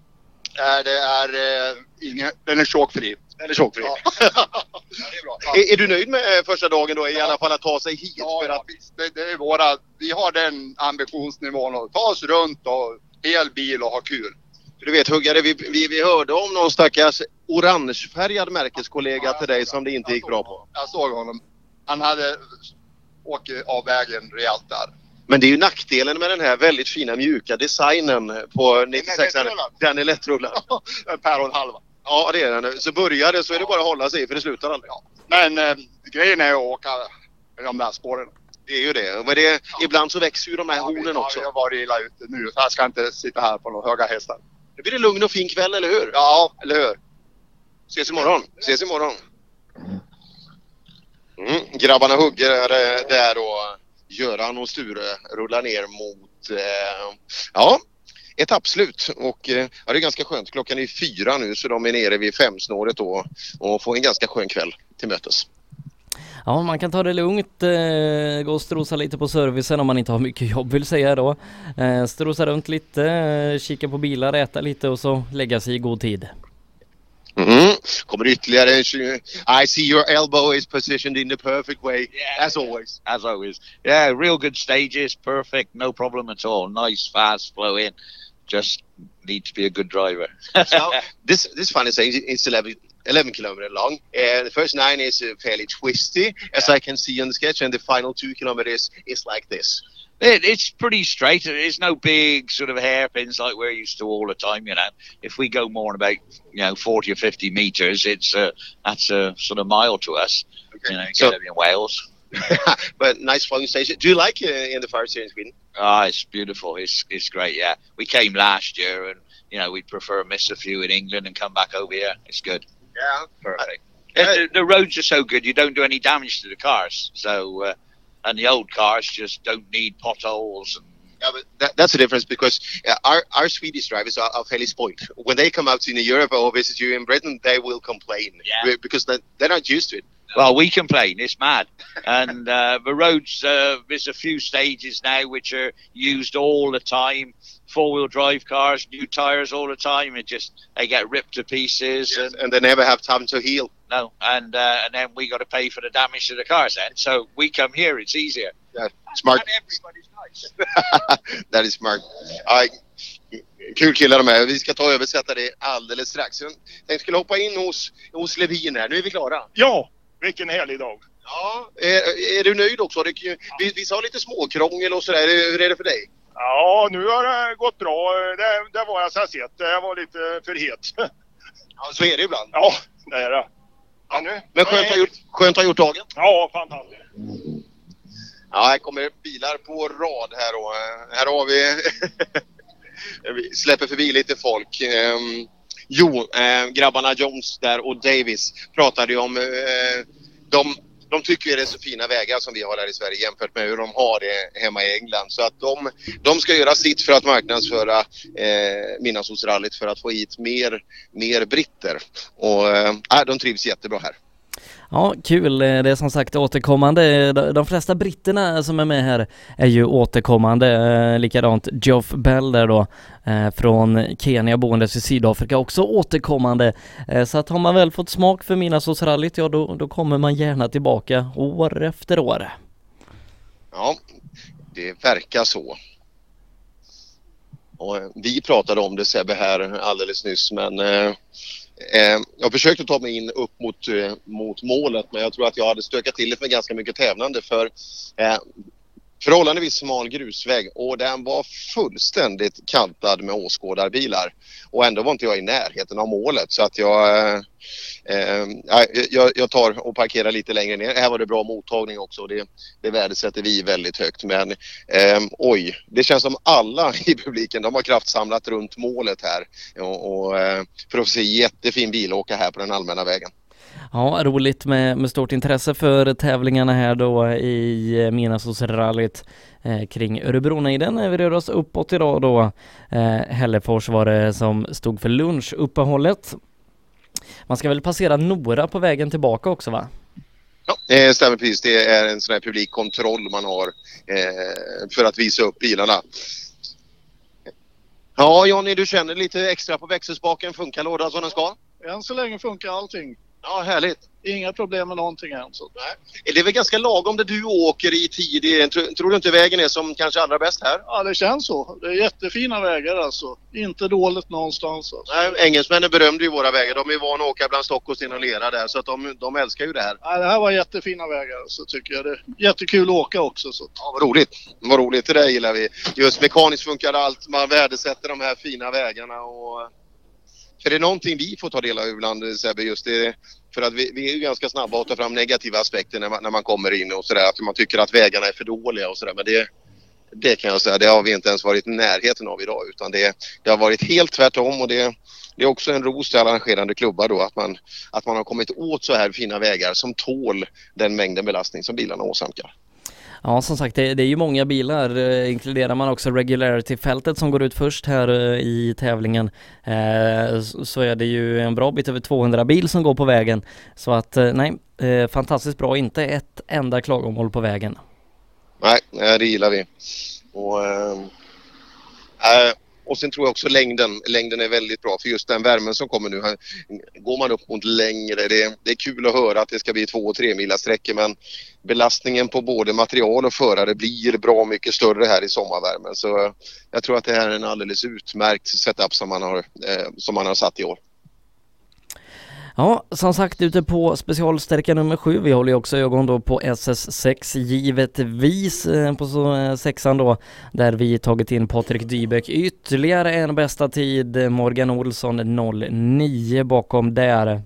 Nej, det är eh, ingen, den är chokfri. Den är chokfri. Är, är du nöjd med eh, första dagen då i alla fall att ta sig hit? Ja, för ja att... visst. Det, det är våra, vi har den ambitionsnivån att ta oss runt och hel bil och ha kul. Du vet Huggare, vi, vi, vi hörde om någon stackars orangefärgad märkeskollega till dig som det inte gick bra på. Jag såg honom. Han hade åkt av vägen rejält där. Men det är ju nackdelen med den här väldigt fina mjuka designen på 96 lättrullad. Den är lättrullad. per och en halva. Ja det är den. Så börjar det så är det bara att hålla sig i för det slutar aldrig. Men eh, grejen är att åka de där spåren. Det är ju det. Men det ibland så växer ju de här hornen också. Ja, jag var illa ute nu så jag ska inte sitta här på några höga hästar. Nu blir det lugn och fin kväll, eller hur? Ja, eller hur? Ses imorgon. Ses imorgon. Mm. Grabbarna hugger eh, där och Göran och Sture rullar ner mot, eh, ja, etappslut. Och eh, ja, det är ganska skönt. Klockan är fyra nu så de är nere vid femsnåret då och får en ganska skön kväll till mötes. Ja, man kan ta det lugnt, eh, gå och strosa lite på servicen om man inte har mycket jobb vill säga då. Eh, strosa runt lite, eh, kika på bilar, äta lite och så lägga sig i god tid. Mm. Kommer ytterligare en I see your elbow is positioned in the perfect way as always. As always. Yeah, real good stages, perfect, no problem at all. Nice, fast flow in. Just need to be a good driver. so this this funny thing is 11, 11 kilometer long. Uh, the first nine is uh, fairly twisty, as I can see on the sketch, and the final two kilometers is like this. It, it's pretty straight. There's no big sort of hairpins like we're used to all the time. You know, if we go more than about you know forty or fifty meters, it's uh, that's a sort of mile to us. You know, So- in Wales. but nice flowing station. Do you like it in the fire series in Sweden? Ah, it's beautiful. It's it's great. Yeah, we came last year, and you know we'd prefer miss a few in England and come back over here. It's good. Yeah, perfect. The, the roads are so good, you don't do any damage to the cars. So, uh, and the old cars just don't need potholes and Yeah, but that, that's the difference because uh, our, our Swedish drivers are, are fairly spoiled. When they come out in Europe or visit you in Britain, they will complain Yeah. because they, they're not used to it. Well, we complain. It's mad, and uh, the roads. Uh, there's a few stages now which are used all the time. Four wheel drive cars, new tires all the time. It just they get ripped to pieces, and, and they never have time to heal. No, and uh, and then we got to pay for the damage to the cars. Then, so we come here. It's easier. Yeah, smart. That is smart. Ja, kul killar de här. Vi ska ta och översätta det alldeles strax. Jag tänkte skulle hoppa in hos, hos Levin här. Nu är vi klara. Ja, vilken härlig dag. Ja, är, är du nöjd också? Det, vi, vi sa lite småkrångel och sådär. Hur är det för dig? Ja, nu har det gått bra. Det, det var jag så sett. Jag var lite för het. Ja, så är det ibland. Ja, det är det. Ja, nu. Men skönt att ha gjort, skönt att ha gjort dagen. Ja, fantastiskt. Ja, här kommer bilar på rad här eh, här har vi... vi släpper förbi lite folk. Ehm, jo, eh, grabbarna Jones där och Davis pratade ju om... Eh, de, de tycker ju det är så fina vägar som vi har här i Sverige jämfört med hur de har det hemma i England. Så att de, de ska göra sitt för att marknadsföra eh, Midnattssolsrallyt för att få hit mer, mer britter. Och eh, äh, de trivs jättebra här. Ja, kul. Eh, det är som sagt återkommande. Eh, de- flesta britterna som är med här är ju återkommande. Eh, likadant Geoff Bell där då från Kenya boendes i Sydafrika också återkommande. Så att har man väl fått smak för Midnattssolsrallyt, ja då, då kommer man gärna tillbaka år efter år. Ja, det verkar så. Och vi pratade om det Sebbe här alldeles nyss men eh, Eh, jag försökte ta mig in upp mot, eh, mot målet men jag tror att jag hade stökat till det med ganska mycket tävlande för eh, förhållandevis smal grusväg och den var fullständigt kantad med åskådarbilar. Och ändå var inte jag i närheten av målet så att jag, eh, eh, jag, jag tar och parkerar lite längre ner. Här var det bra mottagning också och det, det värdesätter vi väldigt högt. Men eh, oj, det känns som alla i publiken de har kraftsamlat runt målet här och, och, eh, för att få se jättefin bil åka här på den allmänna vägen. Ja, roligt med, med stort intresse för tävlingarna här då i eh, Midnattssolsrallyt eh, kring Örebronejden. Vi rör oss uppåt idag då. Eh, Hällefors var det som stod för lunchuppehållet. Man ska väl passera Nora på vägen tillbaka också va? Ja, det stämmer precis. Det är en sån här publikkontroll man har eh, för att visa upp bilarna. Ja, Jonny, du känner lite extra på växelspaken. Funkar lådan som den ska? Än så länge funkar allting. Ja, härligt. Inga problem med någonting än. Så. Är det väl ganska lagom där du åker i tid? Tror, du inte vägen är som kanske allra bäst här? Ja, det känns så. Det är jättefina vägar alltså. Inte dåligt någonstans. Alltså. Nej, engelsmännen berömde ju våra vägar. De är vana att åka bland stock och sten och lera där så att de, de älskar ju det här. Nej, det här var jättefina vägar så tycker jag. Det är jättekul att åka också. Så. Ja, vad roligt. Vad roligt. Det där gillar vi. Just mekaniskt funkar allt. Man värdesätter de här fina vägarna och... För det är någonting vi får ta del av ibland Sebbe, just det. För att vi, vi är ju ganska snabba att ta fram negativa aspekter när man, när man kommer in och sådär. Att man tycker att vägarna är för dåliga och sådär. Men det, det kan jag säga, det har vi inte ens varit i närheten av idag. Utan det, det har varit helt tvärtom och det, det är också en ros till arrangerande klubbar då att man, att man har kommit åt så här fina vägar som tål den mängden belastning som bilarna åsamkar. Ja, som sagt, det, det är ju många bilar. Eh, inkluderar man också regularity-fältet som går ut först här eh, i tävlingen eh, så, så är det ju en bra bit över 200 bil som går på vägen. Så att eh, nej, eh, fantastiskt bra. Inte ett enda klagomål på vägen. Nej, eh, det gillar vi. Och, eh, och sen tror jag också längden. Längden är väldigt bra för just den värmen som kommer nu. här, Går man upp mot längre, det, det är kul att höra att det ska bli två och tre mila sträckor men belastningen på både material och förare blir bra mycket större här i sommarvärmen. Så jag tror att det här är en alldeles utmärkt setup som man har, eh, som man har satt i år. Ja, som sagt ute på specialsträcka nummer sju. Vi håller ju också ögon då på SS6 givetvis eh, på så, eh, sexan då där vi tagit in Patrik Dybeck. Ytterligare en bästa tid, eh, Morgan Olsson 09 bakom där.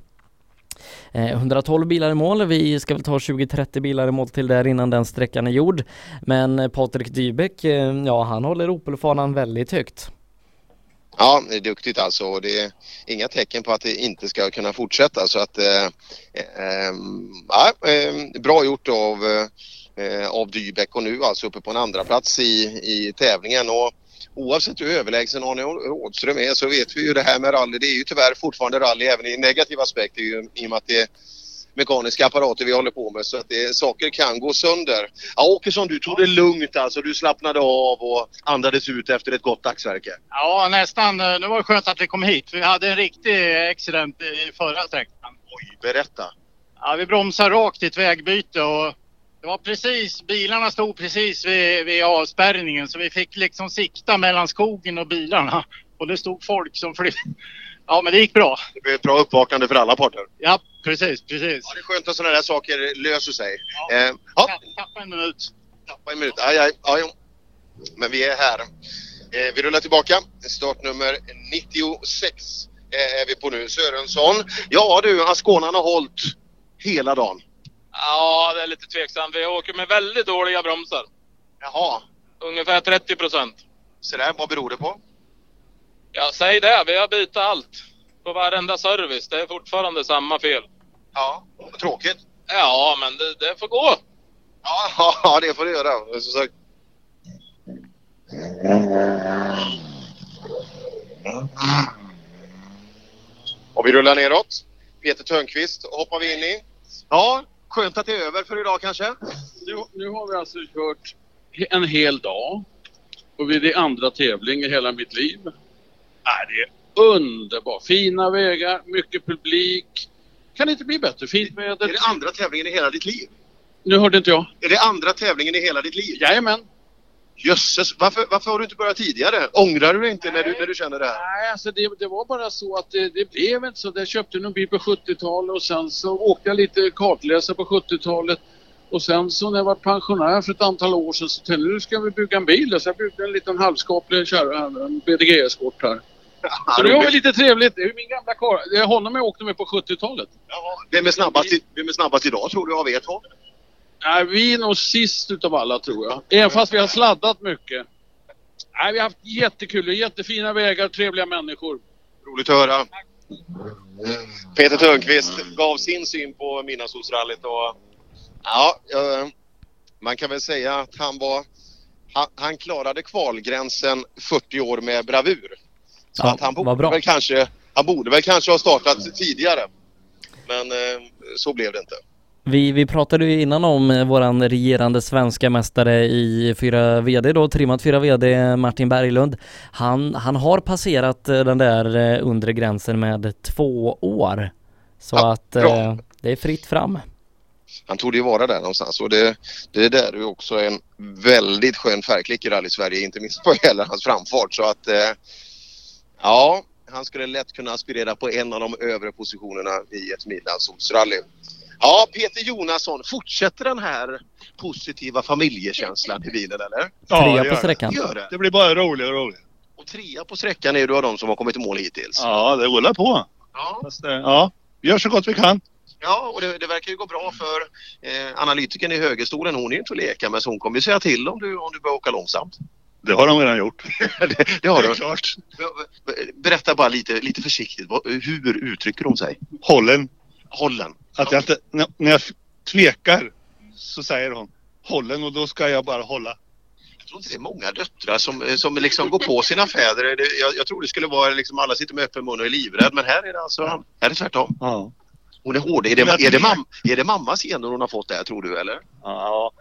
112 bilar i mål, vi ska väl ta 20-30 bilar i mål till där innan den sträckan är gjord. Men Patrik Dybeck, ja han håller Opelfanan väldigt högt. Ja, det är duktigt alltså och det är inga tecken på att det inte ska kunna fortsätta så att eh, eh, eh, bra gjort av, eh, av Dybeck och nu alltså uppe på en andra plats i, i tävlingen. Och oavsett hur överlägsen Arne Rådström är så vet vi ju det här med rally. Det är ju tyvärr fortfarande rally även i negativ aspekt i, i och med att det mekaniska apparater vi håller på med så att det, saker kan gå sönder. Ja, Åkesson, du tog det lugnt alltså. Du slappnade av och andades ut efter ett gott dagsverke. Ja, nästan. Det var skönt att vi kom hit. Vi hade en riktig accident i förra sträckan. Oj, berätta. Ja, vi bromsade rakt i ett vägbyte och det var precis, bilarna stod precis vid, vid avspärrningen så vi fick liksom sikta mellan skogen och bilarna. Och det stod folk som flydde. Ja, men det gick bra. Det blev ett bra uppvaknande för alla parter. Ja, precis, precis. Ja, det är skönt att sådana där saker löser sig. Ja. Eh, ja. Tappa en minut. Tappa en minut. Aj, aj, aj. Men vi är här. Eh, vi rullar tillbaka. Startnummer 96 eh, är vi på nu. Sörensson. Ja du, Ascånan har hållit hela dagen. Ja, det är lite tveksamt. Vi åker med väldigt dåliga bromsar. Jaha. Ungefär 30 procent. Så där, vad beror det på? Ja, säg det. Vi har bytt allt. På varenda service. Det är fortfarande samma fel. Ja, tråkigt. Ja, men det, det får gå. Ja, ja, det får det göra. Som sagt. Och vi rullar neråt. Peter Törnqvist hoppar vi in i. Ja, skönt att det är över för idag kanske. Nu, nu har vi alltså kört en hel dag. Och vi är andra tävling i hela mitt liv. Nej, det är underbart. Fina vägar, mycket publik. Kan det inte bli bättre? Fint väder. Är det andra tävlingen i hela ditt liv? Nu hörde inte jag. Är det andra tävlingen i hela ditt liv? Jajamän. Jösses, varför, varför har du inte börjat tidigare? Ångrar du dig inte när du, när du känner det här? Nej, alltså det, det var bara så att det, det blev inte så. Jag köpte någon bil på 70-talet och sen så åkte jag lite kartläsare på 70-talet. Och sen så när jag var pensionär för ett antal år sedan så tänkte jag nu ska vi bygga en bil. Så jag byggde en liten halvskaplig kärra, en BDG-eskort här. Så det var väl lite trevligt. Det är min gamla karl. Det är honom jag åkte med på 70-talet. Vem är snabbast, i, vem är snabbast idag tror du av er två? Nej, vi är nog sist utav alla tror jag. Även fast vi har sladdat mycket. Nej, vi har haft jättekul. Jättefina vägar, trevliga människor. Roligt att höra. Peter Törnqvist gav sin syn på Midnattssolsrallyt och ja, eh, man kan väl säga att han var han, han klarade kvalgränsen 40 år med bravur. Så Ja, att han borde, väl kanske, han borde väl kanske ha startat tidigare. Men eh, så blev det inte. Vi, vi pratade ju innan om eh, våran regerande svenska mästare i 4 VD då, trimmat 4 VD Martin Berglund. Han, han har passerat eh, den där eh, undre gränsen med två år. Så att bra. eh, det är fritt fram. Han tog ju vara där någonstans och det, det där är ju också en väldigt skön färgklick i Rally Sverige, inte minst vad gäller hans framfart. Så att eh, ja, han skulle lätt kunna aspirera på en av de övre positionerna i ett midnattssolsrally. Ja, Peter Jonasson, fortsätter den här positiva familjekänslan i bilen eller? Trea det på sträckan. Det gör det. Det blir bara roligare och roligare. Och trea på sträckan är du av de som har kommit i mål hittills. Ja, det rullar på. Ja. Fast, eh, ja, vi gör så gott vi kan. Ja, och det, det verkar ju gå bra för eh, analytikern i högerstolen. Hon är ju inte att leka med så hon kommer ju säga till om du, om du börjar åka långsamt. Det har de redan gjort. det, det har är du. klart. Berätta bara lite, lite försiktigt. Hur uttrycker hon sig? Hållen. Hållen. Att jag inte, när jag tvekar så säger hon hållen och då ska jag bara hålla. Jag tror inte det är många döttrar som, som liksom går på sina fäder. Jag, jag tror det skulle vara liksom alla sitter med öppen mun och är livrädd. Men här är det alltså här är det tvärtom. Ja. Hon är hård. Är det, är, det mam, är det mammas gener hon har fått där tror du eller? Ja.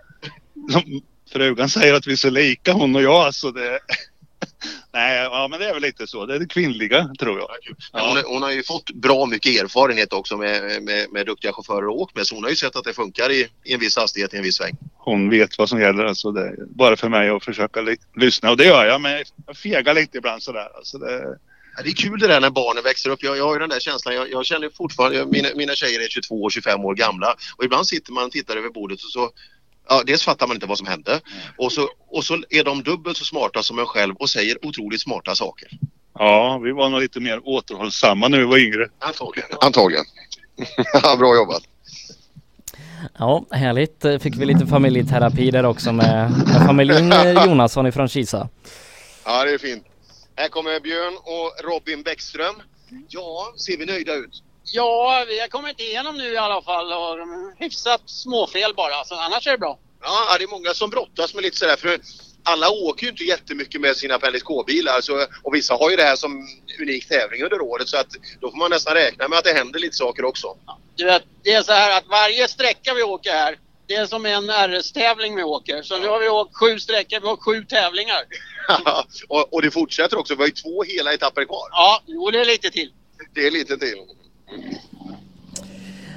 Frugan säger att vi är så lika hon och jag. Alltså det... Nej, ja, men det är väl lite så. Det är det kvinnliga tror jag. Men Hon, hon har ju fått bra mycket erfarenhet också med, med, med duktiga chaufförer att åka med. Så hon har ju sett att det funkar i, i en viss hastighet i en viss sväng. Hon vet vad som gäller. Alltså det är bara för mig att försöka lyssna. Och det gör jag. Men jag fegar lite ibland sådär. Alltså det... Ja, det är kul det där när barnen växer upp. Jag, jag har ju den där känslan. Jag, jag känner fortfarande, jag, mina, mina tjejer är 22 och 25 år gamla. Och ibland sitter man och tittar över bordet och så Ja, dels fattar man inte vad som hände och så, och så är de dubbelt så smarta som en själv och säger otroligt smarta saker. Ja, vi var nog lite mer återhållsamma när vi var yngre. Antagligen. Antagligen. ja, bra jobbat. Ja, härligt. Fick vi lite familjeterapi där också med, med familjen Jonasson ifrån Kisa. Ja, det är fint. Här kommer Björn och Robin Bäckström. Ja, ser vi nöjda ut? Ja, vi har kommit igenom nu i alla fall och hyfsat småfel bara, så annars är det bra. Ja, det är många som brottas med lite sådär för alla åker ju inte jättemycket med sina Pellis K-bilar så, och vissa har ju det här som unik tävling under året så att då får man nästan räkna med att det händer lite saker också. Du vet, det är så här att varje sträcka vi åker här, det är som en RS-tävling vi åker. Så nu har vi åkt sju sträckor, vi har sju tävlingar. och, och det fortsätter också, vi har ju två hela etapper kvar. Ja, jo det är lite till. Det är lite till.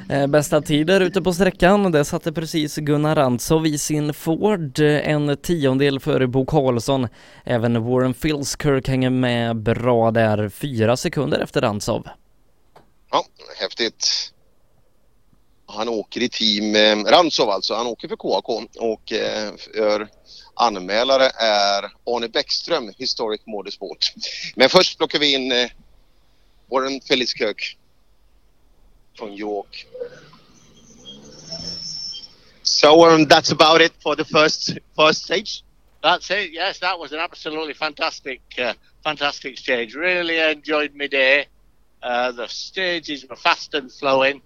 Eh, bästa tider ute på sträckan, det satte precis Gunnar Rantzov i sin Ford, eh, en tiondel före Bo Karlsson. Även Warren Filskirk hänger med bra där, fyra sekunder efter Rantzov. Ja, häftigt. Han åker i team eh, Rantzov alltså, han åker för KAK och eh, för anmälare är Arne Bäckström, Historic Motorsport. Men först plockar vi in eh, Warren Filskirk från York. So um, that's about it for the first first stage. That's it. Yes, that was an absolutely fantastic, uh, fantastic stage. Really enjoyed my day. Uh, the stages were fast and flowing.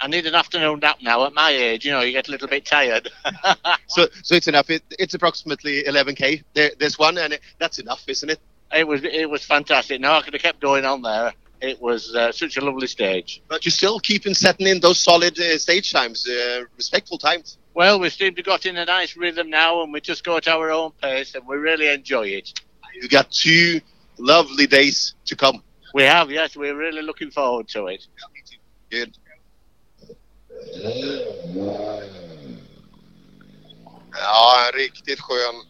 I need an afternoon nap now. At my age, you know, you get a little bit tired. So so it's enough. It, it's approximately 11k. There, this one, and it, that's enough, isn't it? it was it was fantastic. No, I could have kept going on there. It was uh, such a lovely stage. But you're still keeping setting in those solid uh, stage times, uh, respectful times. Well, we seem to got in a nice rhythm now, and we just go at our own pace, and we really enjoy it. You got two lovely days to come. We have, yes, we're really looking forward to it. Good. Ja, en riktigt skön,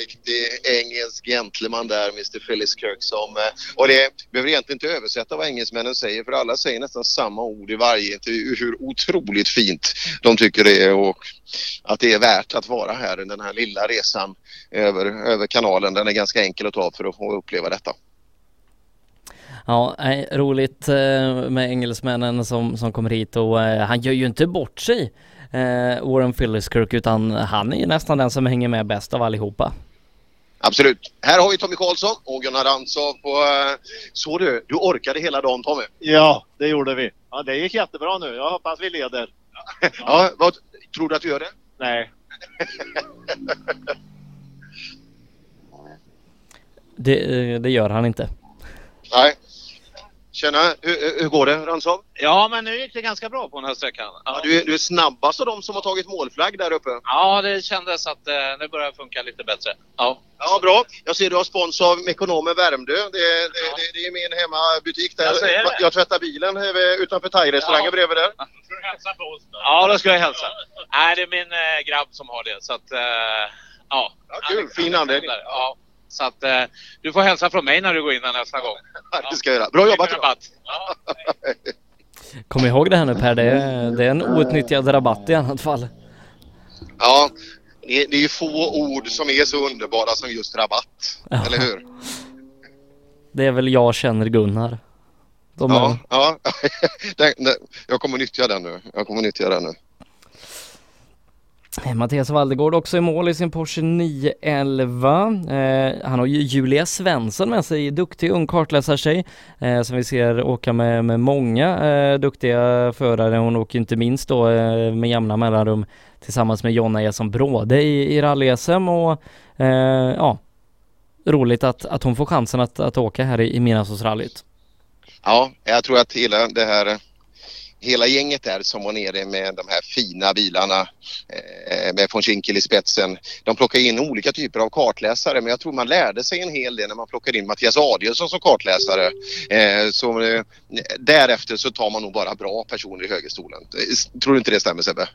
riktig engelsk gentleman där, Mr. Phyllis Kirk som... Eh, och det behöver egentligen inte översätta vad engelsmännen säger för alla säger nästan samma ord i varje intervju hur otroligt fint de tycker det är och att det är värt att vara här den här lilla resan över, över kanalen. Den är ganska enkel att ta för att få uppleva detta. Ja, roligt eh, med engelsmännen som, som kommer hit och eh, han gör ju inte bort sig, eh, Warren Filliskirk, utan han är ju nästan den som hänger med bäst av allihopa. Absolut. Här har vi Tommy Karlsson och Gunnar Rantzov på... eh, Så du, du orkade hela dagen Tommy? Ja, det gjorde vi. Ja, det gick jättebra nu. Jag hoppas vi leder. Ja, vad, tror du att du gör det? Nej. Det, eh, det gör han inte. Nej. Tjena, hur, hur går det Rantzov? Ja, men nu gick det ganska bra på den här sträckan. Ja, du, är- du är snabbast av de som har tagit målflagg där uppe. Ja, det kändes att eh, det börjar funka lite bättre. Ja. Ja, bra. Jag ser du har spons av Mekonomen Värmdö. Det, det, det, det är min hemmabutik där. Jag. Jag tvättar bilen utanför thairestaurangen Ja. bredvid där. Ja, då ska jag hälsa. Nej, det är min eh, grabb som har det. Så att, eh, ja. Ja, kul. Fin anledning. Ja. Så att eh, du får hälsa från mig när du går in här nästa gång. Ja, det ska jag göra. Bra jobbat. Rabatt. Kom ihåg det här nu Per, det är, det är en outnyttjad rabatt i annat fall. Ja, det är, det är ju få ord som är så underbara som just rabatt. Ja. Eller hur? Det är väl jag känner Gunnar. De är, Ja, ja. Den, den, jag kommer nyttja den nu. Jag kommer nyttja den nu. Eh, Mattias Valdegård också i mål i sin Porsche 911. Eh, han har ju Julia Svensson med sig, duktig ung kartläsartjej eh, som vi ser åka med, med många eh, duktiga förare. Hon åker inte minst då eh, med jämna mellanrum tillsammans med Jonna Eson Bråde i, i rally-SM och eh, ja, roligt att, att hon får chansen att, att åka här i, i Midnattsåsrallyt. Ja, jag tror att hela det här Hela gänget där som var nere med de här fina bilarna eh, med von Schinkel i spetsen. De plockade in olika typer av kartläsare men jag tror man lärde sig en hel del när man plockade in Mattias Adielsson som kartläsare. Eh, så eh, därefter så tar man nog bara bra personer i högerstolen. Eh, tror du inte det stämmer Sebbe?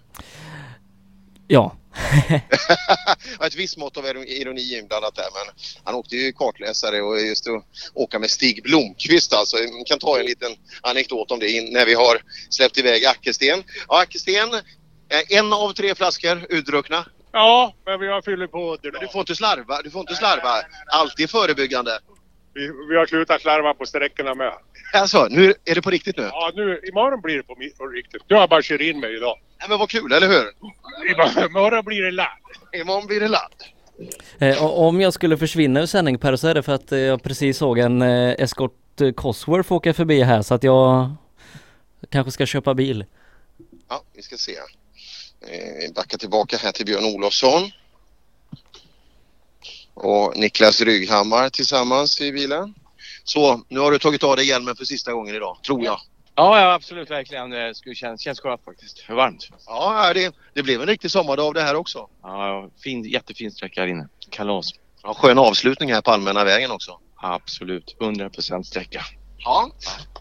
Ja, ett visst mått av ironi inblandat där men han åkte ju kartläsare och just att åka med Stig Blomqvist alltså. Man kan ta en liten anekdot om det när vi har släppt iväg Ackersten. Ja, Ackersten, eh, en av tre flaskor utdruckna. Ja, men vi har fyllt på det Men du får inte slarva, du får inte slarva. Alltid förebyggande. Vi, vi har slutat slarva på sträckorna med. Alltså, nu är det på riktigt nu? Ja, nu, imorgon blir det på, på riktigt. Jag bara kört in mig idag. Ja, men vad kul, eller hur? Imorgon, blir det ladd. Imorgon blir det ladd. Eh, om jag skulle försvinna ur sändning Per så är det för att eh, jag precis såg en eh, Escort eh, Cosworth åka förbi här så att jag kanske ska köpa bil. Ja, vi ska se. Eh, backa tillbaka här till Björn Olofsson. Och Niklas Rygghammar tillsammans i bilen. Så, nu har du tagit av dig hjälmen för sista gången idag, tror jag. Ja, ja absolut verkligen. Det skulle känns, känns skönt faktiskt. För varmt. Ja, det, det blev en riktig sommardag av det här också. Ja, fin, jättefin sträcka här inne. Kalas. Ja, skön avslutning här på allmänna vägen också. Absolut. 100% sträcka. Ja.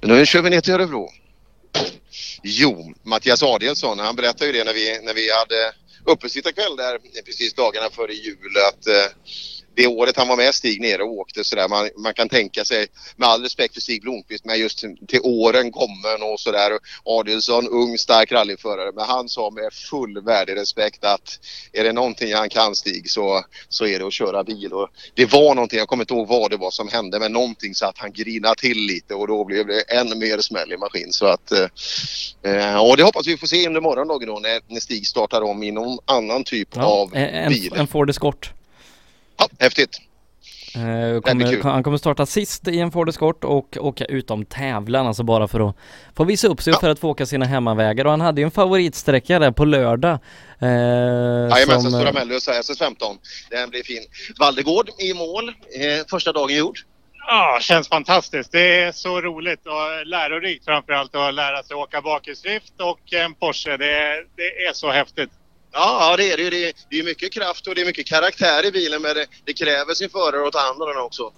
Nu kör vi ner till Örebro. Jo, Mattias Adielsson, han berättade ju det när vi, när vi hade uppesittarkväll där precis dagarna före jul att eh, det året han var med Stig nere och åkte sådär. Man, man kan tänka sig, med all respekt för Stig Blomqvist, men just till, till åren kommen och sådär. Adielsson, ung stark rallyförare. Men han sa med full värdig respekt att är det någonting han kan Stig så, så är det att köra bil. Och det var någonting, jag kommer inte ihåg vad det var som hände, men någonting så att han grinade till lite och då blev det än mer smäll i maskin. Så att, eh, och det hoppas vi får se under morgondagen då när, när Stig startar om i någon annan typ Ja, av en, bil. en Ford Escort. Ja, häftigt. Eh, kommer, han kommer starta sist i en Ford Escort och åka utom tävlan, alltså bara för att få visa upp sig och för att få åka sina hemmavägar. Och han hade ju en favoritsträcka där på lördag. Eh, Jajamensan, som, Stora eh, Mellös SS15. Den blir fin. Valdegård i mål. Eh, första dagen gjord. Ja, känns fantastiskt. Det är så roligt och lärorikt framförallt att lära sig åka bakhjulsdrift och en Porsche. Det, det är så häftigt. Ja, det är det ju. Det är, det är mycket kraft och det är mycket karaktär i bilen men det, det kräver sin förare att ta hand om den också.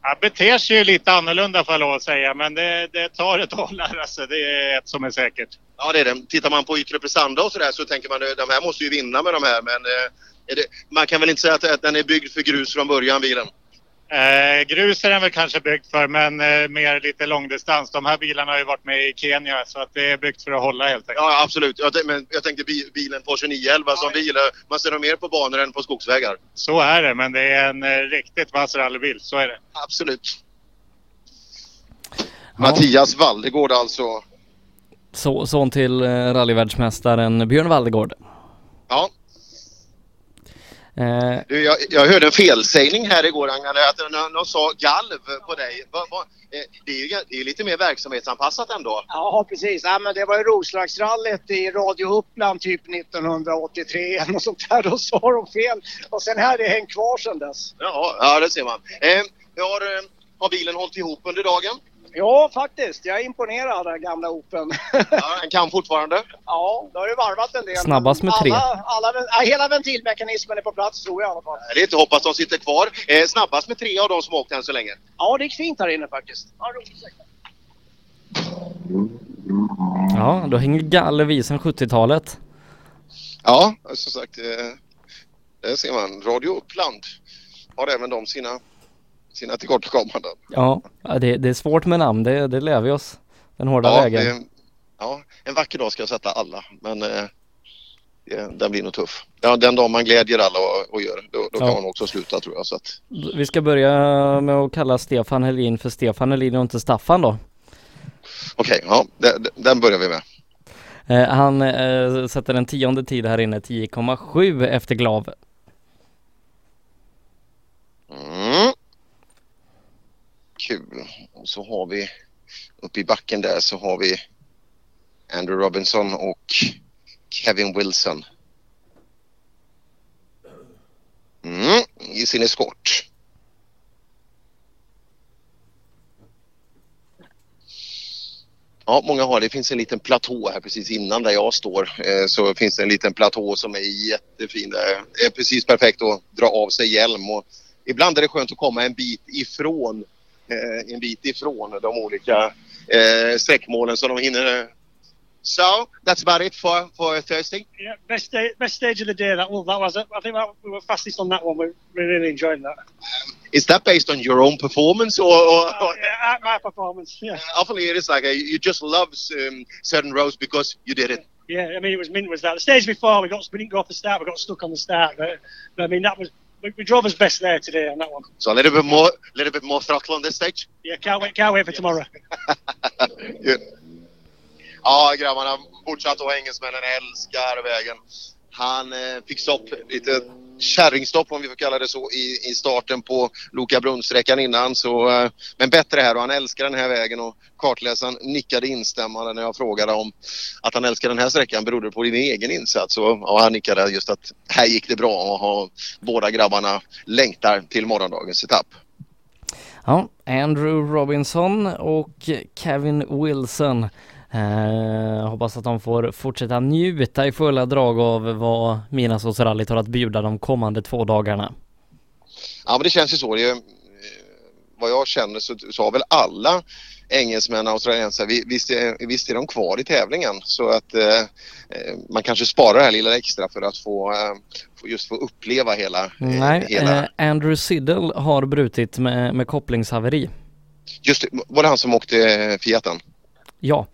Han beter sig ju lite annorlunda får jag lov att säga, men det, det tar ett tag att lära sig. Det är ett som är säkert. Ja, det är det. Tittar man på yttre prestanda och sådär så tänker man att de här måste ju vinna med de här men eh, det, man kan väl inte säga att, att den är byggd för grus från början bilen. Eh, grus är den väl kanske byggd för, men eh, mer lite långdistans. De här bilarna har ju varit med i Kenya, så att det är byggt för att hålla helt enkelt. Ja, absolut. Jag, tänkte- men jag tänkte bi, bilen Porsche 911 som bil. Man ser dem mer på banor än på skogsvägar. Så är det, men det är en eh, riktigt vass rallybil. Så är det. Absolut. Mattias Valdegård alltså. så, son till eh, rallyvärldsmästaren Björn Waldegård. Ja, Eh, du, jag, jag hörde en felsägning här igår angående att de, de sa galv på dig. Va, va, eh, det, är ju, det är ju lite mer verksamhetsanpassat ändå. Ja, precis. Ja, men det var ju Roslagsrallyt i Radio Uppland typ 1983 eller något sånt där. Då sa de fel. Och sen här är det hängt kvar sedan dess. Ja, ja det ser man. Eh, har, eh, har bilen hållit ihop under dagen? Ja, faktiskt. Jag är imponerad av den gamla Open. Ja, den kan fortfarande? Ja, det har ju varvat en del. Snabbast med tre. Alla, alla, hela ventilmekanismen är på plats tror jag i alla fall. Det är inte hoppas de sitter kvar. Eh, snabbast med tre av de som åkt än så länge. Ja, det gick fint här inne faktiskt. Ja, ja, då hänger galler sen 70-talet. Ja, som sagt. Eh, där ser man. Radio Uppland har även de sina, sina tillkortakommanden. Ja, ja, det, det är svårt med namn, det, det lär vi oss. Den hårda Ja, vägen. det, ja, en vacker dag ska jag sätta alla, men eh, den blir nog tuff. Ja, den dag man glädjer alla och, och gör, då, då kan Ja. man också sluta tror jag. Så att, Vi ska börja med att kalla Stefan Helin för Stefan Helin och inte Staffan då. Okej, ja, den, den börjar vi med. Eh, han eh, sätter en tionde tid här inne, 10,7 efter Glav. Mm. Kul. Och så har vi uppe i backen där så har vi Andrew Robinson och Kevin Wilson. Mm, i sin eskort. Ja, många har det. Det finns en liten platå här precis innan där jag står. Eh, så finns det en liten platå som är jättefin. Det är precis perfekt att dra av sig hjälm. Och ibland är det skönt att komma en bit ifrån, Eh, en bit ifrån de olika eh, sträckmålen så de hinner. Eh. So, that's about it for, for Thursday. Yeah, best, day, best stage of the day. That, well, that was it. I think that, we were fastest on that one. We, we really enjoyed that. Um, is that based on your own performance or, or, uh, or Yeah, my performance. Yeah. Uh, often it is like a, you just love um, certain rows because you did it. Yeah, I mean, it was mint was that. The stage before, we got we didn't go off the start. We got stuck on the start. But, but I mean, that was we, we drove us best there today on that one. So a little bit more, little bit more throttle on this stage. Yeah, can't wait, can't wait for tomorrow. Ja. Ja, grabbarna fortsatt och engelsmännen älskar vägen. Han eh, fick stopp lite kärringstopp om vi får kalla det så i, i starten på Loka Brunnssträckan innan. Så, eh, men bättre här och han älskar den här vägen och kartläsaren nickade instämmande när jag frågade om att han älskar den här sträckan berodde på din egen insats. Och, och han nickade just att här gick det bra och ha, båda grabbarna längtar till morgondagens etapp. Ja, Andrew Robinson och Kevin Wilson. Eh, hoppas att de får fortsätta njuta i fulla drag av vad Midnattssolsrallyt har att bjuda de kommande två dagarna. Ja men det känns ju så. Det är, eh, vad jag känner så, så har väl alla engelsmän och australiensare, vi- visst är, visst är de kvar i tävlingen. Så att eh, eh, man kanske sparar det här lilla extra för att få, eh, just få uppleva hela... Nej, hela eh, Andrew Siddle har brutit med, med kopplingshaveri. Just det, var det han som åkte Fiaten? Ja,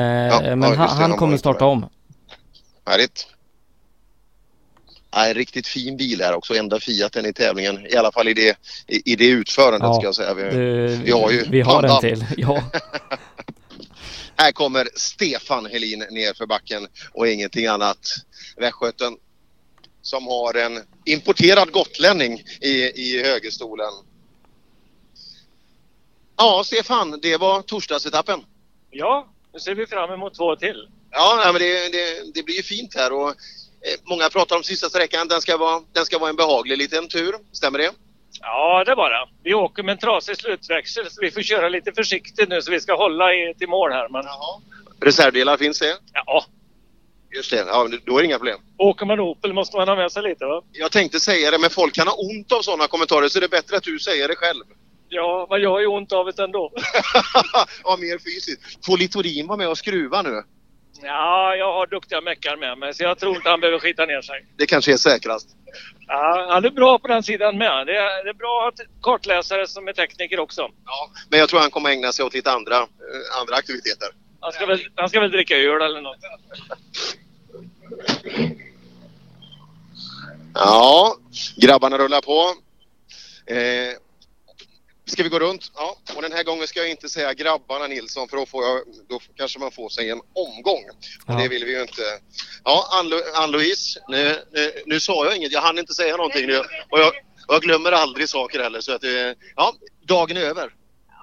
ja, men det, han, han kommer starta om. Härligt. Nej, riktigt fin bil här också, enda Fiaten i tävlingen. I alla fall i det, i, i det utförandet ska jag säga. Vi, du, vi har ju vi har en pandan. till. Ja. Här kommer Stefan Helin ner för backen och ingenting annat. Västgöten som har en importerad gotlänning i, i högerstolen. Ja, Stefan, det var torsdagsetappen. Ja, nu ser vi fram emot två till. Ja, men det, det, det blir ju fint här och eh, många pratar om sista sträckan. Den ska, vara, den ska vara en behaglig liten tur. Stämmer det? Ja, det var det. Vi åker med en trasig slutväxel så vi får köra lite försiktigt nu så vi ska hålla i, till mål här. Men... Reservdelar finns det? Ja. Just det, ja, då är det inga problem. Åker man Opel måste man ha med sig lite va? Jag tänkte säga det, men folk kan ha ont av sådana kommentarer så det är bättre att du säger det själv. Ja, men jag har ju ont av det ändå. ja, mer fysiskt. Får Littorin vara med och skruva nu? Ja, jag har duktiga meckar med mig så jag tror inte han behöver skita ner sig. Det kanske är säkrast. Ja, han är bra på den sidan med. Det är, det är bra att kartläsare som är tekniker också. Men jag tror han kommer ägna sig åt lite andra, eh, andra aktiviteter. Han ska, väl, han ska väl dricka öl eller något. Ja, grabbarna rullar på. Eh, ska vi gå runt? Ja, och den här gången ska jag inte säga grabbarna Nilsson för då, får jag, då kanske man får sig en omgång. Och Ja. det vill vi ju inte. Ja, Ann-Lo- Ann-Louise, nu, nu, nu sa jag inget. Jag hann inte säga någonting nu. Och jag, och jag glömmer aldrig saker heller. Så att, eh, ja, dagen är över.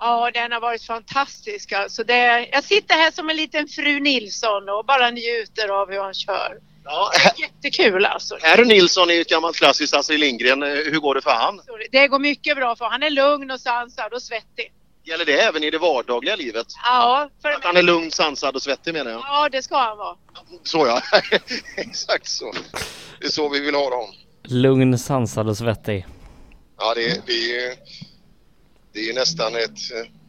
Ja, den har varit fantastisk. Alltså det, jag sitter här som en liten fru Nilsson och bara njuter av hur han kör. Ja. Jättekul alltså. Är Nilsson i ett gammalt klassiskt Astrid Lindgren. Hur går det för han? Det går mycket bra för han är lugn och sansad och svettig. Gäller det även i det vardagliga livet? Ja, för Att han är lugn, sansad och svettig menar jag. ja, det ska han vara. Så ja, exakt så. Det är så vi vill ha dem. Lugn, sansad och svettig. Ja, det, det, är, ju- det är ju nästan ett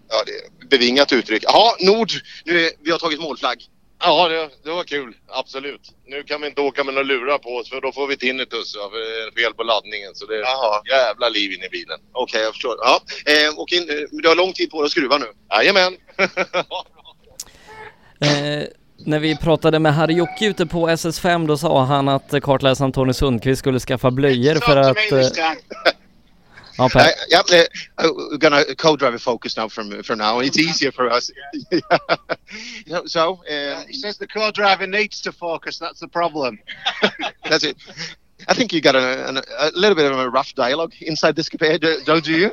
ja, det är bevingat uttryck. Ja, Nord, nu är, vi har tagit målflagg. Ja, det, det var kul. Absolut. Nu kan vi inte åka med några lurar på oss för då får vi tinnitus av eh, fel på laddningen. Så det är jävla liv inne i bilen. Okej, jag förstår. Ja, eh, och in, eh, du har lång tid på dig att skruva nu. Jajamän. Eh, när vi pratade med Harry Jocke ute på SS5 då sa han att kartläsaren Tony Sundqvist skulle skaffa blöjor för att... Ja, Per. Uh, yeah, uh, we're gonna co-driver focus now from from now. It's easier for us. Yeah, so, um, He says the co-driver needs to focus. That's the problem. that's it. I think you got a, an, a little bit of a rough dialogue inside this coupe, do- don't you?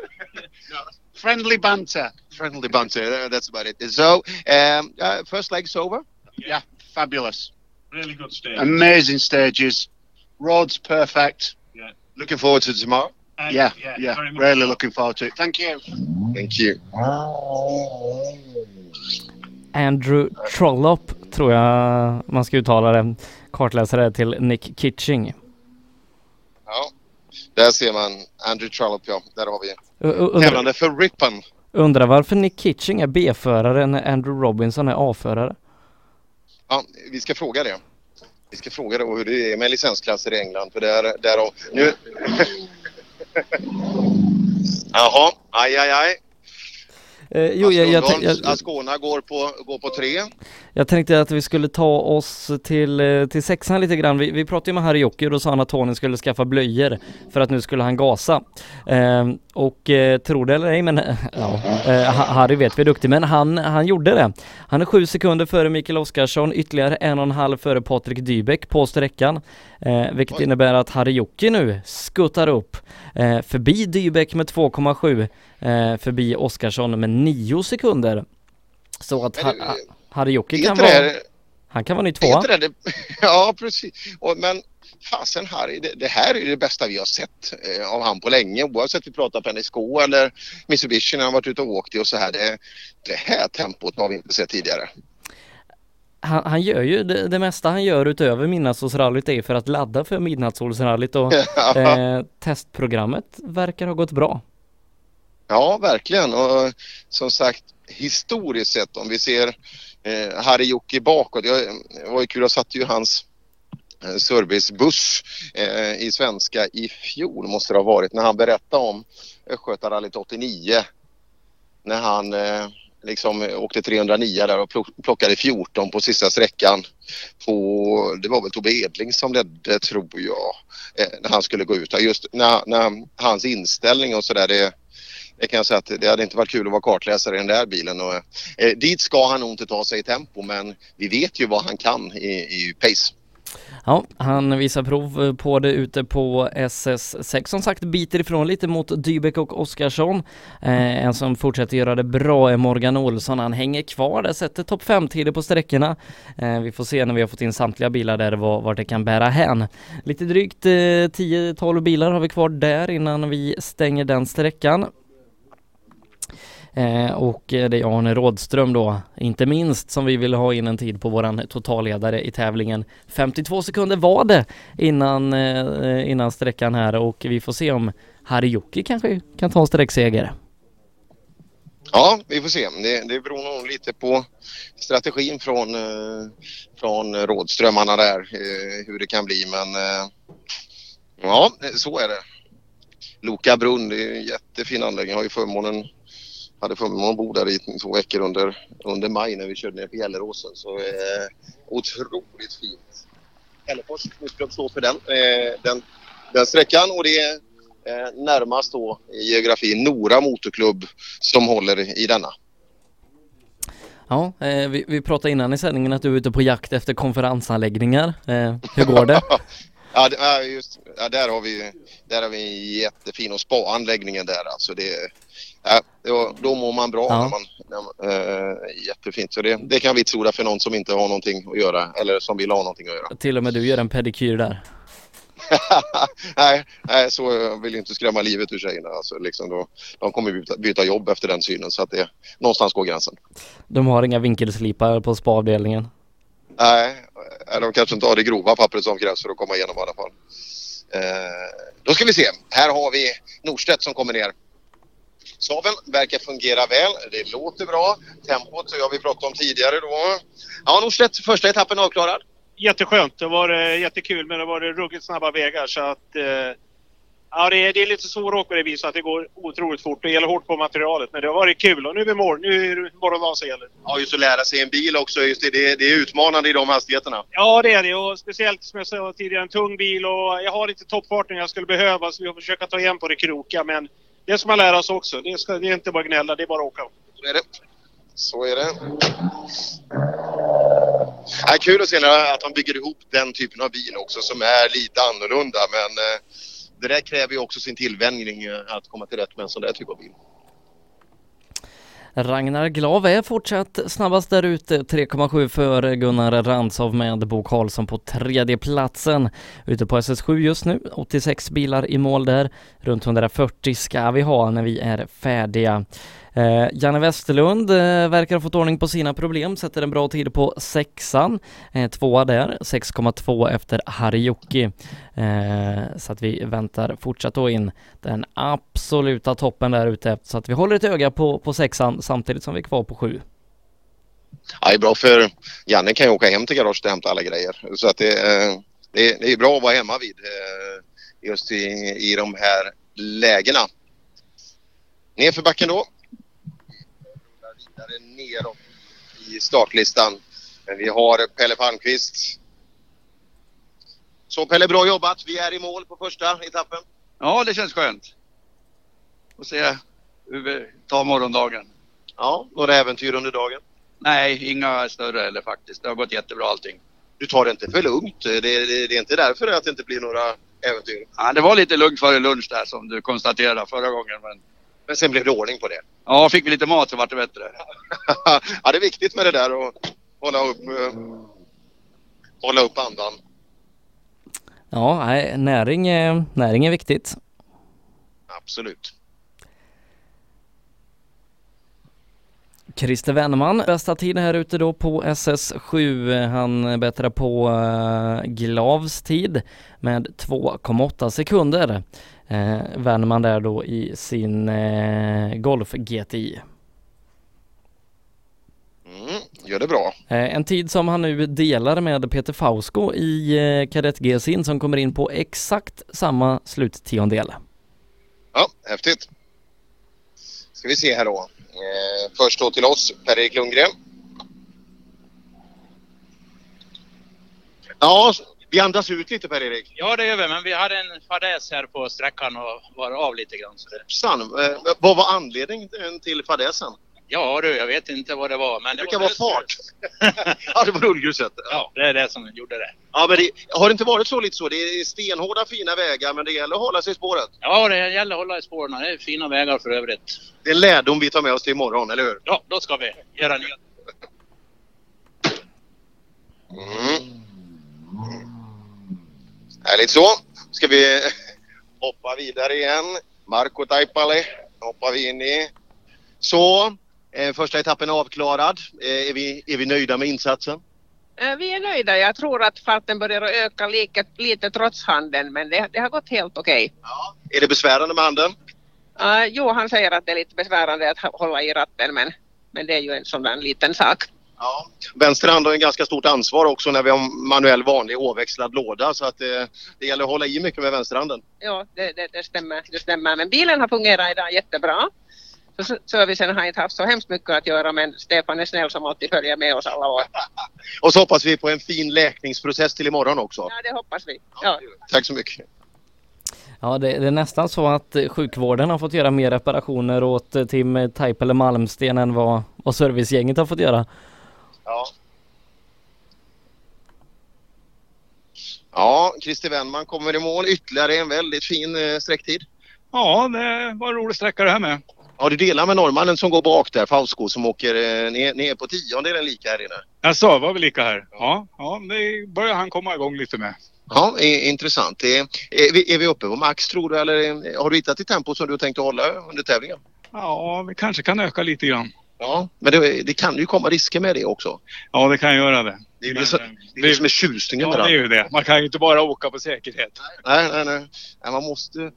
Friendly banter. Friendly banter. uh, That's about it. So, um, uh, first leg's over. Yeah, fabulous. Really good stage. Amazing stages. Roads perfect. Yeah. Looking forward to tomorrow. Yeah, yeah, very much really looking forward to it. Thank you. Thank you. Andrew Trollope tror jag man ska uttala det. Kartläsare till Nick Kitching. Ja, där ser man Andrew Trollope, ja. Där har vi. Tävlande för Ripon. Undrar varför Nick Kitching är B-förare när Andrew Robinson är A-förare? Ja, vi ska fråga det. Vi ska fråga det och hur det är med licensklasser i England. För där, där har... Nu... Jaha, aj, aj, aj. Eh, jo, jag, jag, jag, Ascona går på, går på tre. Jag tänkte att vi skulle ta oss till, eh, till sexan lite grann. Vi, vi pratade ju med Harry Jocke och då sa han att Tony skulle skaffa blöjor för att nu skulle han gasa. Eh, och eh, tro det eller ej, men ja, eh, Ha- Harry vet vi är duktig, men han, han gjorde det. Han är sju sekunder före Mikael Oskarsson, ytterligare en och en halv före Patrik Dybeck på sträckan. Eh, vilket innebär att Harry Jocke nu skuttar upp eh, förbi Dybeck med 2,7, eh, förbi Oskarsson med 9 sekunder. Så att ha, Harry Jocke kan vara, det- han kan vara ny tvåa. det, det, ja, precis. Och, men fasen Harry, det, det här är det bästa vi har sett eh, av han på länge. Oavsett vi pratar Penny eller Mitsubishi när han varit ute och åkt i och så här. Det, det här tempot har vi inte sett tidigare. Han, han gör ju det, det mesta han gör utöver Midnattssolsrallyt är för att ladda för Midnattssolsrallyt och eh, testprogrammet verkar ha gått bra. Ja, verkligen. Och som sagt, historiskt sett om vi ser eh, Harry Jocke bakåt. Jag, det var ju kul, jag satte ju hans eh, servicebuss eh, i svenska i fjol måste det ha varit när han berättade om Östgötarallyt 89. När han eh, liksom åkte 309 där och plockade 14 på sista sträckan. På, det var väl Tobbe Edling som ledde tror jag eh, när han skulle gå ut. Just när, när hans inställning och sådär det det kan jag säga att det hade inte varit kul att vara kartläsare i den där bilen. Och, eh, dit ska han nog inte ta sig i tempo men vi vet ju vad han kan i, i pace. Ja, han visar prov på det ute på SS6. Som sagt biter ifrån lite mot Dybeck och Oskarsson. Eh, en som fortsätter göra det bra är Morgan Olsson. Han hänger kvar där, sätter topp 5-tider på sträckorna. Eh, vi får se när vi har fått in samtliga bilar där vart vart det kan bära hän. Lite drygt eh, 10-12 bilar har vi kvar där innan vi stänger den sträckan. Eh, och det är Arne Rådström då, inte minst, som vi vill ha in en tid på våran totalledare i tävlingen. 52 sekunder var det innan, eh, innan sträckan här och vi får se om Harry Jocke kanske kan ta en sträckseger. Ja, vi får se. Det, det beror nog lite på strategin från, eh, från rådströmmarna där, eh, hur det kan bli. Men eh, ja, så är det. Loka brunn, det är en jättefin anläggning. Jag har ju förmånen, hade förmånen att bo där i två veckor under, under maj när vi körde ner på Gelleråsen. Så eh, otroligt fint. Hällefors Motorklubb står för den, eh, den, den sträckan och det är eh, närmast då i geografin Nora Motorklubb som håller i denna. Ja, eh, vi, vi pratade innan i sändningen att du är ute på jakt efter konferensanläggningar. Eh, hur går det? Ja, det, ja, just, ja, där har vi där har vi en jättefin och spa-anläggningen där alltså. Det, ja, då, mår man bra Ja. när man, när eh, jättefint. Så det, det kan vi vitsorda för någon som inte har någonting att göra eller som vill ha någonting att göra. Till och med du gör en pedikyr där. nej, nej, så vill jag inte skrämma livet ur tjejerna. Alltså, liksom då, de kommer byta, byta jobb efter den synen så att det någonstans går gränsen. De har inga vinkelslipar på spaavdelningen. Nej, eh, de kanske inte har det grova pappret som krävs för att komma igenom i alla fall. Eh, då ska vi se. Här har vi Norstedt som kommer ner. Saven verkar fungera väl. Det låter bra. Tempot har vi pratat om tidigare då. Ja, Norstedt, första etappen avklarad. Jätteskönt. Det var eh, jättekul men det var ruggigt snabba vägar så att eh, Ja, det är, det är lite svåråkt med det viset att det går otroligt fort. Det gäller hårt på materialet men det har varit kul och nu är vi mål. Nu är det morgondagen som gäller. Ja, just att lära sig en bil också. Just det, det, det är utmanande i de hastigheterna. Ja, det är det. Och speciellt som jag sa tidigare, en tung bil och jag har inte toppfarten jag skulle behöva så vi får försöka ta igen på det kroka. Men det ska man lära sig också. Det, ska, det är inte bara gnälla, det är bara att åka. Så är det. Så är det. Ja, kul att se att de bygger ihop den typen av bil också som är lite annorlunda. Men eh, det där kräver ju också sin tillvänjning eh, att komma till rätt med en sån där typ av bil. Ragnar Glav är fortsatt snabbast där ute, 3,7 före Gunnar Rantzow med Bo Karlsson på tredje platsen. Ute på SS7 just nu, 86 bilar i mål där. Runt 140 ska vi ha när vi är färdiga. Eh, Janne Westerlund eh, verkar ha fått ordning på sina problem, sätter en bra tid på sexan. Eh, tvåa där, 6,2 efter Harry Eh, så att vi väntar fortsatt då in den absoluta toppen där ute. Så att vi håller ett öga på, på sexan samtidigt som vi är kvar på sju. Ja, det är bra för Janne kan ju åka hem till garaget och hämta alla grejer. Så att det, eh, det, är- det är bra att vara hemma vid eh, just i, i de här lägena. Nerför backen då. Vidare neråt i startlistan. Men vi har Pelle Palmqvist. Så Pelle, bra jobbat. Vi är i mål på första etappen. Ja, det känns skönt. Och se hur vi tar morgondagen. Ja, några äventyr under dagen? Nej, inga större eller faktiskt. Det har gått jättebra allting. Du tar det inte för lugnt. Det, det, det är inte därför att det inte blir några äventyr. Ja, det var lite lugnt före lunch där som du konstaterade förra gången. Men, men sen blev det ordning på det. Ja, fick vi lite mat så vart det bättre. ja, det är viktigt med det där att hålla upp, uh, hålla upp andan. Ja, nej, näring, är, näring är viktigt. Absolut. Christer Wennerman, bästa tid här ute då på SS7. Han bättrar på uh, Glavs tid med 2,8 sekunder. Uh, Wennerman där då i sin uh, Golf GTI. Mm, gör det bra. En tid som han nu delar med Peter Fausko i kadett GSIN som kommer in på exakt samma sluttiondel. Ja, häftigt. Ska vi se här då. Eh, först då till oss, Per-Erik Lundgren. Ja, vi andas ut lite Per-Erik. Ja det gör vi, men vi hade en fadäs här på sträckan och var av lite grann. Så det... San, eh, vad var anledningen till fadäsen? Ja du, jag vet inte vad det var. Men det, det brukar vara fart. ja, det var rullgruset. Ja, det är det som gjorde det. Ja, men det, har det inte varit så lite så? Det är stenhårda fina vägar men det gäller att hålla sig i spåret. Ja, det gäller att hålla i spåren. Det är fina vägar för övrigt. Det är en lärdom vi tar med oss till imorgon, eller hur? Ja, då ska vi göra nya. Mm. Härligt så. Ska vi hoppa vidare igen. Marco Taipale hoppar vi in i. Så, eh, första etappen är avklarad. Eh, är, vi, är vi nöjda med insatsen? Eh, vi är nöjda. Jag tror att farten börjar öka lite, lite trots handen men det, det har gått helt okej. Okay. Ja. Är det besvärande med handen? Uh, jo, han säger att det är lite besvärande att hålla i ratten men, men det är ju en sån där liten sak. Ja. Vänster hand har en ganska stort ansvar också när vi har manuell vanlig oväxlad låda så att det, det gäller att hålla i mycket med vänsterhanden. Ja, det, det, det, stämmer, det stämmer. Men bilen har fungerat idag jättebra. Så servicen har inte haft så hemskt mycket att göra men Stefan är snäll som alltid följer med oss alla år. Och så hoppas vi på en fin läkningsprocess till imorgon också. Ja, det hoppas vi. Ja. Tack så mycket. Ja, det, det, är nästan så att sjukvården har fått göra mer reparationer åt Tim Taipale Malmsten än vad, vad servicegänget har fått göra. Ja. Ja, Christer Wennman kommer i mål. Ytterligare en väldigt fin eh, sträcktid. Ja, det var en rolig sträcka det här med. Ja, du delar med norrmannen som går bak där, Fausko, som åker eh, ner, ner på tiondelen lika här inne. Jaså, var vi lika här? Ja, ja det börjar han komma igång lite med. Ja, är, intressant. Är, är, vi, är vi uppe på max tror du eller har du hittat ett tempo som du tänkt att hålla under tävlingen? Ja, vi kanske kan öka lite grann. Ja, men det, det, kan ju komma risker med det också. Ja, det kan göra det. Det är ju det, som, det, är det som är tjusningen ja, med det. är ju det. Man kan ju inte bara åka på säkerhet. Nej, nej, nej. nej man måste...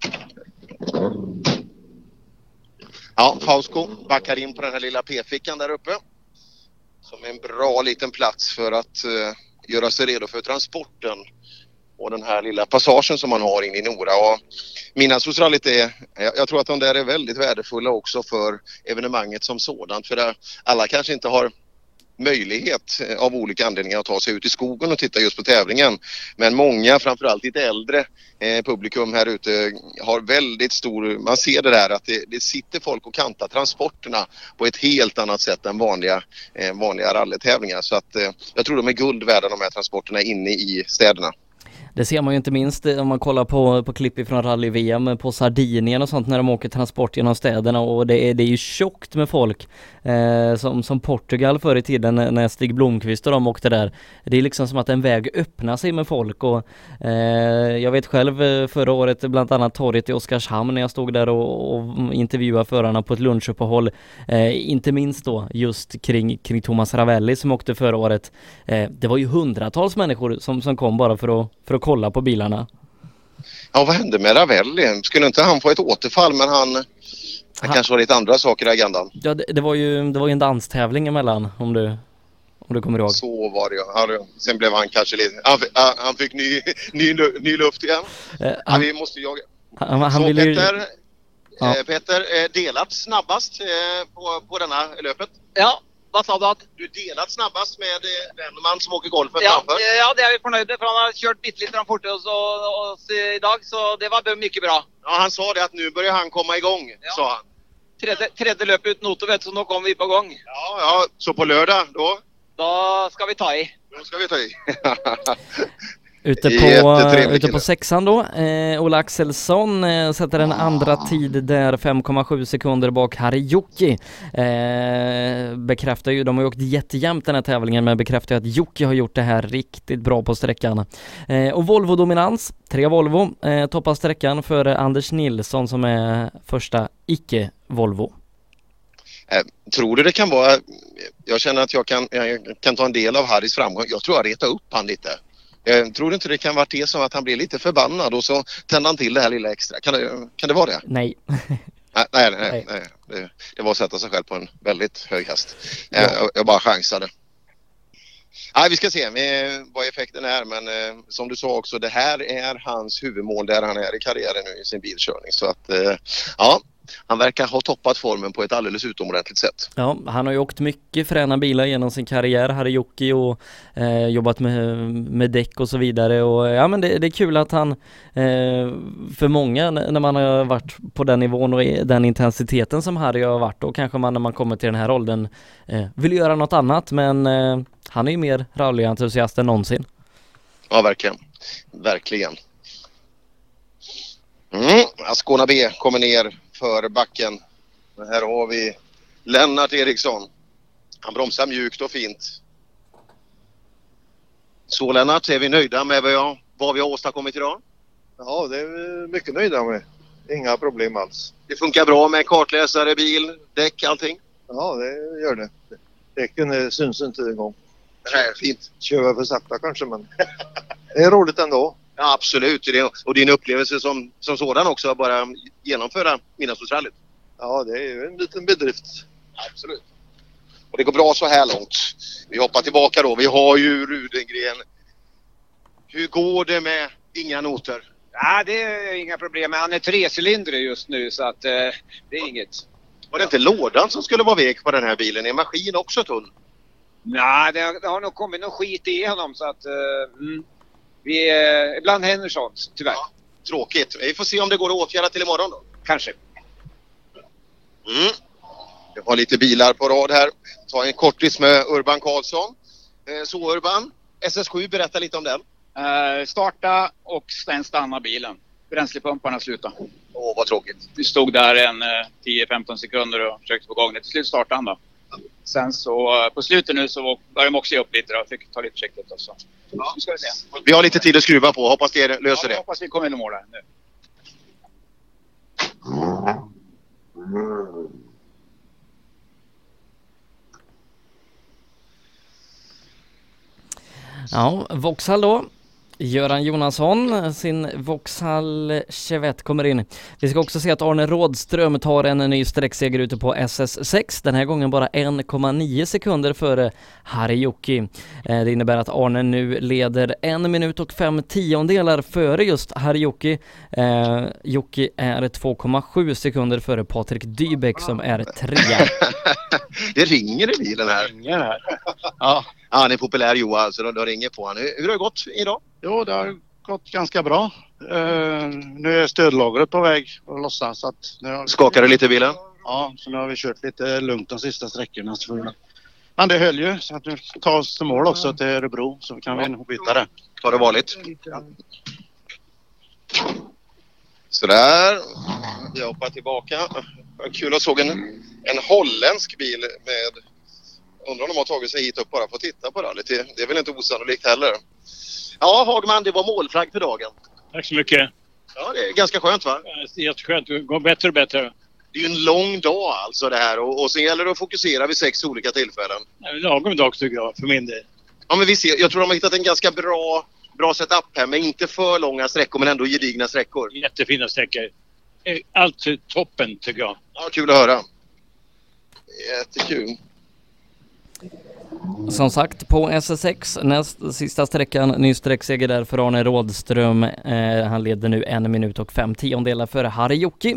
Ja, Fausko backar in på den här lilla p-fickan där uppe. Som är en bra liten plats för att uh, göra sig redo för transporten och den här lilla passagen som man har in i Nora. Och Midnattssolsrallyt är, jag, tror att de där är väldigt värdefulla också för evenemanget som sådant. För alla kanske inte har möjlighet eh, av olika anledningar att ta sig ut i skogen och titta just på tävlingen. Men många, framförallt lite äldre eh, publikum här ute har väldigt stor, man ser det där att det, det, sitter folk och kantar transporterna på ett helt annat sätt än vanliga, eh, vanliga rallytävlingar. Så att eh, jag tror de är guld värda de här transporterna inne i städerna. Det ser man ju inte minst eh, om man kollar på, på klipp från rally-VM eh, på Sardinien och sånt när de åker transport genom städerna och det är, det är ju tjockt med folk. Eh, som, som Portugal förr i tiden när Stig Blomqvist och de åkte där. Det är liksom som att en väg öppnar sig med folk och eh, jag vet själv eh, förra året bland annat torget i Oskarshamn när jag stod där och, och intervjuade förarna på ett lunchuppehåll. Eh, inte minst då just kring, kring Thomas Ravelli som åkte förra året. Eh, det var ju hundratals människor som, som kom bara för att, för att kolla på bilarna. Ja, vad hände med Ravelli? Skulle inte han få ett återfall men han, han, han kanske har lite andra saker i agendan. Ja, det, det, var ju, det var ju en danstävling emellan om du, om du kommer ihåg. Så var det ja. Sen blev han kanske lite, han, han fick ny, ny, ny luft igen. Eh, han, ja, vi måste jaga. Han, han Så ville Peter, Ja. eh, Peter, eh, delat snabbast eh, på, på denna löpet? Ja, Vad sa du? Att? Du delat snabbast med eh, den man som åker golfen Ja, framför? eh, ja, det är vi förnöjda för han har kört bitte lite fortare hos oss idag så det var mycket bra. Ja, han sa det att nu börjar han komma igång, sa han. Tredje, tredje löp ut noter vet du, så nu kommer vi på gång. Ja, ja, så på lördag då? Då ska vi ta i. Då ska vi ta i. Ute på, ute på sexan då, eh, Ola Axelsson eh, sätter en andra tid där 5,7 sekunder bak Harry eh, Bekräftar ju, de har ju åkt jättejämnt den här tävlingen men bekräftar ju att Jocke har gjort det här riktigt bra på sträckan. Eh, och Volvo-dominans, tre Volvo, eh, toppar sträckan för Anders Nilsson som är första icke-Volvo. Eh, Tror du det kan vara... Jag känner att jag kan, jag kan ta en del av Harrys framgång. Jag tror jag retar upp han lite. Jag tror du inte det kan vara det som att han blir lite förbannad och så tänder han till det här lilla extra. Kan det, kan det vara det? Nej. Nej, nej, nej, nej. Det, det var att sätta sig själv på en väldigt hög häst. Eh, Jag, jag bara chansade. Nej, vi ska se eh, vad effekten är men eh, som du sa också det här är hans huvudmål där han är i karriären nu i sin bilkörning. Så att eh, ja, han verkar ha toppat formen på ett alldeles utomordentligt sätt. Ja, han har ju åkt mycket fräna bilar genom sin karriär, Harry Jocke och eh, jobbat med, med däck och så vidare och eh, ja men det, det är kul att han eh, för många när man har varit på den nivån och den intensiteten som Harry har varit då kanske man när man kommer till den här åldern eh, vill göra något annat men eh, han är ju mer rallyentusiast än någonsin. Ja, verkligen. Verkligen. Mm, Ascona B kommer ner för backen. Här har vi Lennart Eriksson. Han bromsar mjukt och fint. Så Lennart, är vi nöjda med vad, jag, vad vi har åstadkommit idag? Ja, det är vi mycket nöjda med. Inga problem alls. Det funkar bra med kartläsare, bil, däck, allting? Ja, det gör det. Däcken eh, syns inte en gång. Nej, fint. Kör för sakta kanske, men det är roligt ändå. Ja, absolut. Det, och din upplevelse som, som sådan också, att bara genomföra Midnattsrallyt. Ja, det är ju en liten bedrift. Absolut. Och det går bra så här långt. Vi hoppar tillbaka då. Vi har ju Rudengren. Hur går det med inga noter? Ja, det är inga problem. Han är trecylindrig just nu så att eh, det är inget. Var det inte lådan som skulle vara vek på den här bilen? Är maskin också tunn? Nej, det, har- det har nog kommit någon skit i honom så att eh, mm, vi, ibland händer sånt tyvärr. Tråkigt. Vi får se om det går att åtgärda till imorgon då. Kanske. Mm. Vi har lite bilar på rad här. Ta en kortis med Urban Karlsson. Eh, Så Urban, SS7, berätta lite om den. Eh, starta och sen stanna bilen. Bränslepumparna slutade. Åh, vad tråkigt. Vi stod där en eh, 10-15 sekunder och försökte få igång det. Till slut startade han då. Sen så eh, på slutet nu så började de också ge upp lite och fick ta lite försiktigt. Och så. Ja. Ska vi se. Vi har lite tid att skruva på. Hoppas det löser Ja, det. hoppas vi kommer i mål nu. Ja, Vauxhall då. Göran Jonasson, sin Vauxhall Chevette kommer in. Vi ska också se att Arne Rådström tar en ny sträckseger ute på SS6. Den här gången bara 1,9 sekunder före Harjoki. Eh, Det innebär att Arne nu leder en minut och fem tiondelar före just Harjoki. Eh, Jocke är 2,7 sekunder före Patrik Dybeck som är trea. Det ringer i bilen här. Ringer här. Ja. Han är populär Johan, så de, de ringer på honom. Hur, hur har det gått idag? Jo, det har gått ganska bra. Eh, nu är stödlagret på väg att lossa. Så att nu har vi... Skakar det lite i bilen? Ja, så nu har vi kört lite lugnt de sista sträckorna. Vi... Men det höll ju så att vi tar oss till mål också till Örebro så kan vi nog byta det. Har det vanligt? Sådär. Jag hoppar tillbaka. Kul att såg en, en holländsk bil med... Undrar om de har tagit sig hit upp bara för att titta på rallyt. Det, det är väl inte osannolikt heller. Ja, Hagman, det var målflagg för dagen. Tack så mycket. Ja, det är ganska skönt va? Jätteskönt. Det går bättre och bättre. Det är ju en lång dag alltså det här och, och sen gäller det att fokusera vid sex olika tillfällen. En Lagom dag tycker jag, för min del. Ja, men vi ser, jag tror de har hittat en ganska bra, bra setup här med inte för långa sträckor men ändå gedigna sträckor. Jättefina sträckor. Eh, Allt toppen tycker jag. Ja, kul att höra. Jättekul. Som sagt, på SS6, näst sista sträckan, ny sträckseger där för Arne Rådström. Eh, han leder nu en minut och fem tiondelar för Harry Jocki.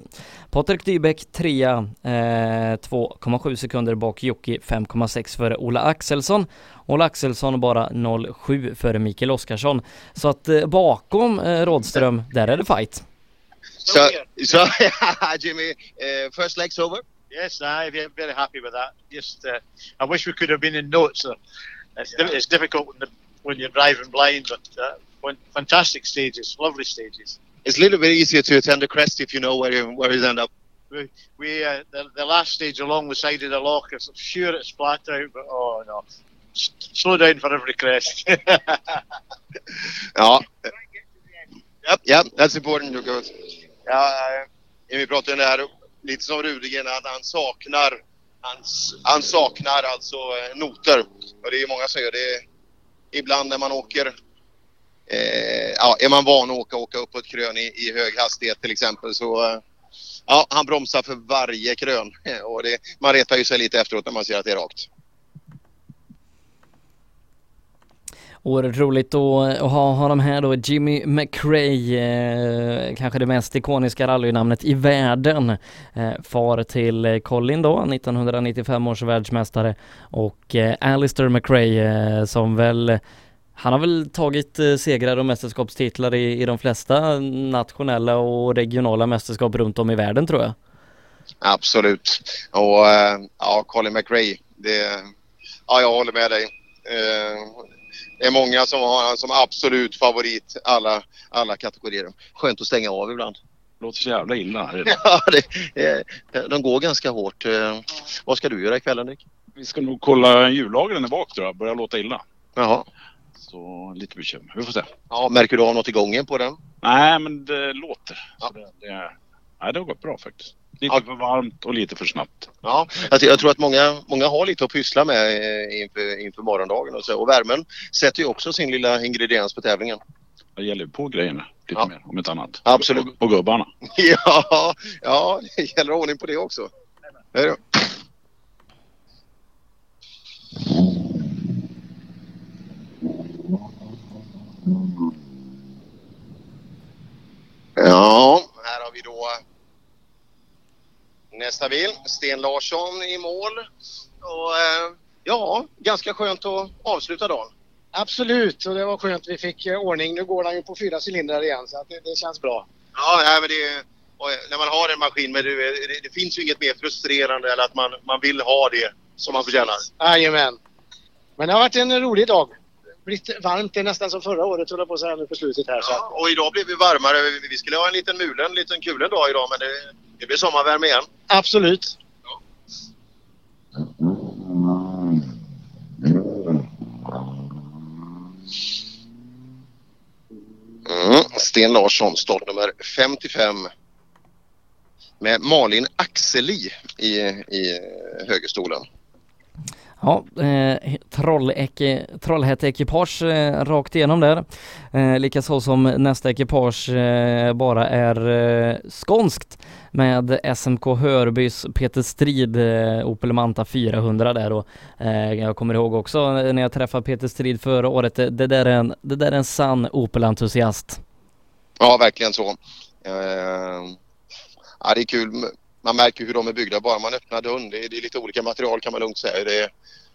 Patrik Dybeck trea, eh, 2,7 sekunder bak Jocki, 5,6 för Ola Axelsson. Ola Axelsson bara 0,7 för Mikael Oskarsson. Så att eh, bakom eh, Rådström, där är det fight. So, so Jimmy, uh, first leg's over. Yes, I'm very happy with that. Just, uh, I wish we could have been in notes. Uh, it's, di- it's difficult when, the, when you're driving blind, but uh, when, fantastic stages, lovely stages. It's a little bit easier to attend a crest if you know where you where you end up. We, we uh, the, the last stage along the side of the lock, I'm sure it's flat out, but oh no. S- slow down for every crest. Ja. Yep, yep, that's important. You're good. Ja, vi pratade om det här lite som Rudigen, att han saknar han, han saknar alltså eh, noter. Och det är många som gör det. Ibland när man åker eh, ja, är man van att åka, åka upp på ett krön i, i hög hastighet till exempel så eh, ja, han bromsar för varje krön. Och det, man retar ju sig lite efteråt när man ser att det är rakt. Oerhört roligt att att ha honom här då, Jimmy McRae, eh, kanske det mest ikoniska rallynamnet i världen. Eh, far till Colin då, 1995 års världsmästare och eh, Alistair McRae eh, som väl han har väl tagit eh, segrar och mästerskapstitlar i, i de flesta nationella och regionala mästerskap runt om i världen tror jag. Absolut. Och eh, ja, Colin McRae, det, ja, jag håller med dig. Eh, det är många som har han som absolut favorit alla, alla kategorier. Skönt att stänga av ibland. Låter så jävla illa. Ja, det, de går ganska hårt. Eh, vad ska du göra ikväll Henrik? Vi ska nog kolla hjullagren där bak tror jag. Börjar låta illa. Jaha. Så lite bekymmer. Vi får se. Ja, märker du av något i gången på den? Nej, men det låter. Så det, det, nej, det har gått bra faktiskt. Lite för varmt och lite för snabbt. Ja, jag, tror att många, många har lite att pyssla med eh, inför, inför morgondagen och så. Och värmen sätter ju också sin lilla ingrediens på tävlingen. Det gäller på grejerna lite mer, om inte annat. Absolut. Och, och gubbarna. Ja, ja, det gäller ordning på det också. Hej då. Ja, här har vi då nästa bil. Sten Larsson i mål. Och, eh, ja, ganska skönt att avsluta dagen. Absolut, och det var skönt vi fick eh, ordning. Nu går han ju på fyra cylindrar igen så att det, det känns bra. Ja, nej, men det, och när man har en maskin med det, det, det finns ju inget mer frustrerande än att man, man vill ha det som man förtjänar. Jajamän. Men det har varit en rolig dag. Blivit varmt, det är nästan som förra året jag på att säga nu på slutet här. Så att, Och idag blev vi varmare. Vi- Vi skulle ha en liten mulen, en liten kulen dag idag men det, det blir sommarvärme igen. absolut. Mm. Sten Larsson, startnummer 55. Med Malin Axeli i, i högerstolen. Ja, eh, Trollhätte-ekipage eh, rakt igenom där. Eh, Likaså som nästa ekipage eh, bara är eh, skånskt med SMK Hörbys Peter Strid eh, Opel Manta 400 där och eh, jag kommer ihåg också eh, när jag träffade Peter Strid förra året, det, det, där, är en, det där är en sann Opel-entusiast. Ja, verkligen så. Eh, ja, det är kul. Man märker hur de är byggda bara man öppnar dörren. Det är, det är lite olika material kan man lugnt säga. Det,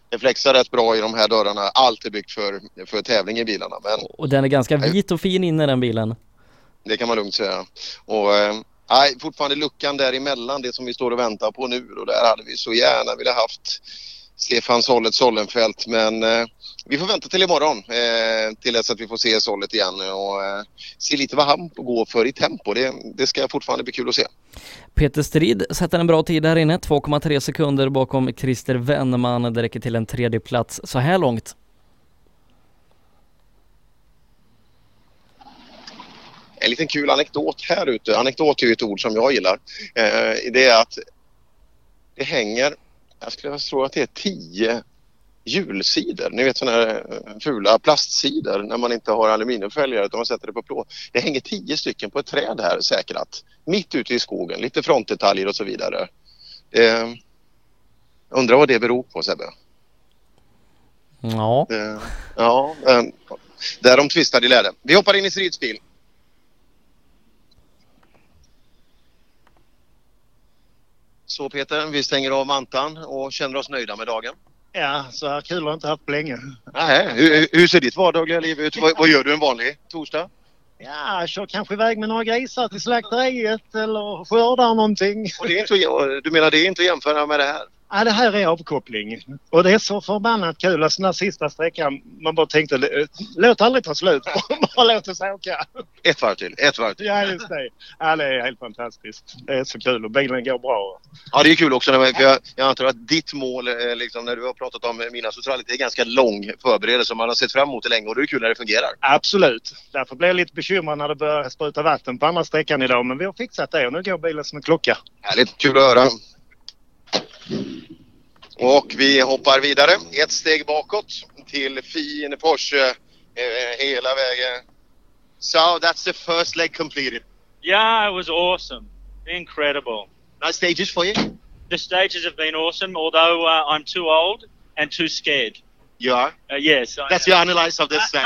det flexar rätt bra i de här dörrarna. Allt är byggt för, för tävling i bilarna. Men Och den är ganska vit och fin inne den bilen. Det kan man lugnt säga. Och, eh, nej, fortfarande luckan däremellan, det som vi står och väntar på nu. Och där hade vi så gärna velat haft Stefan Sollet Sollenfelt. Men eh, vi får vänta till imorgon eh, till dess att vi får se Sollet igen och eh, se lite vad han går för i tempo. Det, det ska fortfarande bli kul att se. Peter Strid sätter en bra tid här inne, 2,3 sekunder bakom Christer Wennerman. Det räcker till en tredje plats så här långt. En liten kul anekdot här ute. Anekdot är ju ett ord som jag gillar. Eh, det är att det hänger, jag skulle tro att det är tio hjulsidor. Ni vet sådana här eh, fula plastsidor när man inte har aluminiumfälgar utan man sätter det på plåt. Det hänger tio stycken på ett träd här säkrat. Mitt ute i skogen. Lite frontdetaljer och så vidare. Eh, undrar vad det beror på Sebbe? Ja. Eh, Ja, eh, där de tvistade i lärde. Vi hoppar in i stridsbil. Så Peter, vi stänger av mantan och känner oss nöjda med dagen. Ja, så här kul har jag inte haft på länge. Nej, hur, hur ser ditt vardagliga liv ut? Vad, vad gör du en vanlig torsdag? Ja, jag kör kanske iväg med några grisar till slakteriet eller skördar någonting. Och det är inte, du menar det är inte att jämföra med det här? Ja, det här är avkoppling. Och det är så förbannat kul. Alltså den här sista sträckan, man bara tänkte låt aldrig ta slut. bara låt oss åka. Ett varv till, ett varv till. Ja, just det. Ja, det är helt fantastiskt. Det är så kul och bilen går bra. Ja, det är kul också. När man, jag, jag antar att ditt mål, eh, liksom, när du har pratat om mina sociala, det är ganska lång förberedelse. Man har sett fram emot det länge och det är kul när det fungerar. Absolut. Därför blev jag lite bekymrad när det började spruta vatten på andra sträckan idag. Men vi har fixat det och nu går bilen som en klocka. Härligt, kul att höra. Och vi hoppar vidare ett steg bakåt till fin Porsche eh, hela vägen. So that's the first leg completed. Yeah, it was awesome. Incredible. Nice stages for you? The stages have been awesome, although uh, I'm too old and too scared. You are? Uh, yes. That's your analysis of this thing.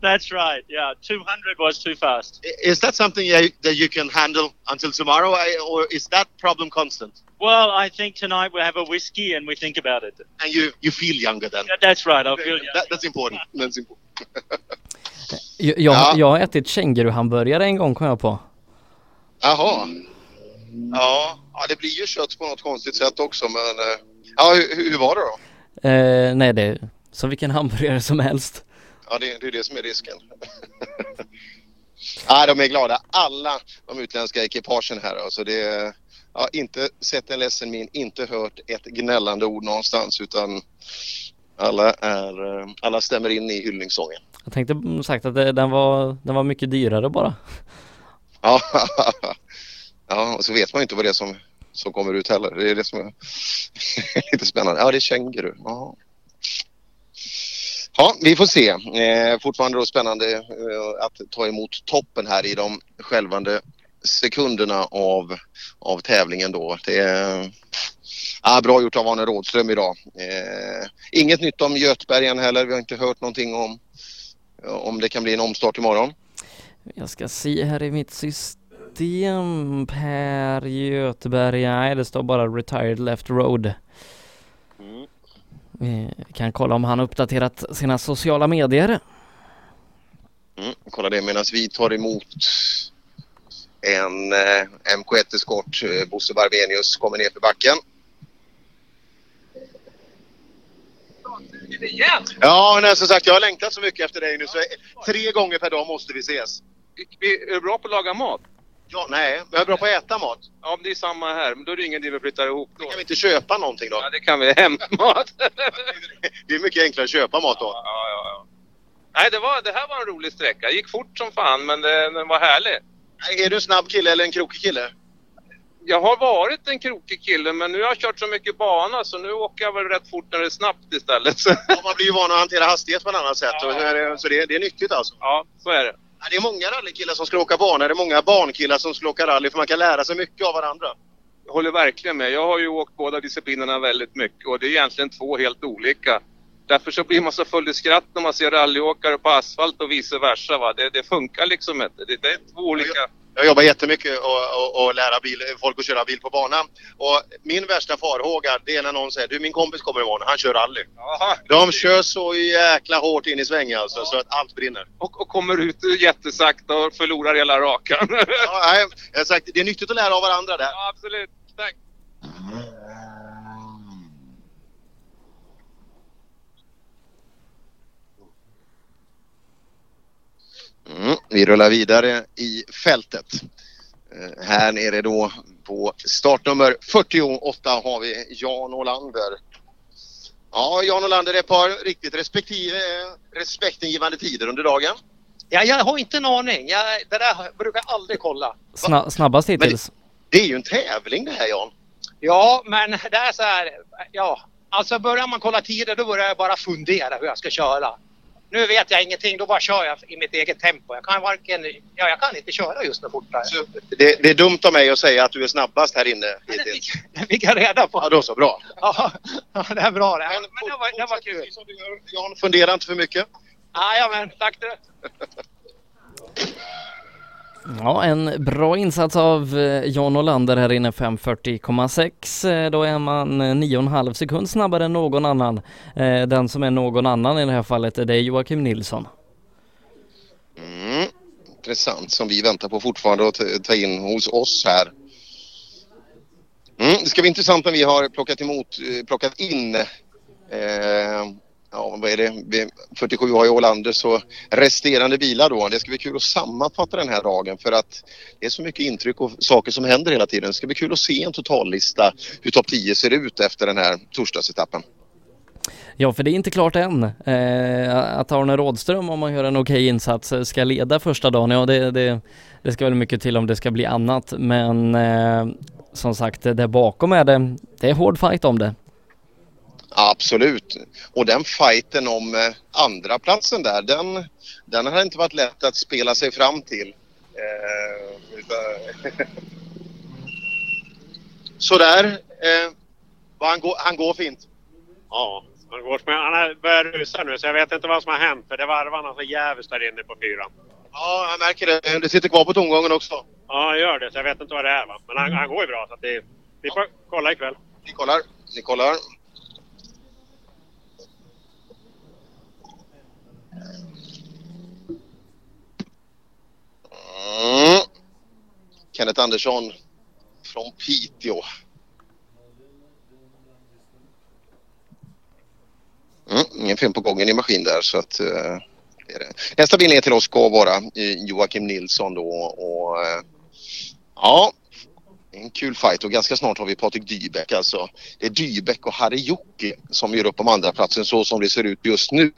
That's right. Yeah, 200 was too fast. Is that something that you can handle until tomorrow or is that problem constant? Well, I think tonight we'll have a whiskey and we think about it. And you, you feel younger then? Yeah, That's right. I feel That, that's important. That's important. Jag, jag, Ja. jag har ätit känguruhamburgare en gång kom jag på. Jaha. Ja, ja, det blir ju kött på något konstigt sätt också men eh, ja, hur, hur var det då? Eh, nej, det är som vilken hamburgare som helst. Ja, det, det är det som är risken. ja, de är glada. Alla de utländska ekipagen här. Alltså det, jag har inte sett en ledsen min, inte hört ett gnällande ord någonstans utan alla, är, eh, alla stämmer in i hyllningssången. Jag tänkte sagt att det, den, var, den var mycket dyrare bara. Ja, ja och så vet man ju inte vad det är som, som kommer ut heller. Det är det som är lite spännande. Ja, det är känguru. Ja. Ja, vi får se. Eh, fortfarande då spännande eh, att ta emot toppen här i de skälvande sekunderna av, av tävlingen då. Det är ja, bra gjort av Arne Rådström idag. Eh, inget nytt om Götbergen heller. Vi har inte hört någonting om om det kan bli en omstart imorgon. Jag ska se här i mitt system. Per Göteberg, nej det står bara retired left road. Vi kan kolla om han uppdaterat sina sociala medier. Mm, kolla det medan vi tar emot en eh, MK1-eskort. Eh, Bosse Barbenius kommer ner för backen. Ja, nej, som sagt jag har längtat så mycket efter dig nu så tre gånger per dag måste vi ses. Är du bra på att laga mat? Ja, nej, jag är bra på att äta mat. Ja, men det är samma här. Men då är det ingen idé vi flyttar ihop då. Kan vi inte köpa någonting då? Ja, det kan vi. Hämtmat. det är mycket enklare att köpa mat då. Ja, ja, ja. Nej, det, var, det här var en rolig sträcka. Det gick fort som fan, men det, den var härlig. Är du en snabb kille eller en krokig kille? Jag har varit en krokig kille, men nu har jag kört så mycket bana så nu åker jag väl rätt fort när det är snabbt istället. Ja, man blir ju van att hantera hastighet på ett annat sätt. Och, eh, så det, det är nyttigt alltså. Ja, så är det. Ja, Det är många rallykillar som ska åka bana. Det är många barnkillar som ska åka rally för man kan lära sig mycket av varandra. Jag håller verkligen med. Jag har ju åkt båda disciplinerna väldigt mycket och det är egentligen två helt olika. Därför så blir man så full i skratt när man ser rallyåkare på asfalt och vice versa. Va? Det, det funkar liksom inte. Det, det är två olika... Jag jobbar jättemycket och, och, och lära bil, folk att köra bil på banan. Och min värsta farhåga det är när någon säger du min kompis kommer imorgon, han kör rally. De kör så jäkla hårt in i svängen alltså så att allt brinner. Och, och kommer ut jättesakta och förlorar hela rakan. ja, nej, jag har sagt, det är nyttigt att lära av varandra där. Ja, absolut. Tack. Mm, vi rullar vidare i fältet. Eh, här nere då på startnummer 48 har vi Jan Olander. Ja, Jan Olander, ett par riktigt respektive, respektingivande tider under dagen. Ja, jag har inte en aning. Jag, det där brukar jag aldrig kolla. Sna snabbast hittills. Det är ju en tävling det här Jan. Ja, men det är så här. Ja, alltså börjar man kolla tider då börjar jag bara fundera hur jag ska köra. Nu vet jag ingenting, då bara kör jag i mitt eget tempo. Jag kan varken, ja jag kan inte köra just nu fortare. Det, det är dumt av mig att säga att du är snabbast här inne hittills. Det fick jag reda på. Ja, då så. Bra. Ja, det är bra det. Men, men det, var, det var kul. Jan, fundera inte för mycket. Ja, men tack du. Ja, en bra insats av eh, Jan Olander här inne 5.40,6. Eh, då är man eh, 9,5 sekund snabbare än någon annan. Den som är någon annan i det här fallet det är Joakim Nilsson. Mm. Intressant som vi väntar på fortfarande att ta- in hos oss här. Mm. Det ska bli intressant när vi har plockat emot, plockat in eh, vad är det? 47 har ju Ålander så resterande bilar då. Det ska bli kul att sammanfatta den här dagen för att det är så mycket intryck och saker som händer hela tiden. Det ska bli kul att se en totallista hur topp 10 ser ut efter den här torsdagsetappen. Ja, för det är inte klart än. Eh, att Arne Rådström, om man gör en okej insats, eh, ska leda första dagen, ja det, det, det ska väl mycket till om det ska bli annat. Men eh, som sagt, där bakom är det, det är hård fight om det. Absolut. Och den fighten om eh, andra platsen där, den, den har inte varit lätt att spela sig fram till. Eh, Sådär. Eh, han, går, han går fint. Ja, han, går han har börjat rusa nu så jag vet inte vad som har hänt för det varvar han så jävligt där inne på fyran. Ja, jag märker det. Det sitter kvar på tomgången också. Ja, gör det så jag vet inte vad det är va. Men han, han går ju bra så att det, vi får kolla ikväll. Ni kollar. Ni kollar. Mm. Kenneth Andersson från Piteå. Mm, ingen fel på gången i maskin där så att uh, det är det. Nästa bil ner till oss ska vara eh, Joakim Nilsson då och uh, ja, en kul fight och ganska snart har vi Patrik Dybeck alltså. Det är Dybeck och Harry som gör upp om andra platsen så som det ser ut just nu.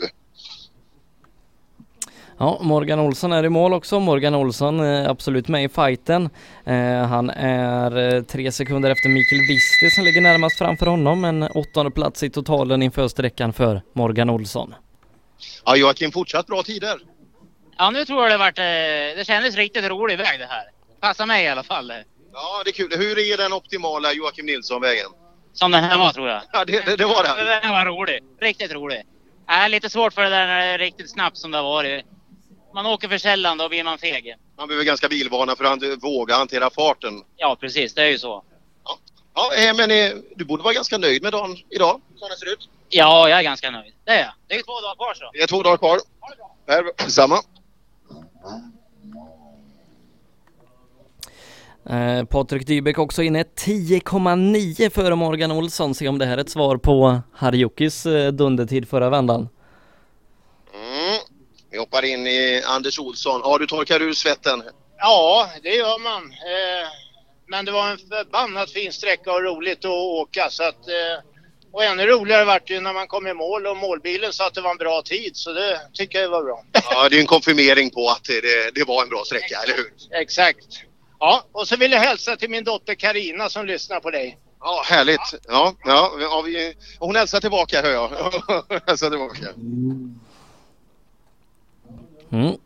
Ja, Morgan Olsson är i mål också. Morgan Olsson är absolut med i fighten. Eh, han är eh, tre sekunder efter Mikael Visti som ligger närmast framför honom. En åttonde plats i totalen inför sträckan för Morgan Olsson. Ja, Joakim fortsatt bra tider. Ja, nu tror jag det vart... eh, Det kändes riktigt rolig väg det här. Passar mig i alla fall. eh, Ja, det är kul. Hur är den optimala Joakim Nilsson-vägen? Som den här var tror jag. Ja, det, det, det var den. Den här var rolig. Riktigt rolig. Äh, lite svårt för det där när det är riktigt snabbt som det har varit. Man åker för sällan, då blir man feg. Man behöver ganska bilvana för att våga hantera farten. Ja, precis. Det är ju så. Ja, eh, men eh, du borde vara ganska nöjd med dagen idag, som den ser ut. Ja, jag är ganska nöjd. Det är jag. Det är två dagar kvar så. Det är två dagar kvar. Här, detsamma. Eh, Patrik Dybeck också inne 10,9 före Morgan Olsson. Se om det här är ett svar på Harjokis eh, dundertid förra vändan. Vi hoppar in i Anders Olsson. Ja, du torkar ur svetten. Ja, det gör man. Eh, men det var en förbannat fin sträcka och roligt att åka. Så att, eh, och ännu roligare vart det ju när man kom i mål och målbilen sa att det var en bra tid. Så det tycker jag var bra. Ja, det är en konfirmering på att det, det, var en bra sträcka, eller hur? Exakt. Ja, och så vill jag hälsa till min dotter Karina som lyssnar på dig. Ja, härligt. Ja, ja, ja vi, hon hälsar tillbaka, hör jag. Hälsar tillbaka. Mm.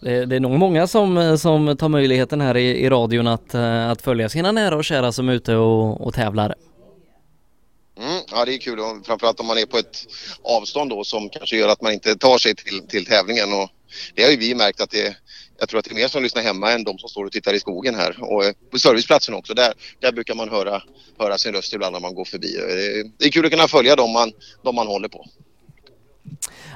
Det, det är nog många som, eh, som tar möjligheten här i, i radion att, eh, att följa sina nära och kära som är ute och, och tävlar. Mm, ja, det är kul. Och framförallt om man är på ett avstånd då som kanske gör att man inte tar sig till, till tävlingen. Och det har ju vi märkt att det jag tror att det är mer som lyssnar hemma än de som står och tittar i skogen här. Och eh, på serviceplatsen också, där, där brukar man höra, höra sin röst ibland när man går förbi. Det är, det är kul att kunna följa dem man, dem man håller på.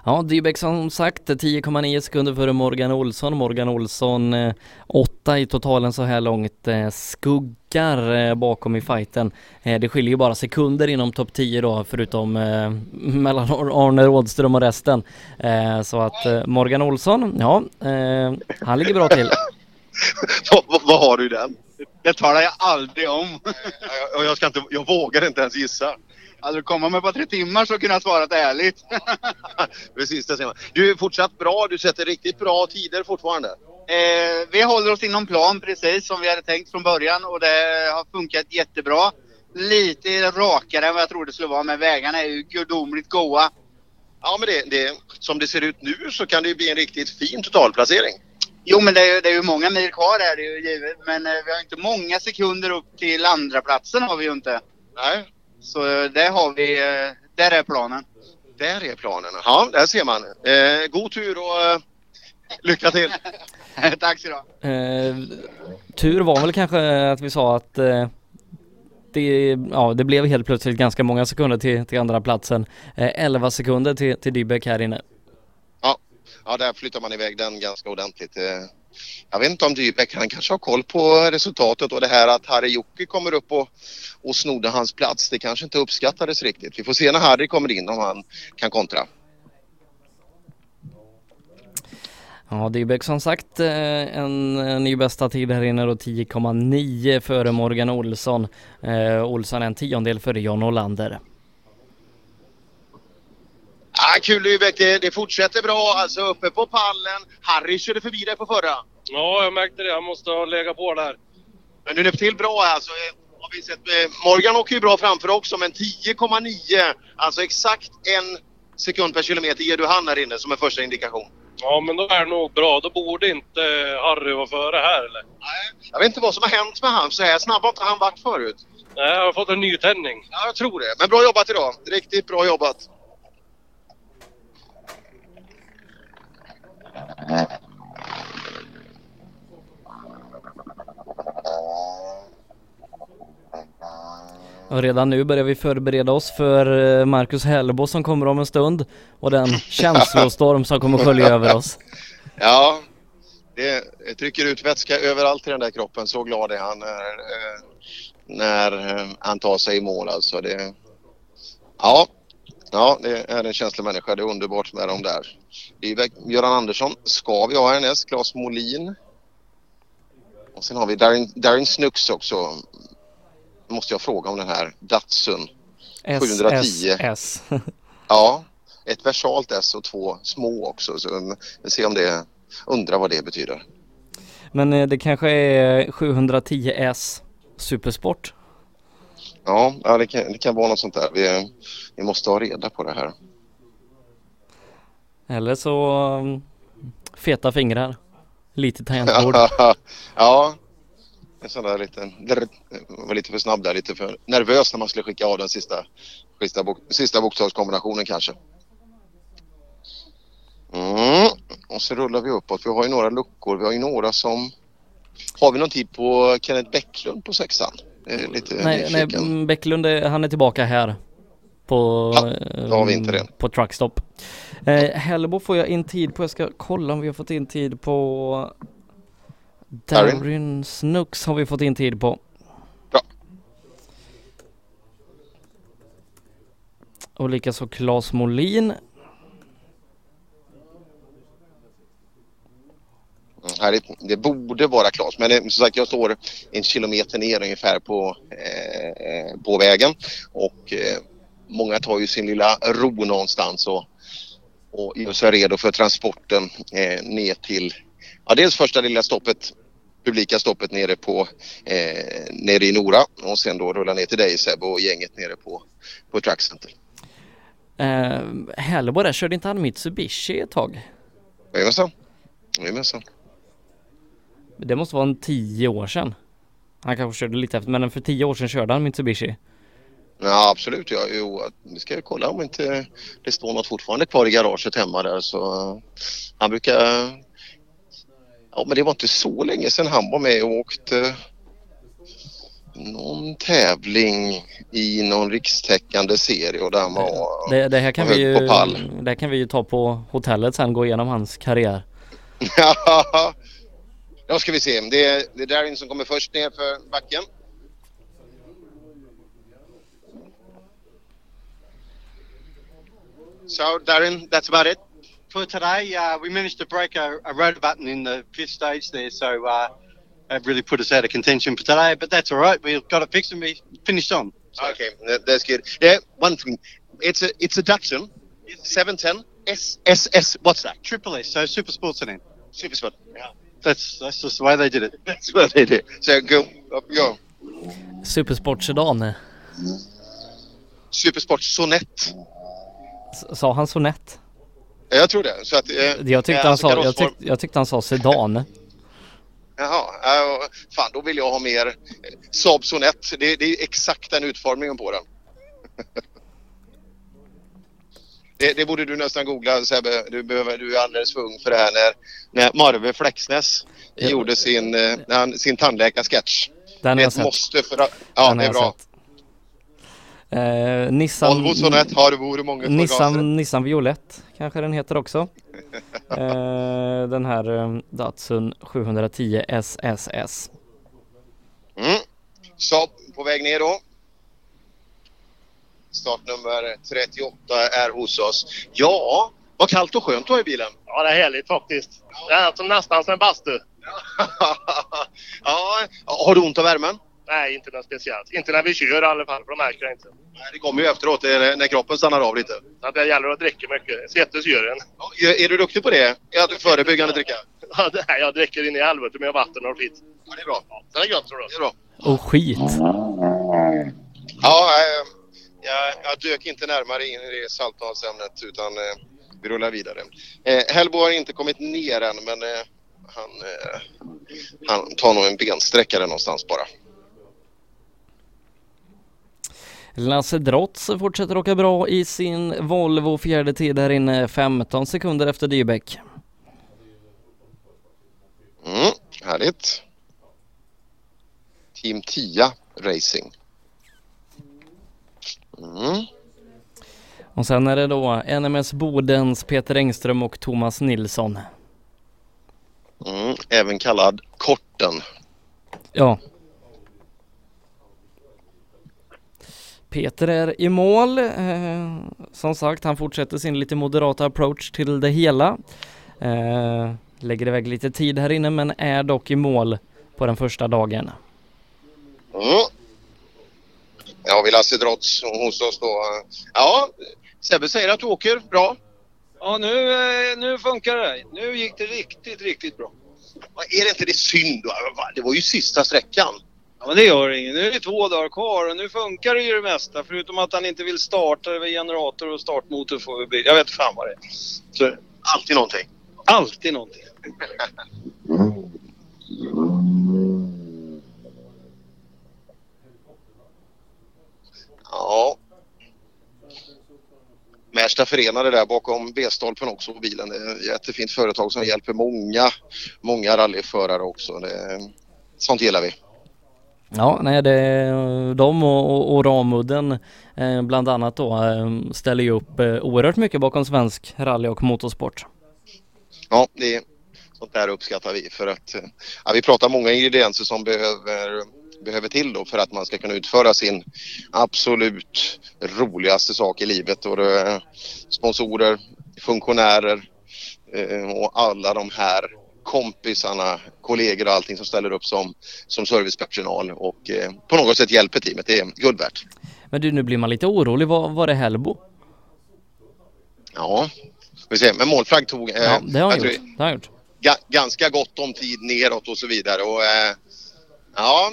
Ja, Dybeck som sagt 10,9 sekunder före Morgan Olsson. Morgan Olsson eh, åtta i totalen så här långt. Eh, skuggar eh, bakom i fighten. Eh, det skiljer ju bara sekunder inom topp 10 då förutom eh, mellan Arne Rådström och resten. Eh, så att eh, Morgan Olsson, ja, eh, han ligger bra till. vad, har du den? Det talar jag aldrig om. jag, jag, ska inte, jag vågar inte ens gissa. Hade du kommit med på tre timmar så kunde jag svarat ärligt. Precis, det ser man. Du är fortsatt bra. Du sätter riktigt bra tider fortfarande. Eh, vi håller oss inom plan precis som vi hade tänkt från början och det har funkat jättebra. Lite rakare än vad jag trodde det skulle vara men vägarna är ju gudomligt goa. Ja, men det, det, som det ser ut nu så kan det ju bli en riktigt fin totalplacering. Jo, men det är, det är ju många mil kvar är det ju givet. Men eh, vi har inte många sekunder upp till andra platsen har vi ju inte. Nej. Så eh, det har vi, eh, där är planen. Där är planen. Ja, där ser man. Eh, god tur och eh, lycka till. Tack så du. Eh, tur var väl kanske att vi sa att eh, det, ja, det blev helt plötsligt ganska många sekunder till, till andra platsen. Eh, 11 sekunder till, till Dybeck här inne. Ja, ja, där flyttar man iväg den ganska ordentligt. Jag vet inte om Dybeck, han kanske har koll på resultatet och det här att Harry Jocke kommer upp och, och snodde hans plats. Det kanske inte uppskattades riktigt. Vi får se när Harry kommer in om han kan kontra. Ja, Dybeck som sagt eh, en, en ny bästa tid här inne då 10,9 före Morgan Olsson. Eh, Olsson en tiondel före John Olander. Ah, kul Dybeck, det, det fortsätter bra. Alltså uppe på pallen. Harry körde förbi dig på förra. Ja, jag märkte det. Jag måste ha legat på där. Men du är till bra alltså. Har vi sett, eh, Morgan åker ju bra framför också men 10,9 alltså exakt en sekund per kilometer ger du han här inne som en första indikation. Ja, men då är det nog bra. Då borde inte Harry vara före här, eller? Jag vet inte vad som har hänt med han. Så här snabb har inte han varit förut. Nej, jag har fått en nytändning. Ja, jag tror det. Men bra jobbat idag. Riktigt bra jobbat. Och redan nu börjar vi förbereda oss för eh, Marcus Hellbo som kommer om en stund och den känslostorm som kommer skölja över oss. Ja, det trycker ut vätska överallt i den där kroppen. Så glad är han när, eh, när eh, han tar sig i mål alltså. Det, ja, ja, det är en känslig människa. Det är underbart med dem där. Det är Göran Andersson ska vi ha härnäst. Claes Molin. Och sen har vi Darin, Darin Snux också. Måste jag fråga om den här Datsun 710. SSS. Ja, ett versalt S och två små också. Så um, vi ser om det, undrar vad det betyder. Men eh, det kanske är 710S Supersport. Ja, det, kan, det kan vara något sånt där. Vi, vi måste ha reda på det här. Eller så um, feta fingrar. Lite tangentbord. ja, en sån där liten... Var lite för snabb där, lite för nervös när man skulle skicka av den sista, sista, bok, sista bokstavskombinationen kanske. Mm. Och så rullar vi uppåt. Vi har ju några luckor. Vi har ju några som... Har vi någon tid på Kenneth Bäcklund på sexan? Lite nej, nej, nyfiken. Bäcklund är- han är tillbaka här. På, då har vi inte ehm, det. på truckstop. Eh, Hellbo får jag in tid på, jag ska kolla om vi har fått in tid på Darin? Snooks har vi fått in tid på. Bra. Och likaså Claes Molin. Här är, det borde vara klart men det, som sagt jag står en kilometer ner ungefär på, eh, på vägen och eh, många tar ju sin lilla ro någonstans och, och gör sig redo för transporten eh, ner till ja, dels första lilla stoppet publika stoppet nere på eh, nere i Nora och sen då rulla ner till dig Seb och gänget nere på, på Trackcenter. Eh, Hellbo där, körde inte han Mitsubishi ett tag? Jajamensan. Jajamensan. Det måste vara en tio år sedan. Han kanske körde lite efter, men för tio år sedan körde han Mitsubishi. Ja absolut, ja, jo, vi ska ju kolla om inte det står något fortfarande kvar i garaget hemma där så han brukar Ja men det var inte så länge sedan han var med och åkte någon tävling i någon rikstäckande serie och där han var Det, det, här kan vi ju, på pall. det här kan vi ju ta på hotellet sen, gå igenom hans karriär. Ja, ska vi se. Det är, det är Darin som kommer först ner för backen. So Darren, that's about it. For today, uh, we managed to break a, a rotor button in the fifth stage there, so uh, that really put us out of contention for today. But that's all right. We've got it fixed and we finished on. Okay, that, that's good. Yeah, one thing. It's a it's a Datsun 710 S S S. S. What's that? Triple S, so Super Sport Sedan. Super Sport. Yeah. That's that's just way they did it. That's what they did. So go up you go. Supersport sedan. Supersport Sonett. S- Sa han sonett? Jag tror det. Så att, eh, Jag tyckte, eh, han alltså sa, jag, tyck, jag tyckte han sa sedan. Jaha, äh, fan då vill jag ha mer Saab Sonett. Det, det är exakt den utformningen på den. det, det borde du nästan googla Sebbe. Du, behöver, du är alldeles för ung för det här när, när Marve Flexnäs gjorde sin, eh, han, sin tandläkarsketch. Den det är ett sett. måste för att... Ja, Den det är bra. sett. Eh, Nissan, Volvo Sonett har vore många. Nissan, Nissan Violett kanske den heter också. eh, den här eh, Datsun 710 SSS. Mm. Saab på väg ner då. Startnummer 38 är hos oss. Ja, vad kallt och skönt det var i bilen. Ja, det är härligt faktiskt. Det är som nästan som en bastu. ja, har du ont av värmen? Nej, inte något speciellt. Inte när vi kör i alla fall, för de märker det inte. Nej, det kommer ju efteråt när, när kroppen stannar av lite. Så att det gäller att dricka mycket. Svettas gör en. Är, är du duktig på det? Att förebyggande dricka? Ja, det- Nej, jag dricker in i helvete med vatten och skit. Ja, det är bra. Ja, det är gött tror du. Det är bra. Och skit. Ja, eh, jag, jag dök inte närmare in i det salthavsämnet utan eh, vi rullar vidare. Eh, Hellbo har inte kommit ner än men eh, han, eh, han tar nog en bensträckare någonstans bara. Lasse Drotz fortsätter åka bra i sin Volvo fjärde tid här inne 15 sekunder efter Dybeck. Mm, härligt. Team 10 Racing. Mm. Och sen är det då NMS Bodens Peter Engström och Thomas Nilsson. Mm, även kallad Korten. Ja. Peter är i mål. Eh, som sagt, han fortsätter sin lite moderata approach till det hela. Eh, lägger iväg lite tid här inne men är dock i mål på den första dagen. Mm. Ja, har vi Lasse Drotz hos oss då. Ja, Sebbe säger att du åker bra. Ja, nu, eh, nu funkar det. Nu gick det riktigt, riktigt bra. Är det inte det synd då? Det var ju sista sträckan. Ja, men det gör inget. Nu är det två dagar kvar och nu funkar det ju det mesta. Förutom att han inte vill starta det vid generator och startmotor får vi bli. Jag vet fan vad det är. Så, alltid någonting. Alltid någonting. Ja. Märsta Förenade där bakom B-stolpen också på bilen. Det är ett jättefint företag som hjälper många, många rallyförare också. Det, sånt gillar vi. Ja, nej det de och, och, och Ramudden eh, bland annat då eh, ställer ju upp eh, oerhört mycket bakom svensk rally och motorsport. Ja, det, sånt där uppskattar vi för att eh, ja, vi pratar många ingredienser som behöver, behöver till då för att man ska kunna utföra sin absolut roligaste sak i livet. Och sponsorer, funktionärer eh, och alla de här kompisarna, kollegor och allting som ställer upp som, som servicepersonal och eh, på något sätt hjälper teamet. Det är guld värt. Men du, nu blir man lite orolig. Var, var det Hellbo? Ja, vi ser. Men målflagg tog... Eh, Ja, det har han jag tror- gjort. Det har han gjort. ga, ganska gott om tid neråt och så vidare. Och, eh, ja,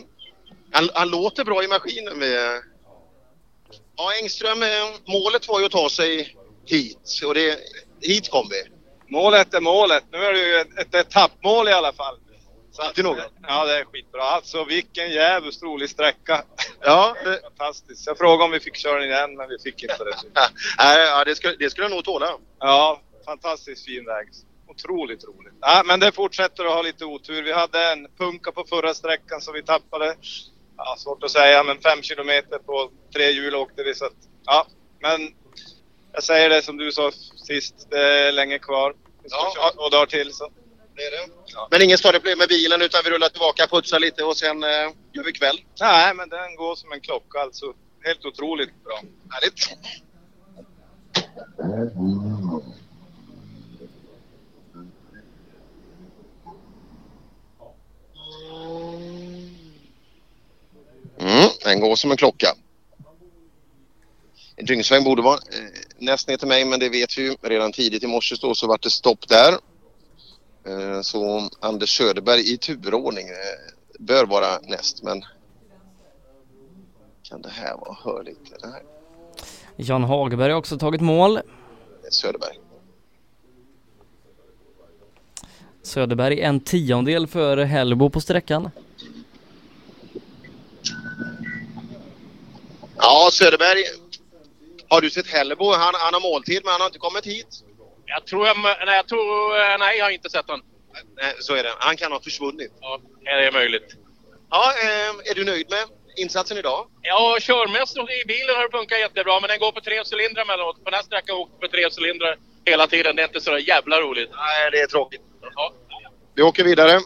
han, han låter bra i maskinen. Med, ja, Engström, eh, målet var ju att ta sig hit och det, hit kom vi. Målet är målet. Nu är det ju ett, ett etappmål i alla fall. Så något. Ja, det är skitbra. Alltså vilken jävligt rolig sträcka. Ja. Fantastiskt. Jag frågade om vi fick köra den igen, men vi fick inte det. Nej, ja, det, skulle, det skulle jag nog tåla. Ja, fantastiskt fin väg. Otroligt roligt. Ja, men det fortsätter att ha lite otur. Vi hade en punka på förra sträckan så vi tappade, ja, svårt att säga, men fem kilometer på tre hjul åkte vi. Så att, ja, men jag säger det som du sa sist, det är länge kvar. Köra två dagar till. Så. Det är det. Men ingen större problem med bilen utan vi rullar tillbaka, putsar lite och sen eh, gör vi kväll. Nej, men den går som en klocka alltså. Helt otroligt bra. Härligt. Mm, den går som en klocka. En dyngsväng borde vara eh, näst ner till mig men det vet vi ju. Redan tidigt i morse då så vart det stopp där. Eh, så Anders Söderberg i turordning eh, bör vara näst men kan det här vara hörligt? Här? Jan Hagberg har också tagit mål. Söderberg. Söderberg en tiondel för Hellbo på sträckan. Ja, Söderberg. Har du sett Hellebo? Han, han har måltid men han har inte kommit hit. Jag tror jag... Nej, jag tror... eh, Nej, jag har inte sett honom. Nej, så är det. Han kan ha försvunnit. Ja, det är möjligt. Ja, eh, är du nöjd med insatsen idag? Ja, körmässigt i bilen har det funkat jättebra, men den går på tre cylindrar emellanåt. På den här sträckan åker på tre cylindrar hela tiden. Det är inte så jävla roligt. Nej, det är tråkigt. Ja. Vi åker vidare.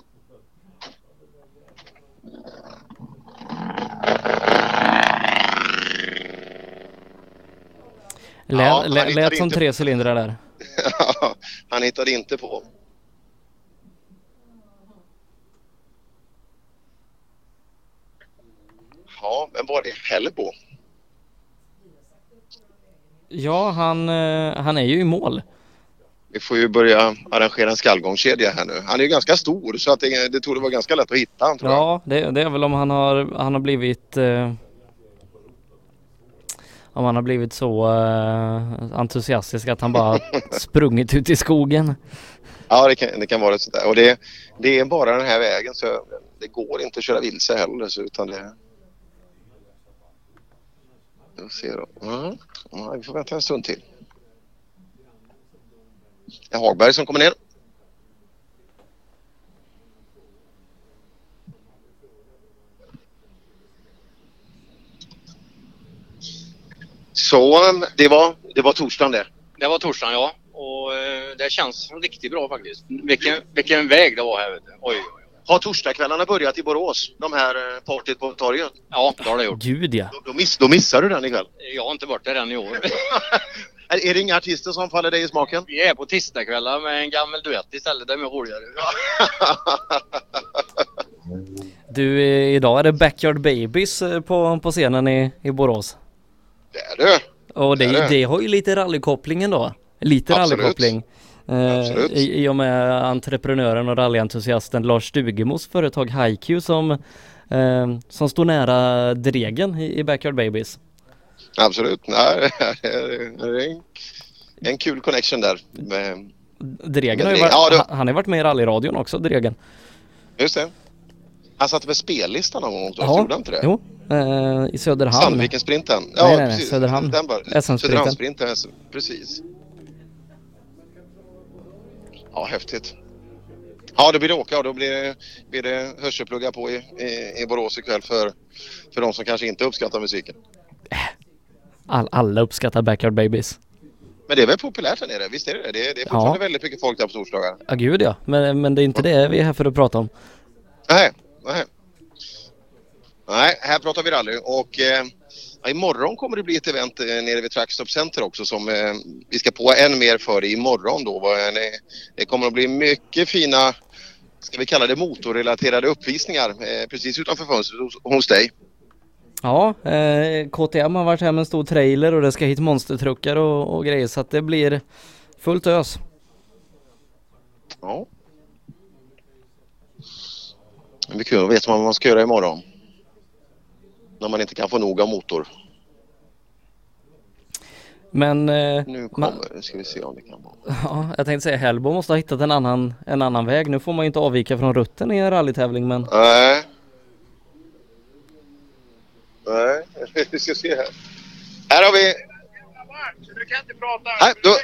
Lät, Ja, lät, som tre cylindrar där. han hittade inte på. Ja, men var det Hellebo? Ja, han, eh, han är ju i mål. Vi får ju börja arrangera en skallgångskedja här nu. Han är ju ganska stor så att det, det torde vara ganska lätt att hitta han tror jag. Ja, det, det är väl om han har, han har blivit eh, om han har blivit så eh, entusiastisk att han bara sprungit ut i skogen. Ja, det kan, det kan vara sådär. Och det, det är bara den här vägen så det går inte att köra vilse heller. Så, utan det... Vi får se då. Mm. Ja, vi får vänta en stund till. Det är Hagberg som kommer ner. Så det var, det var torsdagen det. Det var torsdagen ja. Och eh, det känns riktigt bra faktiskt. Vilken, vilken väg det var här vet du. Oj, oj. Har torsdagskvällarna börjat i Borås? De här eh, partyt på torget? Ja, det har det gjort. Gud ja. Då, miss, då missar du den ikväll. Jag har inte varit där än i år. Är, är det inga artister som faller dig i smaken? Vi är på tisdagskvällar med en gammal duett istället. Det är mer roligare. Du, eh, idag är det Backyard Babies på, på scenen i, i Borås. Det är det. Och det, Det är det. det har ju lite rallykoppling ändå. Lite Absolut. rallykoppling. Eh, Absolut. i, I och med entreprenören och rallyentusiasten Lars Stugemos företag HiQ som, eh, som står nära Dregen i, i Backyard Babies. Absolut. Nej, det är en, en kul connection där. Med, Dregen har ju varit, ja, han han har varit med i rallyradion också, Dregen. just det. Han satt väl spellistan någon gång Ja, gjorde han inte det? jo. Eh, I Söderhamn. Sandviken-sprinten. Ja, Nej, nej, nej. Söderhamn. Den bara. Söderhamnssprinten, precis. Ja, häftigt. Ja, då blir det åka och då blir det, blir det hörselpluggar på i, i, i Borås ikväll för, för de som kanske inte uppskattar musiken. All, alla uppskattar Backyard Babies. Men det är väl populärt här nere? Visst är det det? Det är, det är fortfarande Ja. väldigt mycket folk där på torsdagar. Ja gud ja, men, men det är inte det vi är här för att prata om. Nej, nej. Nej, här pratar vi rally och eh, imorgon kommer det bli ett event eh, nere vid Trackstop Center också som eh, vi ska på än mer för imorgon då. Det kommer att bli mycket fina, ska vi kalla det motorrelaterade uppvisningar eh, precis utanför fönstret hos, hos dig. Ja, eh, KTM har varit här med en stor trailer och det ska hit monstertruckar och, och grejer så att det blir fullt ös. Ja. Det blir kul. Vet man vad man ska göra imorgon? När man inte kan få nog av motor. Men eh, Nu kommer det. Ska vi se om det kan vara. ja, jag tänkte säga Hellbo måste ha hittat en annan, en annan väg. Nu får man ju inte avvika från rutten i en rallytävling men Nej. Nej, vi ska se här. Här har vi... Du kan inte prata. Här, då...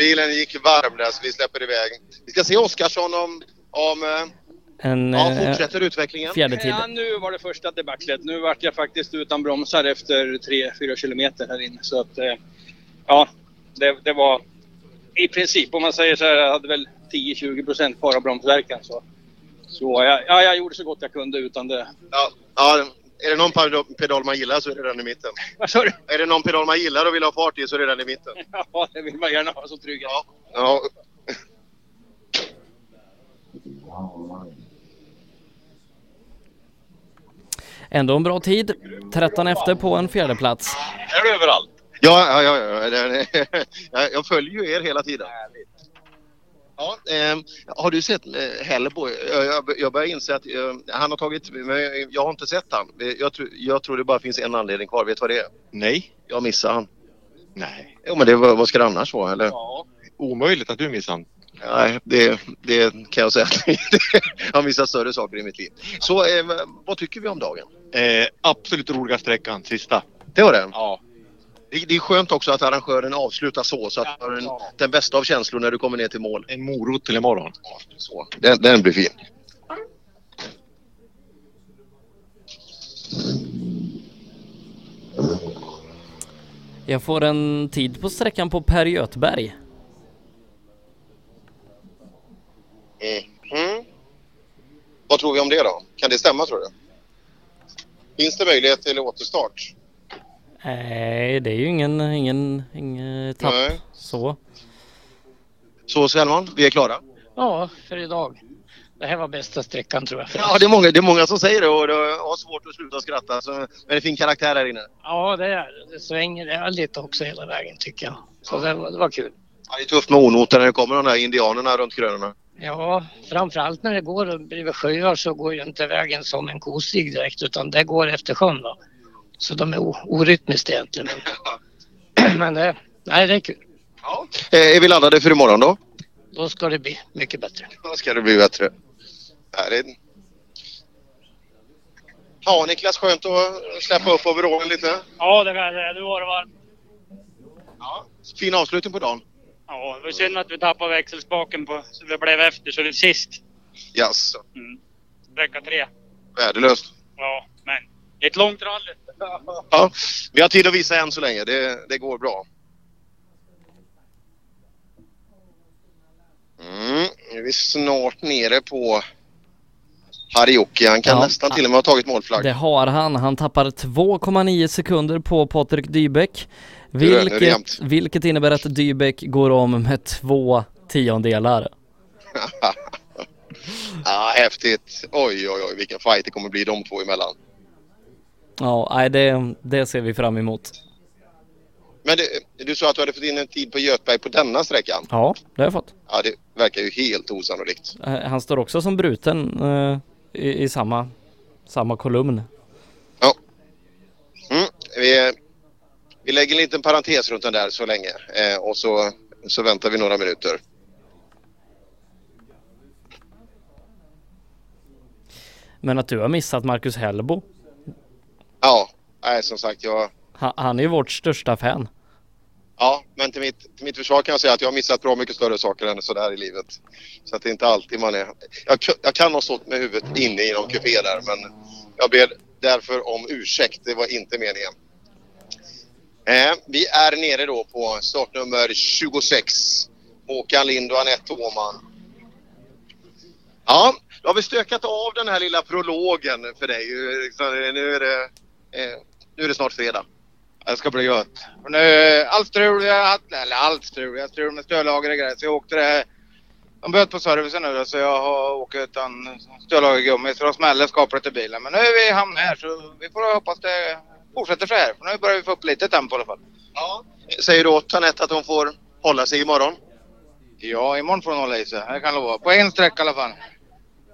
Bilen gick varm där så vi släpper iväg. Vi ska se Oskarsson om... om eh, en ja, eh, fortsätter utvecklingen. fjärde tid. Ja, nu var det första debaclet. Nu vart jag faktiskt utan bromsar efter 3-4 kilometer här inne. Så att, eh, ja, det, det var i princip om man säger så här, jag hade väl 10-20 procent kvar av bromsverkan. Så, så jag, ja, jag gjorde så gott jag kunde utan det. Ja, ja, är det någon pedal- man gillar så är det den i mitten. Vad sa du? Är det någon pedal man gillar och vill ha fart i så är det den i mitten. Ja, det vill man gärna ha som trygghet. Ja. Ändå en bra tid. 13 efter på en fjärde plats. Är du överallt? Ja, ja, ja. ja. Jag, följer ju er hela tiden. Ja, eh, har du sett eh, Hellbo? Jag, jag, jag börjar inse att eh, han har tagit... Men jag har inte sett han. Jag, tror- jag tror det bara finns en anledning kvar. Vet du vad det är? Nej. Jag missade han. Nej. Jo, men det, vad vad ska det annars vara? Eller? Ja. Omöjligt att du missar han. Nej, det, det kan jag säga. har missat större saker i mitt liv. Så eh, vad tycker vi om dagen? Eh, absolut roliga sträckan, sista. Det var den? Ja. Det, det är skönt också att arrangören avslutar så, så att du har en, den bästa av känslor när du kommer ner till mål. En morot till imorgon. Så. Den, den blir fin. Jag får en tid på sträckan på Per Göthberg. Mhm. Vad tror vi om det då? Kan det stämma tror du? Finns det möjlighet till återstart? Nej, det är ju ingen, ingen, ingen tapp Nej. så. Så Selman, vi är klara? Ja, för idag. Det här var bästa sträckan tror jag. Ja, det är många, det är många som säger det och det har svårt att sluta skratta. Så, men det är fin karaktär här inne. Ja, det är det. Svänger det lite också hela vägen tycker jag. Så det, var- det var kul. Ja, det är tufft med onoter när det kommer de där indianerna runt krönorna. Ja, framförallt när det går bredvid sjöar så går ju inte vägen som en kostig direkt utan det går efter sjön då. Så de är orytmiskt egentligen. Men, men det, nej, det är kul. Eh, är vi laddade för imorgon då? Då ska det bli mycket bättre. Då ska det bli bättre. Härligt. Ja, Niklas, skönt att släppa upp overallen lite. Ja, det kan jag säga. Nu var det varmt. Fin avslutning på dagen. Ja, det var synd att vi tappade växelspaken på, så vi blev efter så det sist. Jaså, Vecka tre. värdelöst. Ja, men är ett långt rally. Ja, vi har tid att visa än så länge. Det, det går bra. Mm, nu är vi snart nere på Harjoki. Han kan Ja. nästan till och med ha tagit målflagg. Det har han. Han tappar 2,9 sekunder på Patrik Dybeck. Vilket, vilket innebär att Dybeck går om med två tiondelar. ja, häftigt. Oj, oj, oj, vilken fight det kommer bli de två emellan. Ja, nej, det, det ser vi fram emot. Men det, du sa att du hade fått in en tid på Götberg på denna sträckan. Ja, det har jag fått. Ja, det verkar ju helt osannolikt. Eh, Han står också som bruten eh, i, i samma, samma kolumn. Mm, vi, vi lägger en liten parentes runt den där så länge eh, och så, så väntar vi några minuter. Men att du har missat Marcus Hellbo. Ja, nej, som sagt, jag, Han, han är ju vårt största fan. ja, men till mitt, till mitt försvar kan jag säga att jag har missat bra mycket större saker än sådär i livet. Så att det är inte alltid man är... Jag, jag kan ha stått med huvudet inne i någon kupé där, men jag ber därför om ursäkt. Det var inte meningen. Eh, vi är nere då på startnummer 26. Håkan Lind och Anette Åhman. Ja, då har vi stökat av den här lilla prologen för dig. Nu är det, eh, nu är det snart fredag. Det ska bli gött. Och nu, allt strul jag haft, eller allt strul, jag strul med stödlager och grejer. Så jag åkte det, de böt på servicen nu så jag har åkt utan stödlagergummi så de smäller skapligt i bilen. Men nu är vi i hamn här så vi får hoppas det fortsätter så här. För nu börjar vi få upp lite tempo i alla fall. Ja. Säger du åt Anette att hon får hålla sig imorgon? Ja, imorgon får hon hålla i sig. Det kan jag lova. På en sträcka i alla fall.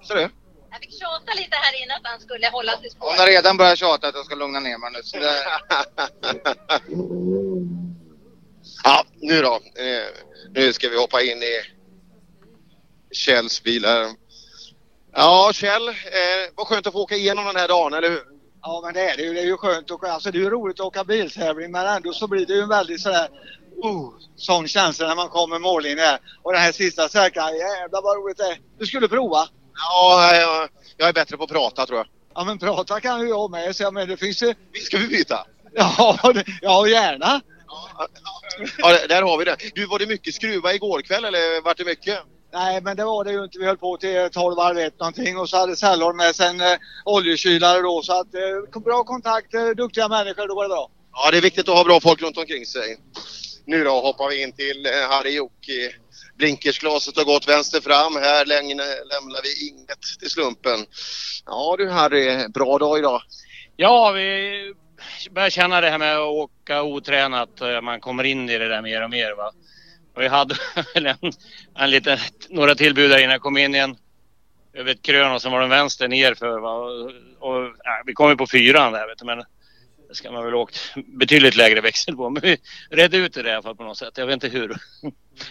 Så du. Jag fick tjata lite här inne att han skulle hålla sig spår. Hon har redan börjat tjata att jag ska lugna ner mig nu. Så det... Ja, nu då. Eh, nu ska vi hoppa in i Kjells bil här. Ja, Kjell. Eh, vad skönt att få åka igenom den här dagen, eller hur? Ja men det är det ju. Det är ju skönt att, alltså det är ju roligt att åka biltävling men ändå så blir det ju en väldigt sådär oh, sån känsla när man kommer mållinjen här. Och den här sista sträckan, jävlar vad roligt det är. Du skulle prova? Ja, jag, jag är bättre på att prata tror jag. Ja men prata kan ju jag med så jag men det finns ju... Ska vi byta? Ja, det, ja gärna. Ja, där- där har vi det. Du, var det mycket skruva igår kväll eller vart det mycket? Nej men det var det ju inte. Vi höll på till 12 halv ett någonting och så hade Sällor med sen eh, oljekylare då så att eh, bra kontakt, eh, duktiga människor, då var det bra. Ja, det är viktigt att ha bra folk runt omkring sig. Nu då hoppar vi in till eh, Harjoki. Blinkersglaset har gått vänster fram. Här lämnar vi inget till slumpen. Ja du Harry, bra dag idag. Ja, vi börjar känna det här med att åka otränat. Eh, man kommer in i det där mer och mer. Va? Och vi hade väl en, en liten, några tillbud där innan jag kom in igen. Över ett krön och så var den vänster ner för. Va? Och, och, ja, vi kom ju på fyran där vet du. Men det ska man väl åkt betydligt lägre växel på. Men vi redde ut det där i alla fall på något sätt. Jag vet inte hur.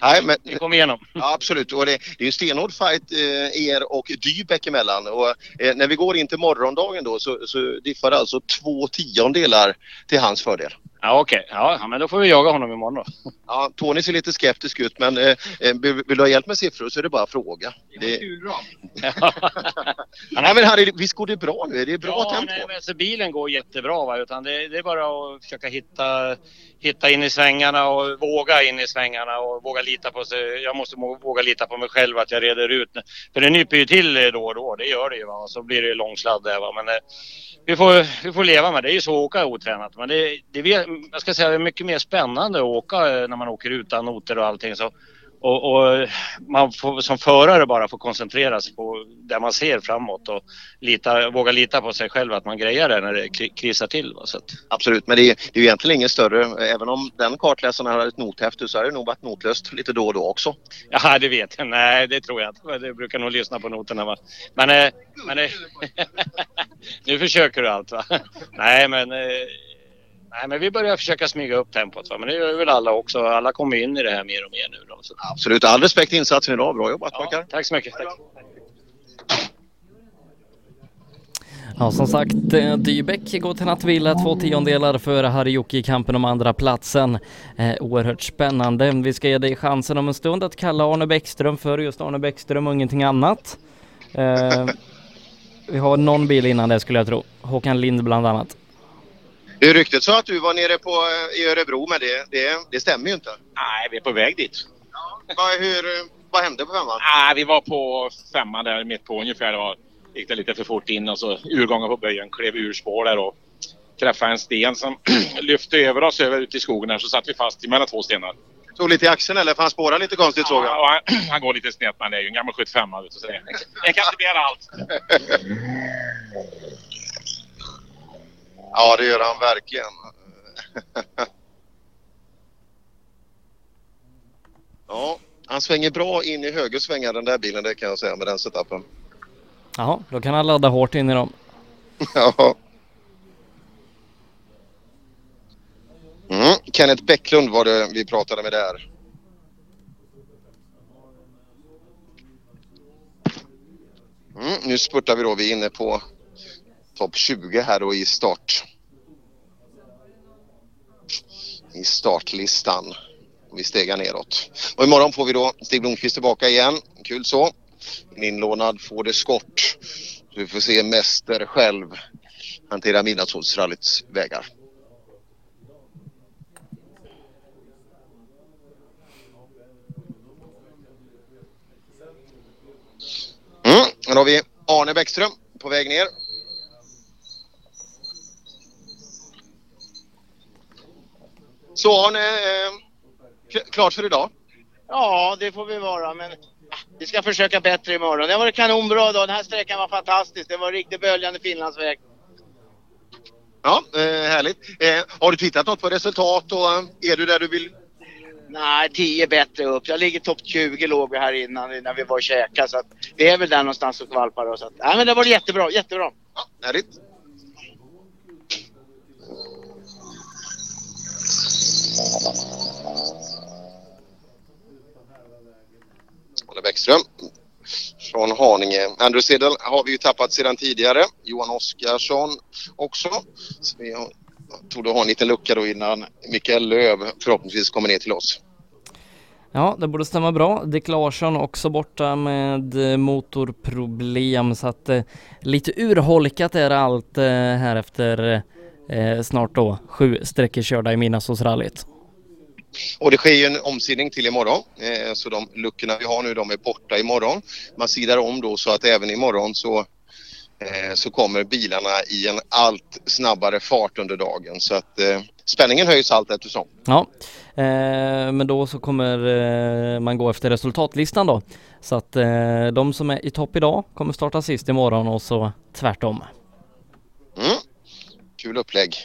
Nej, men, Vi kom igenom. Ja, absolut. Och det, det är en stenhård fight eh, er och Dybeck emellan. Och, eh, när vi går in till morgondagen då så, så diffar det alltså två tiondelar till hans fördel. Ja okej, ja, ja, men då får vi jaga honom imorgon då. Ja, Tony ser lite skeptisk ut men eh, eh, vill, vill du ha hjälp med siffror så är det bara att fråga. Det... Nej men Harry, visst går det bra nu? Det är bra ja, tempo. nej, men alltså, bilen går jättebra va? utan det, det är bara att försöka hitta, hitta in i svängarna och våga in i svängarna och våga lita på sig. Jag måste må- våga lita på mig själv att jag reder ut. För det nyper ju till då och då, det gör det ju va? och så blir det lång sladd där va. Men eh, vi får, vi får leva med det. Det är ju så att åka otränat. Men det, det är, jag ska säga, det är mycket mer spännande att åka eh, när man åker utan noter och allting. Så, och, och man får som förare bara får koncentrera sig på det man ser framåt och lita, våga lita på sig själv att man grejar det när det kri- krisar till. Va? Så att, Absolut, men det är, det är ju egentligen ingen större. Även om den kartläsaren har ett nothäfte så har det nog varit notlöst lite då och då också. ja, det vet jag. Nej, det tror jag inte. Det brukar nog lyssna på noterna. Va? Men, eh, men eh, nu försöker du allt va? Nej, men eh, Nej, men vi börjar försöka smyga upp tempot. Va? Men det gör väl alla också. Alla kommer in i det här mer och mer nu. Då, så. Absolut, all respekt till insatsen idag. Bra jobbat pojkar. Tack så mycket. Tack. Ja, som sagt, eh, Dybeck går till nattvila två tiondelar före Harjoki i kampen om andra platsen. Eh, oerhört spännande. Vi ska ge dig chansen om en stund att kalla Arne Bäckström för just Arne Bäckström och ingenting annat. Eh, vi har någon bil innan det skulle jag tro. Håkan Lind bland annat. Det ryktet så att du var nere på, eh, i Örebro men det, det, det stämmer ju inte. Nej, vi är på väg dit. Vad, hur, vad hände på femman? Nej, vi var på femman där mitt på ungefär. Det var, gick det lite för fort in och så urgången på böjen klev ur spår där och träffade en sten som lyfte över oss över ut i skogen där så satt vi fast mellan två stenar. Tog lite i axeln eller? För han spårar lite konstigt såg jag. Ja, han, han går lite snett men det är ju en gammal 75 vet du, så det, det kan inte begära allt. Ja, det gör han verkligen. Ja, han svänger bra in i höger svängar den där bilen, det kan jag säga med den setupen. Jaha, då kan han ladda hårt in i dem. Ja. Mm. Kenneth Bäcklund var det vi pratade med där. Mm. Nu spurtar vi då. Vi är inne på topp 20 här då i start. I startlistan. Vi stegar neråt. Och imorgon får vi då Stig Blomqvist tillbaka igen. Kul så. En inlånad Ford Escort. Så vi får se Mäster själv hantera Midnattssolsrallyts vägar. Mm. Här har vi Arne Bäckström på väg ner. Så Arne, eh, k- klart för idag? Ja, det får vi vara, men ah, vi ska försöka bättre imorgon. Det var kanonbra då. Den här sträckan var fantastisk. Det var riktigt böljande Finlandsväg. Ja, eh, härligt. Eh, har du tittat något på resultat och eh, är du där du vill? Nej, 10 bättre upp. Jag ligger topp 20 låg vi här innan när vi var och käkade. Så att vi är väl där någonstans och skvalpar. då, Så att, nej, men det var jättebra, jättebra. Härligt. Olle Bäckström från Haninge. Andrew Sedel har vi ju tappat sedan tidigare. Johan Oskarsson också. Så vi tror du ha en liten lucka då innan Mikael Löv förhoppningsvis kommer ner till oss. Ja, det borde stämma bra. Dick Larsson också borta med eh, motorproblem så att eh, lite urholkat är allt eh, här efter eh, eh, snart då sju sträckor körda i Midnattssolsrallyt. Och det sker ju en omsidning till imorgon. Eh, så de luckorna vi har nu de är borta imorgon. Man sidar om då så att även imorgon så, eh, så kommer bilarna i en allt snabbare fart under dagen. Så att eh, spänningen höjs allt eftersom. Ja, eh, men då så kommer eh, man gå efter resultatlistan då. Så att de som är i topp idag kommer starta sist imorgon och så tvärtom. Mm. Kul upplägg.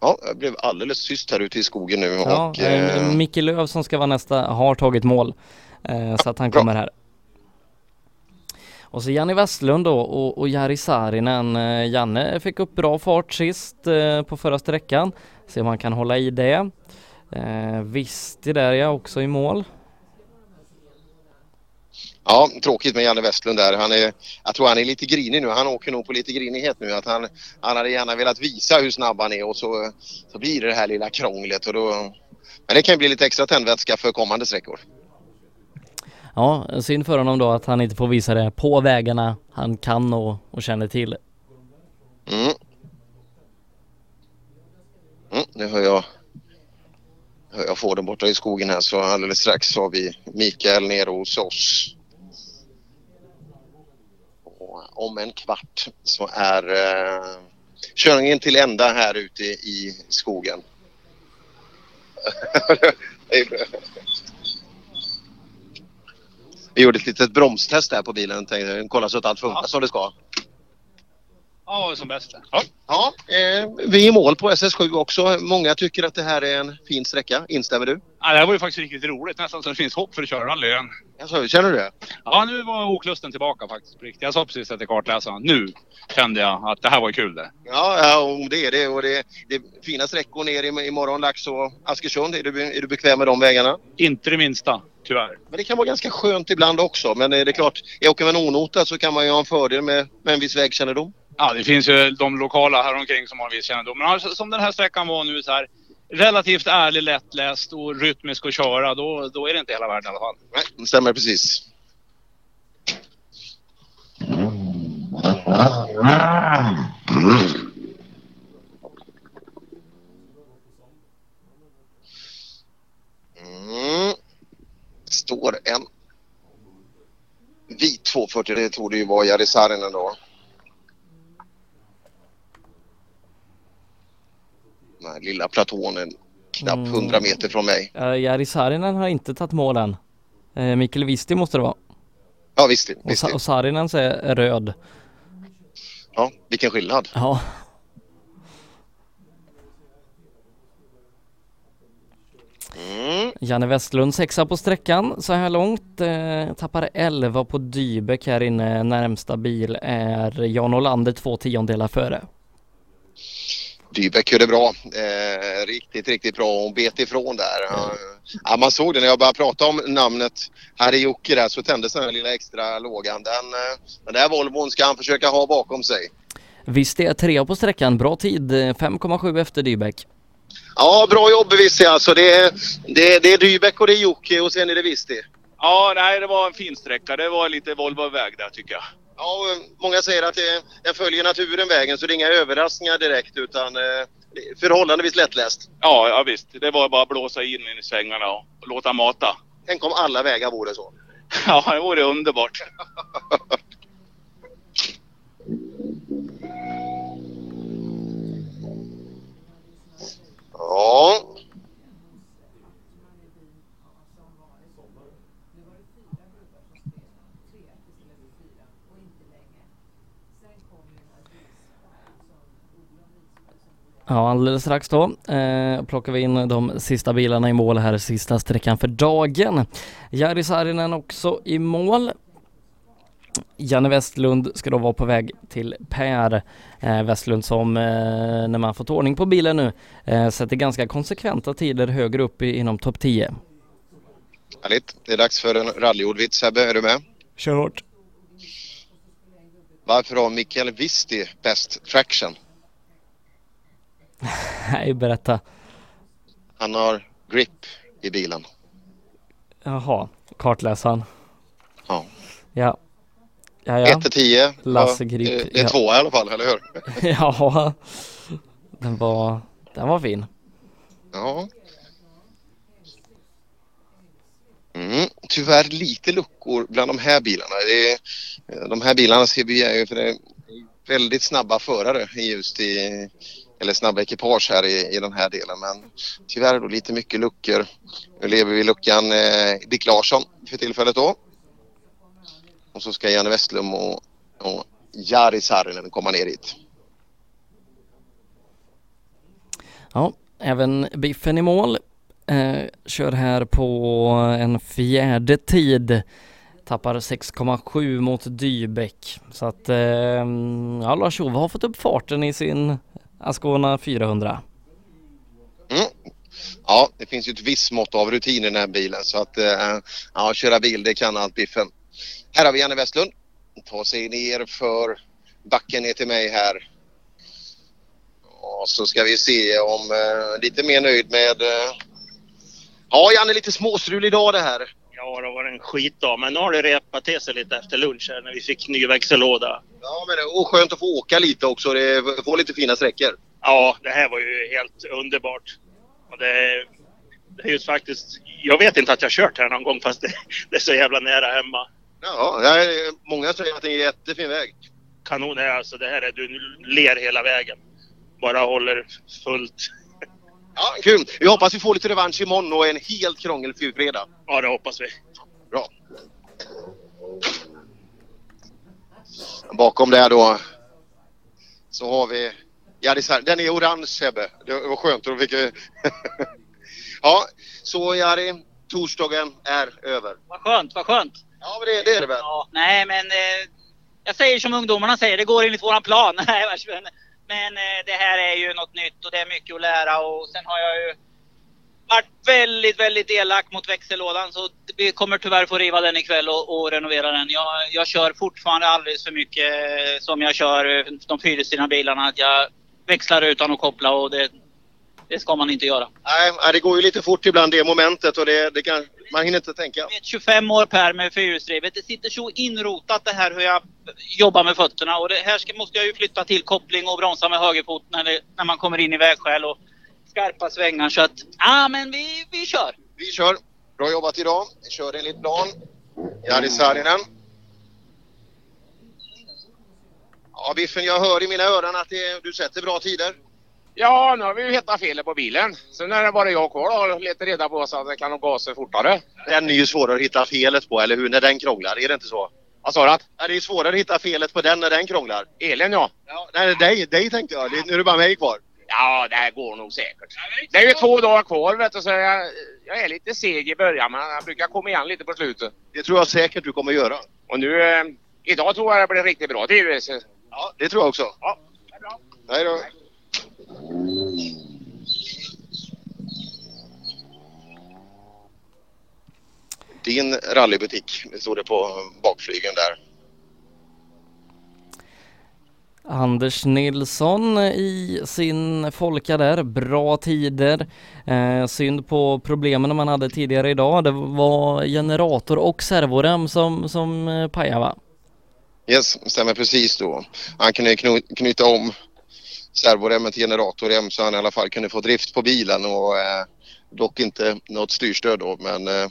Ja, jag blev alldeles tyst här ute i skogen nu Ja, och eh, eh, Micke Löv som ska vara nästa har tagit mål. Eh, så att han kommer här. Och så Janne Westlund då och, och Jari Saarinen. Eh, Janne fick upp bra fart sist eh, på förra sträckan. Se om han kan hålla i det. Eh, Visti där ja, också i mål. Ja, tråkigt med Janne Westlund där. Han är, jag tror han är lite grinig nu. Han åker nog på lite grinighet nu. Att han, han hade gärna velat visa hur snabb han är och så, så blir det det här lilla krånglet. Och då, men det kan bli lite extra tändvätska för kommande sträckor. Ja, synd för honom då att han inte får visa det på vägarna han kan och, och känner till. Mm. Mm, nu hör jag, hör jag fåren borta i skogen här så alldeles strax har vi Mikael nere hos oss. Och om en kvart så är eh, körningen till ända här ute i skogen. Vi gjorde ett litet bromstest där på bilen. Tänkte, kolla så att allt funkar som det ska. Ja, som bäst. Ja, ja eh, vi är i mål på SS7 också. Många tycker att det här är en fin sträcka. Instämmer du? Ja, det här var ju faktiskt riktigt roligt. Nästan så det finns hopp för att köra rally igen. Alltså, känner du det? Ja, nu var oklusten tillbaka faktiskt. På riktigt. Jag sa precis efter kartläsaren. Nu kände jag att det här var kul det. Ja, ja och det är det. Och det, det är fina sträckor ner i, i Morgonlax och Askersund. Är du, är du bekväm med de vägarna? Inte det minsta, tyvärr. Men det kan vara ganska skönt ibland också. Men det är klart, åker med en onota så kan man ju ha en fördel med, med en viss vägkännedom. Ja, det finns ju de lokala här omkring som har en viss kännedom. Men som den här sträckan var nu så här relativt ärlig, lättläst och rytmisk att köra, då, då är det inte hela världen i alla fall. Nej, det stämmer precis. Mm. Står en vit 240, det tror ju var Jari Saarinen då. Den här lilla platån är knappt Mm. 100 meter från mig. Uh, Jari Saarinen har inte tagit mål än. Uh, Mikael Visti måste det vara. Ja visst, Och. Sa- och Saarinen är röd. Ja, vilken skillnad. Ja. Mm. Janne Westlund sexa på sträckan så här långt. Eh, tappar 11 på Dybeck här inne. Närmsta bil är Jan Olander två tiondelar före. Dybeck gjorde bra. Eh, riktigt, riktigt bra. Hon bet ifrån där. Ja, Ja, man såg det när jag började prata om namnet Harry Jocke där så tändes den här lilla extra lågan. Den, eh, den där Volvon ska han försöka ha bakom sig. Visst är trea på sträckan. Bra tid. eh, 5,7 efter Dybeck. Ja, bra jobb Visti alltså. Det är, det, är- det är Dybeck och det är Jocke och sen är det Visti. Ja, nej, det var en fin sträcka. Det var lite Volvo-väg där tycker jag. Ja, många säger att det, den följer naturen vägen så det är inga överraskningar direkt utan eh, förhållandevis lättläst. Ja, ja visst. Det var bara att blåsa in i svängarna och, och låta mata. Tänk om alla vägar vore så. Ja, det vore underbart. Ja. Ja, alldeles strax då eh, plockar vi in de sista bilarna i mål här, sista sträckan för dagen. Jari Saarinen också i mål. Janne Westlund ska då vara på väg till Per eh, Westlund som eh, när man fått ordning på bilen nu eh, sätter ganska konsekventa tider högre upp i, inom topp 10. Härligt. Det är dags för en rallyordvits. Sebbe, är du med? Kör hårt. Varför har Mikael Visti bäst traction? Nej, berätta. Han har grip i bilen. Jaha, kartläsaren. Ja. Ja. Ja, ja. 1 till 10. Lasse Grip. Det det är ja. två i alla fall, eller hur? ja, den var, den var fin. Ja. Mm, tyvärr lite luckor bland de här bilarna. Det är, de här bilarna ser vi ju för det är väldigt snabba förare i just i, eller snabba ekipage här i, i den här delen. Men tyvärr då lite mycket luckor. Nu lever vi i luckan eh, Dick Larsson för tillfället då. Och så ska Janne Westlund och, och Jari Saarinen komma ner hit. Ja, även Biffen i mål. Eh, kör här på en fjärde tid. Tappar 6,7 mot Dybeck. Så att eh, ja, Lars-Ove har fått upp farten i sin Ascona 400. Mm. Ja, det finns ju ett visst mått av rutin i den här bilen så att eh, ja, köra bil det kan allt Biffen. Här har vi Janne Westlund. Ta sig ner för backen ner till mig här. Och så ska vi se om eh, lite mer nöjd med... Eh... Ja, Janne lite småstrul idag det här. Ja, det var en skitdag. Men nu har det repat till sig lite efter lunch här när vi fick ny växellåda. Ja, men det är skönt att få åka lite också. Det får lite fina sträckor. Ja, det här var ju helt underbart. Och det, det är just faktiskt... Jag vet inte att jag kört här någon gång fast det, det är så jävla nära hemma. Ja, många säger att det är en jättefin väg. Kanon är alltså det här är du ler hela vägen. Bara håller fullt. Ja, kul! Vi hoppas vi får lite revansch imorgon och en helt krångelfri fredag. Ja, det hoppas vi. Bra. Bakom där då så har vi Jari Den är orange Sebbe. Det var skönt. att fick... ja, så Jari, torsdagen är över. Vad skönt, vad skönt. Ja, men det, det är det väl. Ja, nej, men eh, jag säger som ungdomarna säger, det går enligt våran plan. men men eh, det här är ju något nytt och det är mycket att lära och sen har jag ju varit väldigt, väldigt elak mot växellådan så vi kommer tyvärr få riva den ikväll och, och renovera den. Jag, jag kör fortfarande alldeles för mycket eh, som jag kör eh, de fyrhjulsdrivna bilarna. Att jag växlar utan att koppla och det, det ska man inte göra. Nej, det går ju lite fort ibland det momentet och det, det kan, man hinner inte tänka. 25 år Per med fyrhjulsdrivet. Det sitter så inrotat det här hur jag jobbar med fötterna och det här ska, måste jag ju flytta till koppling och bromsa med högerfot när, när man kommer in i vägskäl och skarpa svängar så att, ja men vi, vi kör. Vi kör. Bra jobbat idag. Vi kör enligt plan. Jari Saarinen. Ja Biffen, jag hör i mina öron att det, du sätter bra tider. Ja, nu har vi ju hittat felet på bilen. Sen är det bara jag kvar då och letar reda på så att den kan gasa fortare. Den är ju svårare att hitta felet på, eller hur? När den krånglar, är det inte så? Vad sa du? Ja, det är svårare att hitta felet på den när den krånglar. Elen ja. ja nej, dig, dig tänkte jag. Nu är det bara mig kvar. Ja, det här går nog säkert. Det är ju två dagar kvar vet du, så jag, jag är lite seg i början men jag brukar komma igen lite på slutet. Det tror jag säkert du kommer göra. Och nu, eh, idag tror jag det blir riktigt bra tid. Ja, det tror jag också. Ja, det är bra. Hej då. Din rallybutik, står det på bakflygen där. Anders Nilsson i sin Folka där, bra tider. Eh, synd på problemen man hade tidigare idag. Det var generator och servorem som, som eh, pajade va? Yes, stämmer precis då. Han kunde knyta om servoremmen till generatorrem så han i alla fall kunde få drift på bilen och eh, dock inte något styrstöd då men eh,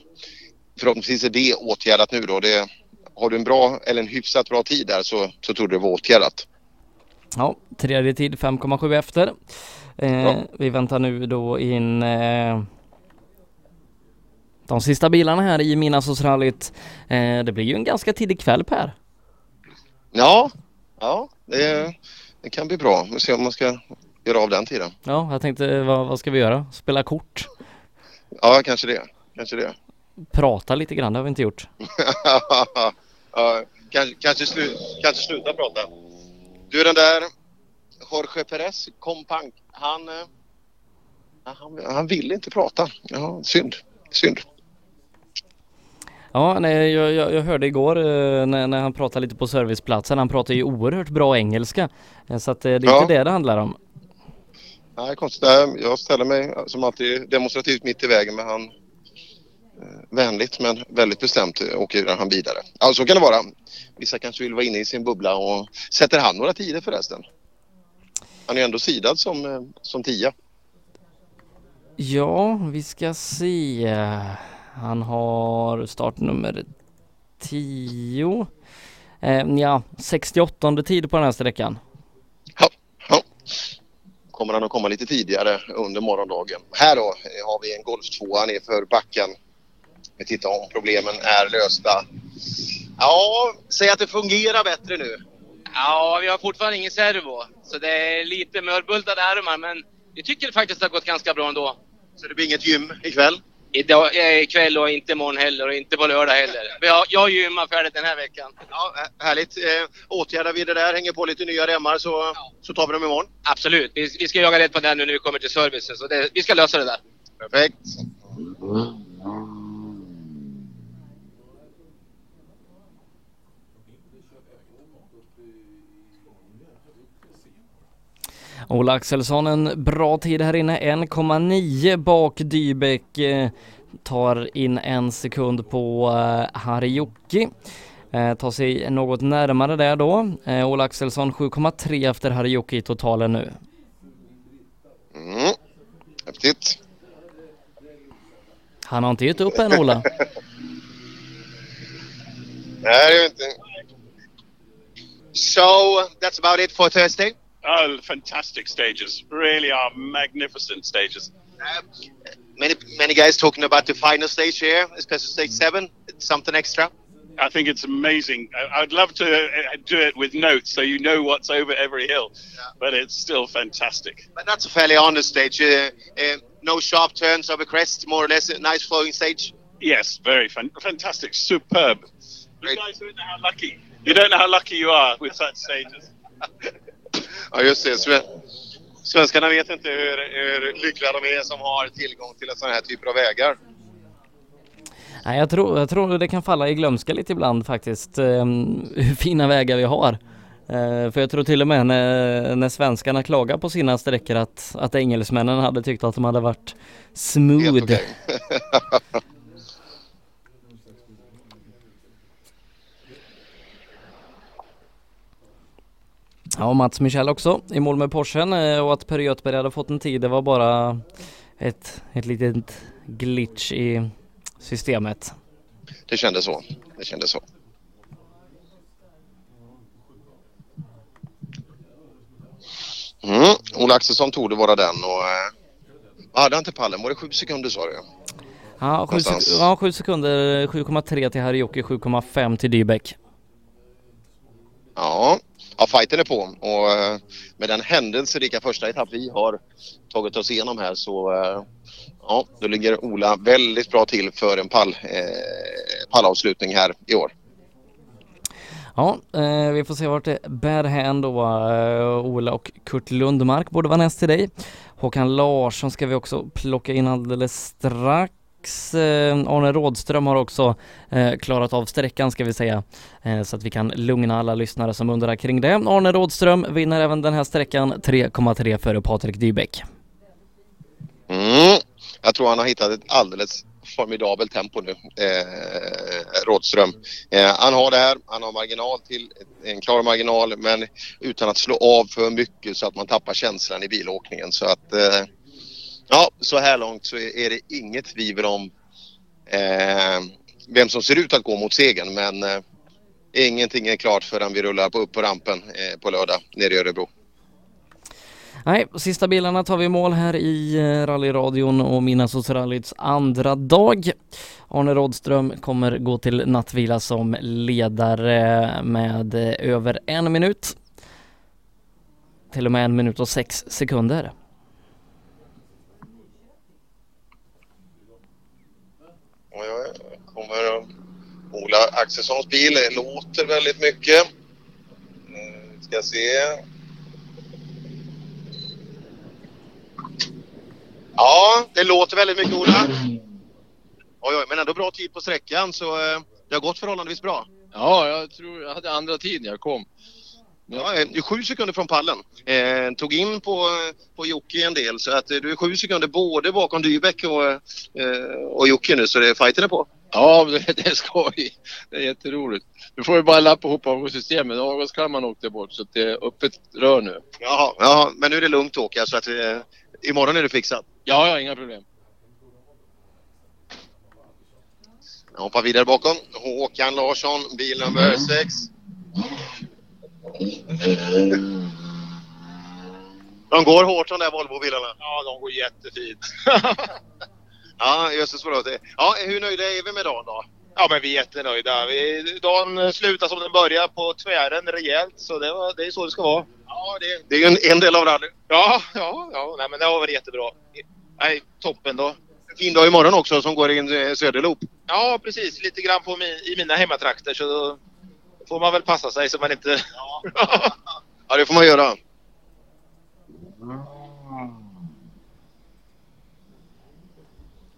förhoppningsvis är det åtgärdat nu då. Det, har du en bra eller en hyfsat bra tid där så, så tror det vara åtgärdat. Ja, tredje tid 5,7 efter. Eh, vi väntar nu då in eh, de sista bilarna här i Midnattsrallyt. Eh, det blir ju en ganska tidig kväll Per. Ja, ja det, det kan bli bra. Vi får se om man ska göra av den tiden. Ja, jag tänkte vad, vad ska vi göra? Spela kort? Ja, kanske det. Kanske det. Prata lite grann, det har vi inte gjort. ja, kanske, kanske, slu, kanske sluta prata. Du den där Jorge Perez, kompank, han, eh, han, han vill inte prata. Ja, synd, synd. Ja, nej, jag, jag, jag hörde igår eh, när, när, han pratade lite på serviceplatsen. Han pratar ju oerhört bra engelska. Eh, så att det är ja. inte det det handlar om. Nej, konstigt. Jag ställer mig som alltid demonstrativt mitt i vägen men han vänligt men väldigt bestämt åker han vidare. Ja, så kan det vara. Vissa kanske vill vara inne i sin bubbla och sätter han några tider förresten? Han är ändå sidad som, eh, som tia. Ja, vi ska se. Han har startnummer 10. Eh, ja, 68 tid på den här sträckan. Ja, ja. Kommer han att komma lite tidigare under morgondagen. Här då eh, har vi en Golf 2 nerför backen. Vi tittar om problemen är lösta. Ja, säg att det fungerar bättre nu. Ja, vi har fortfarande ingen servo. Så det är lite mörbultade armar men vi tycker faktiskt att det har gått ganska bra ändå. Så det blir inget gym ikväll? Idag, eh, ikväll och inte imorgon heller och inte på lördag heller. Jag, jag gymmar färdigt den här veckan. Ja, härligt. Eh, åtgärdar vi det där, hänger på lite nya remmar så, så tar vi dem imorgon. Absolut. Vi, vi ska jaga rätt på den nu när vi kommer till servicen. Så det, vi ska lösa det där. Perfekt. Ola Axelsson en bra tid här inne, 1,9 bak Dybeck. Eh, tar in en sekund på eh, Harjoki. Eh, tar sig något närmare där då. Eh, Ola Axelsson 7,3 efter Harjoki i totalen nu. Mm. Häftigt. Han har inte gett upp än Ola. Nej, det är inte. So that's about it for Thursday. Oh, fantastic stages. Really are magnificent stages. Many many guys talking about the final stage here, especially stage seven. It's something extra. I think it's amazing. I- I'd love to uh, do it with notes so you know what's over every hill, but it's still fantastic. But that's a fairly honest stage. Uh, uh, no sharp turns over crest, more or less a nice flowing stage. Yes, very fan- fantastic, superb. You guys don't know how lucky. You don't know how lucky you are with such stages. Ja, just det. Sve- Svenskarna vet inte hur, hur lyckliga de är som har tillgång till sådana här typer av vägar. Nej, jag tror, jag tror det kan falla i glömska lite ibland faktiskt, eh, hur fina vägar vi har. Eh, för jag tror till och med när, när svenskarna klagar på sina sträckor att, att engelsmännen hade tyckt att de hade varit smooth. Ja, Mats Michel också i mål med Porschen eh, och att Per Göthberg hade fått en tid, det var bara ett, ett litet glitch i systemet. Det kändes så. Det kändes så. Mm. Ola Axelsson tog det vara den och... Eh, hade han till pallen? Var det sju sekunder sa du? Ja, sju, sek- ja, sju sekunder, 7,3 till Harjoki, 7,5 till Dybeck. Ja, ja fighten är på och eh, med den händelserika första etapp vi har tagit oss igenom här så eh, ja, då ligger Ola väldigt bra till för en pall, eh, pallavslutning här i år. Ja, eh, vi får se vart det bär hän då. Eh, Ola och Kurt Lundmark borde vara näst till dig. Håkan Larsson ska vi också plocka in alldeles strax. Eh, Arne Rådström har också eh, klarat av sträckan ska vi säga. Eh, så att vi kan lugna alla lyssnare som undrar kring det. Arne Rådström vinner även den här sträckan 3,3 före Patrik Dybeck. Mm. Jag tror han har hittat ett alldeles formidabelt tempo nu, eh, Rådström. Eh, han har det här, han har marginal till en klar marginal men utan att slå av för mycket så att man tappar känslan i bilåkningen. Så att eh, ja, så här långt så är det inget tvivel om eh, vem som ser ut att gå mot segern men eh, ingenting är klart förrän vi rullar på, upp på rampen eh, på lördag nere i Örebro. Nej, sista bilarna tar vi i mål här i eh, rallyradion och minnas hos rallyts andra dag. Arne Rådström kommer gå till nattvila som ledare med eh, över en minut. Till och med en minut och sex sekunder. Och jag kommer Ola Axelssons bil låter väldigt mycket. Eh, Ska se. Ja, det låter väldigt mycket Ola. Oj, oj, men ändå bra tid på sträckan så eh, det har gått förhållandevis bra. Ja, jag tror jag hade andra tid när jag kom. Ja, eh, du är sju sekunder från pallen. Eh, tog in på, på Jocke en del så att eh, du är sju sekunder både bakom Dybeck och, eh, och Jocke nu så det, fighten är på. Ja, det, det är skoj. Det är jätteroligt. Nu får vi bara lappa ihop avgassystemet. Avgaskammaren åkte bort så att det är öppet rör nu. Jaha, jaha, men nu är det lugnt Åke så att eh, imorgon är du fixad. Ja, ja, inga problem. Jag hoppar vidare bakom. Håkan Larsson, bil nummer 6. De går hårt de där Volvo-bilarna. Ja, de går jättefint. Ja, jösses vad det Ja, hur nöjda är vi med dagen då? Ja, men vi är jättenöjda. Vi, dagen slutar som den börjar på tvären rejält, så det, var, det är så det ska vara. Ja, det, det är ju en, en del av rally. Ja, ja, ja. Nej, men det har varit jättebra. Nej, toppen då. Fin dag imorgon också som går in eh, Söderloop. Ja, precis. Lite grann på mi- i mina hemmatrakter så då får man väl passa sig så man inte... Ja, det får man göra.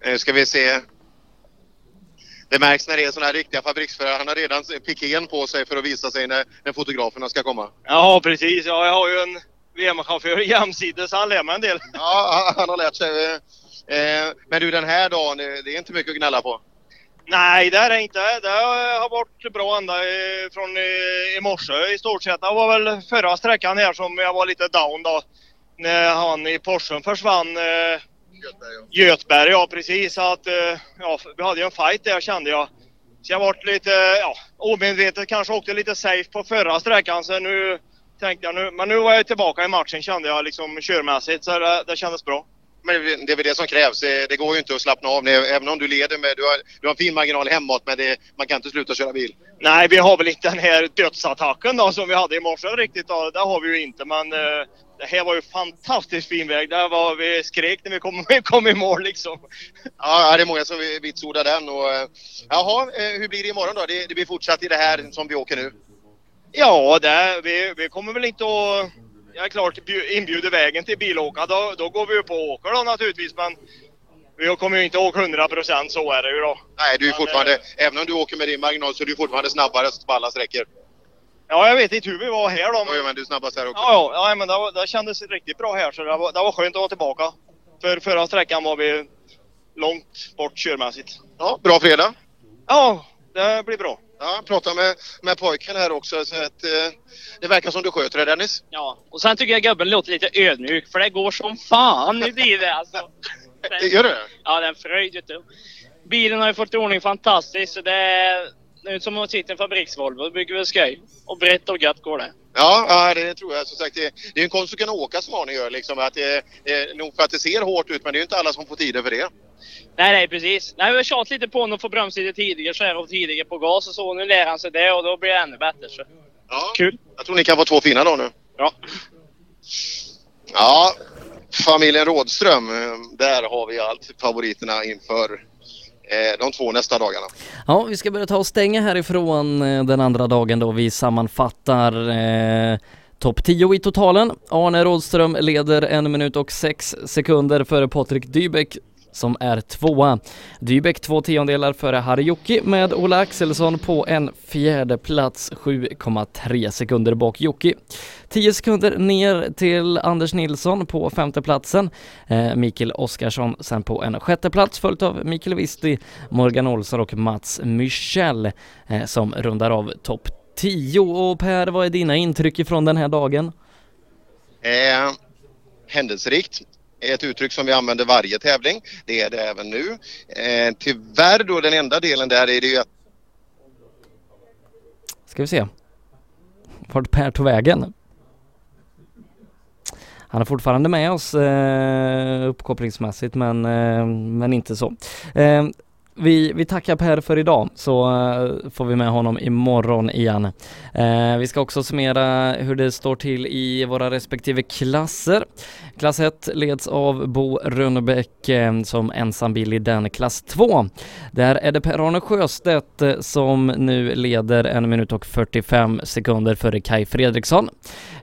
Nu ska vi se. Det märks när det är sådana här riktiga fabriksförare. Han har redan piken på sig för att visa sig när, när fotograferna ska komma. Ja, precis. Ja, jag har ju en VM-chaufför jämsides han lär mig en del. Ja, han har lärt sig. Eh, men du, den här dagen, eh, det är inte mycket att gnälla på. Nej, det är det inte. Det har varit bra ända från i morse i stort sett. Det var väl förra sträckan här som jag var lite down då. När han i Porschen försvann. Eh, Götberg, ja precis. Så att, eh, ja, vi hade ju en fight där kände jag. Så jag vart lite, ja, omedvetet kanske åkte lite safe på förra sträckan. Så nu tänkte jag nu, men nu var jag tillbaka i matchen kände jag liksom körmässigt. Så det, det kändes bra. Men det är väl det som krävs. Det går ju inte att slappna av. Även om du leder med... Du har, du har en fin marginal hemåt men det, man kan inte sluta köra bil. Nej, vi har väl inte den här dödsattacken då som vi hade i morse riktigt. Då. Det har vi ju inte, men eh, det här var ju fantastiskt fin väg. Där var vi skrek när vi kom, kom i mål liksom. Ja, det är många som vitsordar den. Och, eh, jaha, eh, hur blir det imorgon då? Det, det blir fortsatt i det här som vi åker nu? Ja, det, vi, vi kommer väl inte att... Jag är klart bju- inbjuder vägen till bilåka. Då, då går vi ju på och åker då naturligtvis. Men vi kommer ju inte åka 100 procent, så är det ju då. Nej, du är Men, fortfarande... eh, Även om du åker med din marginal så är du fortfarande snabbast på alla sträckor. Ja, jag vet inte hur vi var här då. Ja, men du är snabbast här också. Ja, ja, ja men det, var, det kändes riktigt bra här så det var, det var skönt att vara tillbaka. För förra sträckan var vi långt bort körmässigt. Ja, bra fredag. Ja, det blir bra. Ja, prata med, med pojken här också så att eh, det verkar som du sköter det Dennis. Ja, och sen tycker jag gubben låter lite ödmjuk för det går som fan i bilen alltså. Gör det? Ja, en fröjd vet du. Bilen har ju fått ordning fantastiskt så det nu som att sitta i en fabriksvolvo och bygger väl skoj. Och brett och gött går det. Ja, det tror jag. Som sagt, det, det är en konst att kunna åka som Arne gör. Liksom, att det, det, nog för att det ser hårt ut men det är inte alla som får tider för det. Nej, nej precis. Nej, vi har tjatat lite på honom att få bromsa tidigare så här och tidigare på gas och så. Nu lär han sig det och då blir det ännu bättre. Så. Ja. Kul. Jag tror ni kan få två fina dagar nu. Ja. Ja, familjen Rådström. eh, Där har vi allt favoriterna inför eh, Eh, de två nästa dagarna. Ja, vi ska börja ta och stänga härifrån eh, den andra dagen då vi sammanfattar eh, topp 10 i totalen. Arne Rådström leder en minut och sex sekunder före Patrik Dybeck som är tvåa. Dybeck två tiondelar före Harry med Ola Axelsson på en fjärde plats 7,3 sekunder bak Jocke. 10 sekunder ner till Anders Nilsson på femteplatsen. Eh, Mikael Oskarsson sen på en sjätte plats följt av Mikael Visti, Morgan Olsson och Mats Michel eh, som rundar av topp 10. Och Per, vad är dina intryck ifrån den här dagen? Eh, händelserikt. Ett uttryck som vi använder varje tävling. Det är det även nu. Eh, tyvärr då den enda delen där är det ju att Ska vi se. Vart Per tog vägen? Han är fortfarande med oss eh, uppkopplingsmässigt men, eh, men inte så. Eh, vi, vi tackar Per för idag så eh, får vi med honom imorgon igen. Eh, vi ska också summera hur det står till i våra respektive klasser. Klass 1 leds av Bo Rönnebäck eh, som ensam bil i den. Klass 2, där är det Per-Arne Sjöstedt eh, som nu leder en minut och 45 sekunder före Kai Fredriksson.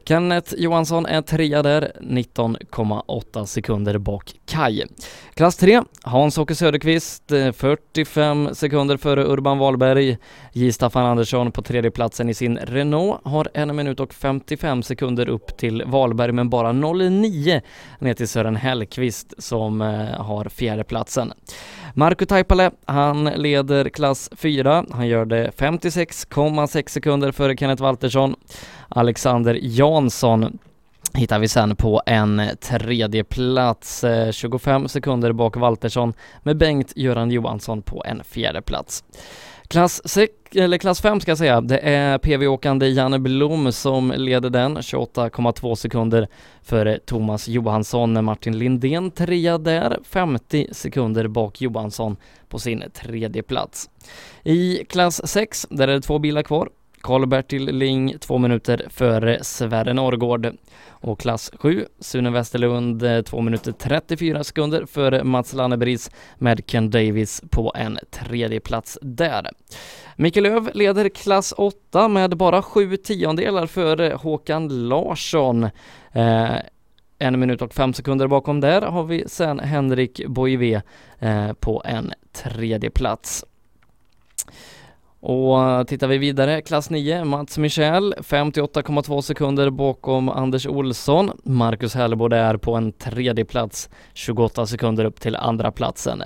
Kenneth Johansson är trea där, 19,8 sekunder bak Kai. Klass 3, Hans-Åke Söderqvist, eh, 45 sekunder före Urban Wahlberg. J. Staffan Andersson på tredje platsen i sin Renault har en minut och 55 sekunder upp till Wahlberg men bara 0,9 ner till Sören Hellqvist som eh, har fjärde platsen. Marco Taipale, han leder klass 4. Han gör det 56,6 sekunder före Kenneth Waltersson. Alexander Jansson hittar vi sen på en tredje plats, eh, 25 sekunder bak Waltersson med Bengt-Göran Johansson på en fjärde plats. Klass 6, eller klass 5 ska jag säga, det är PV-åkande Janne Blom som leder den, 28,2 sekunder före Thomas Johansson. Martin Lindén trea där, 50 sekunder bak Johansson på sin tredje plats. I klass 6, där är det två bilar kvar. Karl-Bertil Ling två minuter före Sverre Norrgård. Och klass 7, Sune Westerlund eh, två minuter 34 sekunder före Mats Lannebris med Ken Davis på en tredje plats där. Micke Löv leder klass 8 med bara sju tiondelar före Håkan Larsson. Eh, en minut och fem sekunder bakom där har vi sen Henrik Boivé eh, på en tredje plats. Och eh, tittar vi vidare, klass 9, Mats Michel 58,2 sekunder bakom Anders Olsson. Marcus Hellbord är på en tredje plats 28 sekunder upp till andra platsen.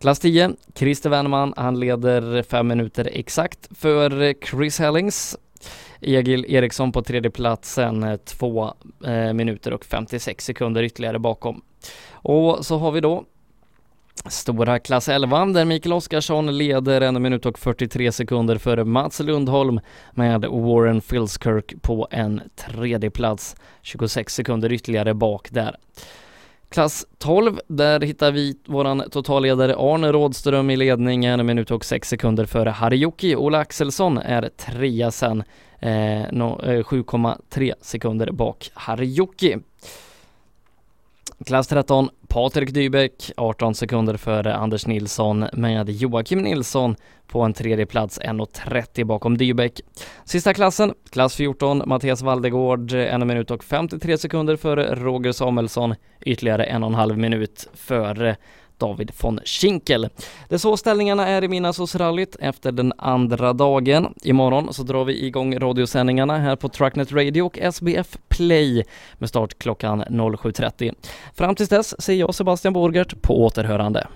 Klass 10, Christer Wernman, han leder fem minuter exakt för Chris Hellings. Egil Eriksson på tredje platsen, eh, två eh, minuter och 56 sekunder ytterligare bakom. Och så har vi då Stora klass 11 där Mikael Oskarsson leder en minut och 43 sekunder före Mats Lundholm med Warren Filskirk på en tredje plats 26 sekunder ytterligare bak där. Klass 12, där hittar vi våran totalledare Arne Rådström i ledning en minut och 6 sekunder före Harijoki. Ola Axelsson är trea sen, eh, no, eh, 7,3 sekunder bak Harijoki. Klass 13, Patrik Dybeck 18 sekunder före Anders Nilsson med Joakim Nilsson på en tredje plats 1.30 bakom Dybeck. Sista klassen, klass 14, Mattias Valdegård 1 minut och 53 sekunder före Roger Samuelsson, ytterligare en och en halv minut före David von Schinkel. Det är så ställningarna är i Midnattssolsrallyt efter den andra dagen. Imorgon så drar vi igång radiosändningarna här på Trucknet Radio och SBF Play med start klockan 07.30. Fram tills dess säger jag Sebastian Borgert på återhörande.